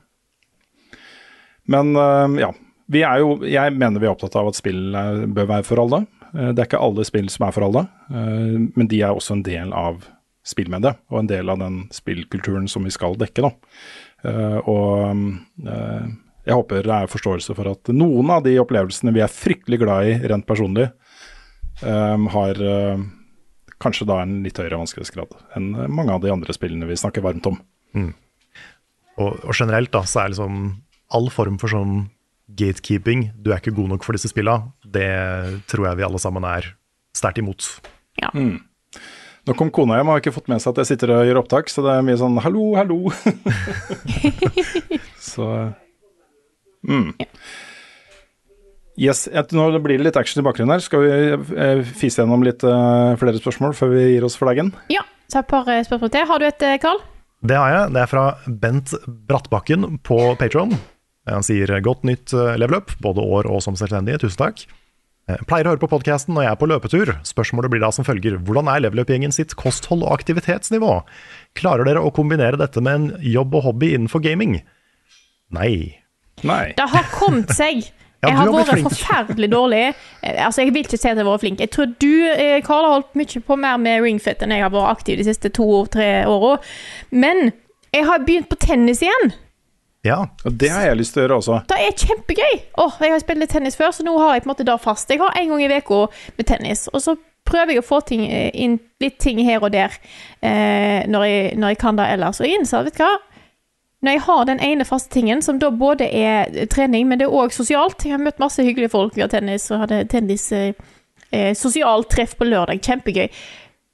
Men uh, ja. Vi er jo, jeg mener vi er opptatt av at spill bør være for alle. Uh, det er ikke alle spill som er for alle, men de er også en del av spillmediet, og en del av den spillkulturen som vi skal dekke. da. og jeg håper det er forståelse for at noen av de opplevelsene vi er fryktelig glad i rent personlig, har kanskje da en litt høyere vanskelighetsgrad enn mange av de andre spillene vi snakker varmt om. Mm. Og, og, generelt da, så er liksom all form for sånn gatekeeping, du er ikke god nok for disse spillene, det tror jeg vi alle sammen er sterkt imot. Ja. Mm. Nå kom kona hjem og har ikke fått med seg at jeg sitter og gjør opptak, så det er mye sånn 'hallo, hallo'. så mm. Yes, Nå blir det litt action i bakgrunnen her. Skal vi eh, fise gjennom litt uh, flere spørsmål før vi gir oss for dagen? Ja, så et par spørsmål til. Har du et, Karl? Det har jeg. Det er fra Bent Brattbakken på Patron. Han sier godt nytt eh, level up, både år og som selvstendig. Tusen takk. Jeg eh, pleier å høre på podkasten når jeg er på løpetur. Spørsmålet blir da som følger. Hvordan er level up-gjengen sitt kosthold og aktivitetsnivå? Klarer dere å kombinere dette med en jobb og hobby innenfor gaming? Nei. Nei. Det har kommet seg. Jeg har vært forferdelig dårlig. Eh, altså, Jeg vil ikke si at jeg har vært flink. Jeg tror du, eh, Karl, har holdt mye på mer med ringfit enn jeg har vært aktiv de siste to-tre åra. Men jeg har begynt på tennis igjen. Ja, og det har jeg lyst til å gjøre også. Det er kjempegøy! Åh, Jeg har spilt litt tennis før, så nå har jeg på en måte det fast. Jeg har en gang i uka med tennis, og så prøver jeg å få ting, eh, inn litt ting her og der eh, når, jeg, når, jeg, kan det ellers. Og jeg innser, vet du hva, når jeg har den ene faste tingen, som da både er trening, men det er òg sosialt Jeg har møtt masse hyggelige folk via tennis, og hadde tennis eh, eh, sosialt treff på lørdag. Kjempegøy.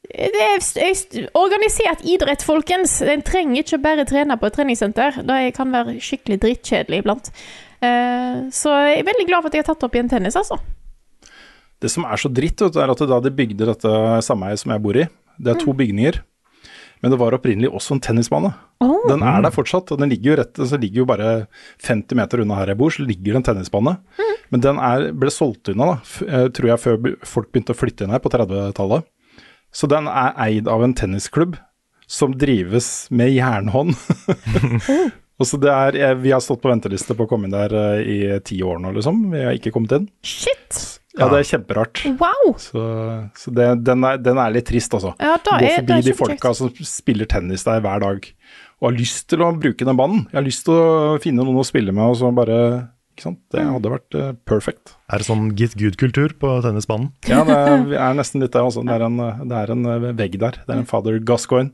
Det er organisert idrett, folkens. En trenger ikke bare trene på et treningssenter. Det kan være skikkelig drittkjedelig iblant. Eh, så jeg er veldig glad for at jeg har tatt opp igjen tennis, altså. Det som er så dritt, vet er at da de bygde dette sameiet som jeg bor i, det er to bygninger, men det var opprinnelig også en tennisbane. Oh. Den er der fortsatt, og den ligger jo rett, så ligger jo bare 50 meter unna her jeg bor, så ligger det en tennisbane. Men den er, ble solgt unna, da, f- eh, tror jeg, før folk begynte å flytte inn her på 30-tallet. Så den er eid av en tennisklubb som drives med jernhånd. og så det er, eh, Vi har stått på venteliste på å komme inn der eh, i ti år nå, liksom. Vi har ikke kommet inn. Shit! Ja, det er kjemperart. Wow! Så, så det, den, er, den er litt trist, altså. Ja, Gå er- forbi er de folka som spiller tennis der hver dag, og har lyst til å bruke den banen. Jeg har lyst til å finne noen å spille med, og så bare Ikke sant. Det Mm. hadde vært uh, perfect. Er det sånn git good-kultur på tennisbanen? Ja, det er, er nesten litt det, altså. Det er en, det er en eh, vegg der. Det er en Father Gascoigne.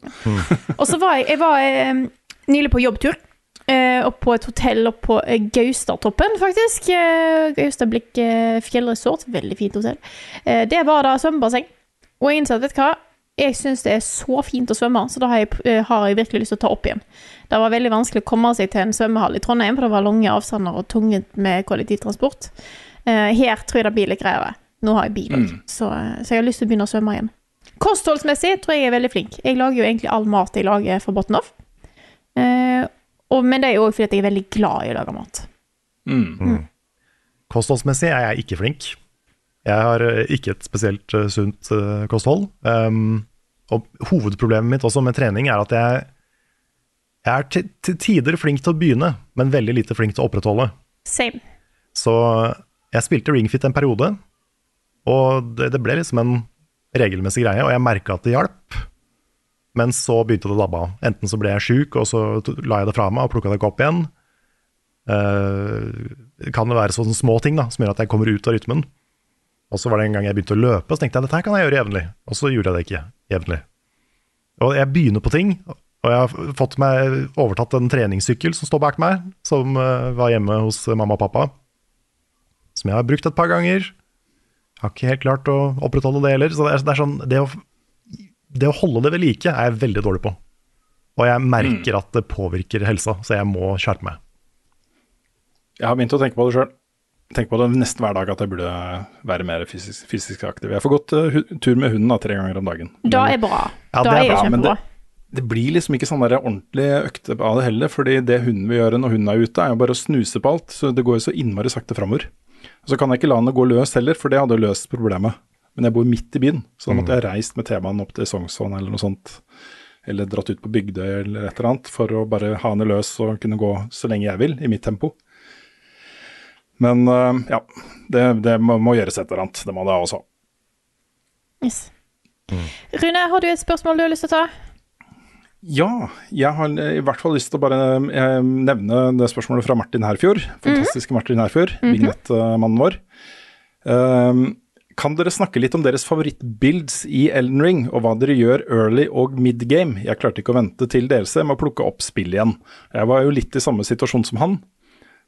Og så var jeg, jeg var, eh, nylig på jobbtur. Eh, opp på et hotell opp på eh, Gaustatoppen, faktisk. Eh, Gaustablikk eh, fjellresort. Veldig fint hotell. Eh, det var da svømmebasseng. Og jeg innså at, vet hva, jeg syns det er så fint å svømme, så da har jeg, eh, har jeg virkelig lyst til å ta opp igjen. Det var veldig vanskelig å komme seg til en svømmehall i Trondheim, for det var lange avstander og tungt med kollektivtransport. Eh, her tror jeg det blir litt greiere. Nå har jeg bil mm. så, så jeg har lyst til å begynne å svømme igjen. Kostholdsmessig tror jeg jeg er veldig flink. Jeg lager jo egentlig all mat jeg lager fra bunnen av. Eh, og, men det er òg fordi jeg er veldig glad i å lage mat. Mm. Kostholdsmessig er jeg ikke flink. Jeg har eh, ikke et spesielt uh, sunt uh, kosthold. Um, og hovedproblemet mitt også med trening er at jeg, jeg er til, til tider flink til å begynne, men veldig lite flink til å opprettholde. Same. Så jeg spilte ringfit en periode, og det, det ble liksom en regelmessig greie, og jeg merka at det hjalp. Men så begynte det å dabbe av. Enten så ble jeg sjuk, og så la jeg det fra meg og plukka det ikke opp igjen. Uh, kan det være sånne små ting da, som gjør at jeg kommer ut av rytmen. Og så var det en gang jeg begynte å løpe, så tenkte jeg dette her kan jeg gjøre jevnlig. Og så gjorde jeg det ikke jevnlig. Og jeg begynner på ting, og jeg har fått meg overtatt en treningssykkel som står bak meg, som eh, var hjemme hos mamma og pappa. Som jeg har brukt et par ganger. Jeg Har ikke helt klart å opprettholde det heller. Så det er, det er sånn det å, det å holde det ved like er jeg veldig dårlig på. Og jeg merker at det påvirker helsa, så jeg må skjerpe meg. Jeg har begynt å tenke på det sjøl. Tenker på det nesten hver dag at jeg burde være mer fysisk, fysisk aktiv. Jeg får gått uh, tur med hunden da, tre ganger om dagen. Da er bra. Ja, da det er, er jo bra, men kjempebra. det, det blir liksom ikke sånn der ordentlig økte av det heller, fordi det hunden vil gjøre når hunden er ute, er jo bare å snuse på alt. Så det går jo så innmari sakte framover. Så kan jeg ikke la henne gå løs heller, for det hadde løst problemet. Men jeg bor midt i byen, så da måtte jeg reist med T-banen opp til Sognsvann eller noe sånt. Eller dratt ut på Bygdøy eller et eller annet for å bare ha henne løs og kunne gå så lenge jeg vil, i mitt tempo. Men øh, ja, det, det må, må gjøres et eller annet. Det må det også. Yes. Rune, har du et spørsmål du har lyst til å ta? Ja, jeg har i hvert fall lyst til å bare eh, nevne det spørsmålet fra Martin Herfjord. Fantastiske Martin Herfjord, Mhm. vignettmannen vår. Um, kan dere snakke litt om deres favorittbuilds i Elden Ring, og hva dere gjør early og mid-game? Jeg klarte ikke å vente til DLC med å plukke opp spill igjen. Jeg var jo litt i samme situasjon som han,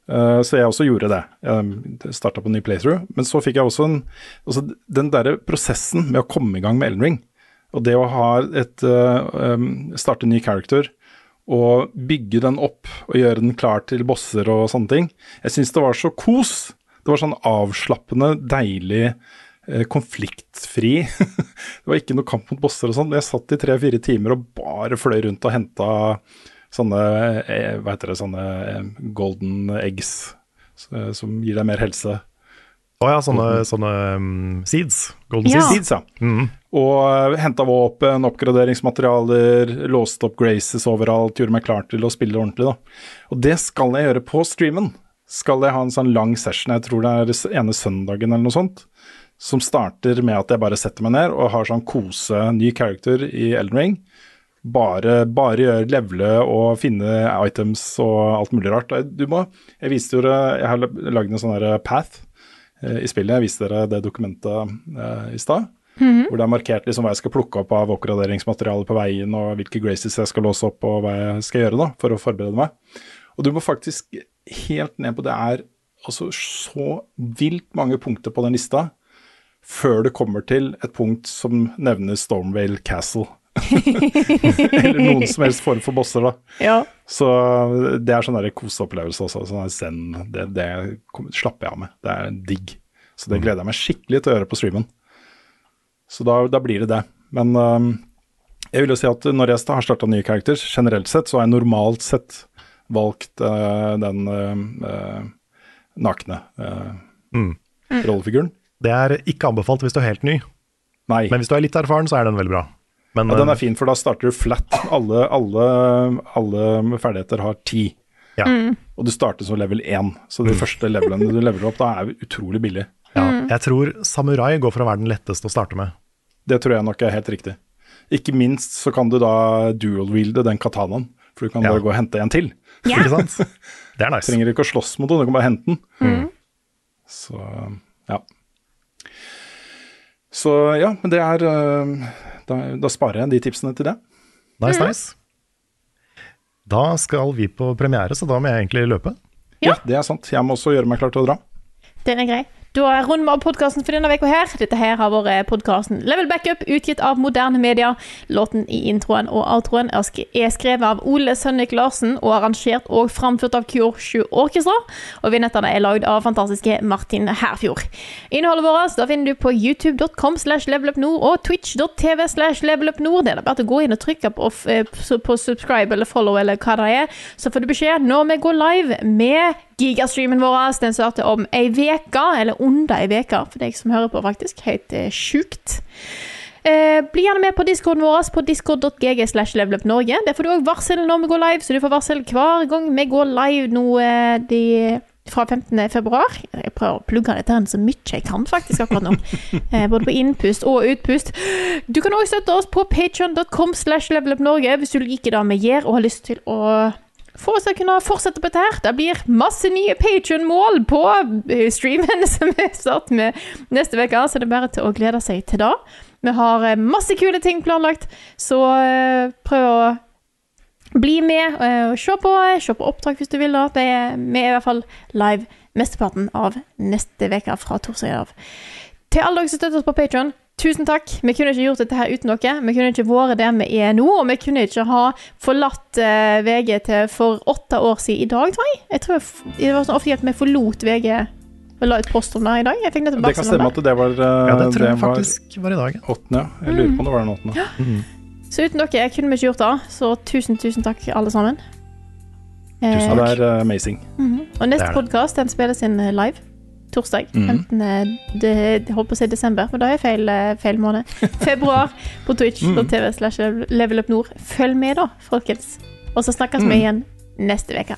eh, så jeg også gjorde det. Jeg starta på en ny playthrough. Men så fikk jeg også en altså Den derre prosessen med å komme i gang med Elden Ring, og det å ha et eh, Starte en ny character og bygge den opp og gjøre den klar til bosser og sånne ting. Jeg syns det var så kos. Det var sånn avslappende, deilig, konfliktfri. det var ikke noe kamp mot bosser og sånn. Jeg satt i tre-fire timer og bare fløy rundt og henta sånne eh, Hva heter det, sånne eh, golden eggs eh, som gir deg mer helse. Å ja, sånne, sånne um, seeds. Golden Ja. seeds. Seeds, ja. Mm. Og henta våpen, oppgraderingsmaterialer, låste opp Graces overalt, gjorde meg klar til å spille ordentlig, da. Og det skal jeg gjøre på streamen. Skal jeg ha en sånn lang session, jeg tror det er ene søndagen eller noe sånt, som starter med at jeg bare setter meg ned og har sånn kose ny character i Elden Ring. Bare, bare gjøre levele og finne items og alt mulig rart. Du må, jeg viste jo jeg har lagd en sånn path eh, i spillet, jeg viste dere det dokumentet eh, i stad. Mhm. Hvor det er markert liksom hva jeg skal plukke opp av oppgraderingsmateriale på veien, og hvilke graces jeg skal låse opp, og hva jeg skal gjøre da, for å forberede meg. Og du må faktisk helt ned på Det er altså så vilt mange punkter på den lista før du kommer til et punkt som nevner Stormvale Castle. Eller noen som helst form for bosser, da. Ja. Så det er sånn koseopplevelse også. Sånn zen. Det, det slapper jeg av med. Det er digg. Så det gleder jeg meg skikkelig til å gjøre på streamen. Så da, da blir det det. Men um, jeg vil jo si at når jeg har starta nye karakterer, generelt sett, så har jeg normalt sett valgt uh, den uh, øh, nakne uh, Mm. rollefiguren. Det er ikke anbefalt hvis du er helt ny. Nei. Men hvis du er litt erfaren, så er den veldig bra. Men, ja, den eh, er fin, for da starter du flat. Alle, alle, alle ferdigheter har ti. Ja. Mm. Og du starter som level 1, så de første levelene du leveler opp, da er utrolig billig. ja, Mm. jeg tror samurai går for å være den letteste å starte med. Det tror jeg nok er helt riktig. Ikke minst så kan du da dual-wielde den katanaen, for du kan Ja. bare gå og hente en til. Ja. Ikke sant? Det er nice. Trenger ikke å slåss mot den, du kan bare hente den. Mm. Så ja. Så ja, men det er øh, da, da sparer jeg de tipsene til det. Nice, nice. Da skal vi på premiere, så da må jeg egentlig løpe. Ja. Det er sant. Jeg må også gjøre meg klar til å dra. Den er grei. Da runder vi av podkasten for denne uka her. Dette her har vært podkasten Level Backup, utgitt av Moderne Media. Låten i introen og outroen er skrevet av Ole Sønnik Larsen og arrangert og framført av Kyoshu Orkestra. Og vignettene er lagd av fantastiske Martin Herfjord. Innholdet vårt da finner du på youtube.com slash levelupnord og twitch.tv slash levelupnord. Det er bare å gå inn og trykke på, eh, på på subscribe eller follow eller hva det er, så får du beskjed når vi går live med gigastreamen vår. Den starter om ei uke, eller under ei uke for deg som hører på, faktisk. Helt eh, sjukt. Eh, bli gjerne med på discorden vår på discord.gg slash levelupnorge. Der får du òg varsel når vi går live, så du får varsel hver gang vi går live nå eh, de, fra 15. februar. Jeg prøver å plugge dette så mye jeg kan faktisk akkurat nå. Eh, både på innpust og utpust. Du kan òg støtte oss på patreon.com slash levelupnorge hvis du liker det vi gjør og har lyst til å til å kunne fortsette på dette her. Det blir masse nye Patreon-mål på eh, streamen som vi starter med neste uke, så det er bare til å glede seg til det. Vi har eh, masse kule ting planlagt, så eh, prøv å bli med og se på, se på opptak hvis du vil. da. Vi er i hvert fall live mesteparten av neste uke fra torsdag av. Til alle dere som støtter oss på Patreon, tusen takk. Vi kunne ikke gjort dette her uten dere. Vi kunne ikke vært der vi er nå, og vi kunne ikke ha forlatt uh, VG til for åtte år siden i dag, tror jeg. Jeg tror jeg det var sånn ofte at vi forlot VG og la ut post om det i dag. Jeg fikk Det kan stemme at det var uh, Ja, det tror jeg det faktisk var i dag. ja. åttende, ja. Jeg lurer på om det var den åttende. Mhm. Så uten dere kunne vi ikke gjort det. Så tusen, tusen takk, alle sammen. Eh, takk det er amazing. Mm -hmm. Og neste podkast den spilles inn eh, live. Torsdag. Mm. 15. De, jeg holdt på å si desember, men da er jeg feil, eh, feil måned. Februar på twitch.tv Mhm. slash levelupnord. Følg med, da, folkens. Og så snakkes vi mm. igjen neste uke.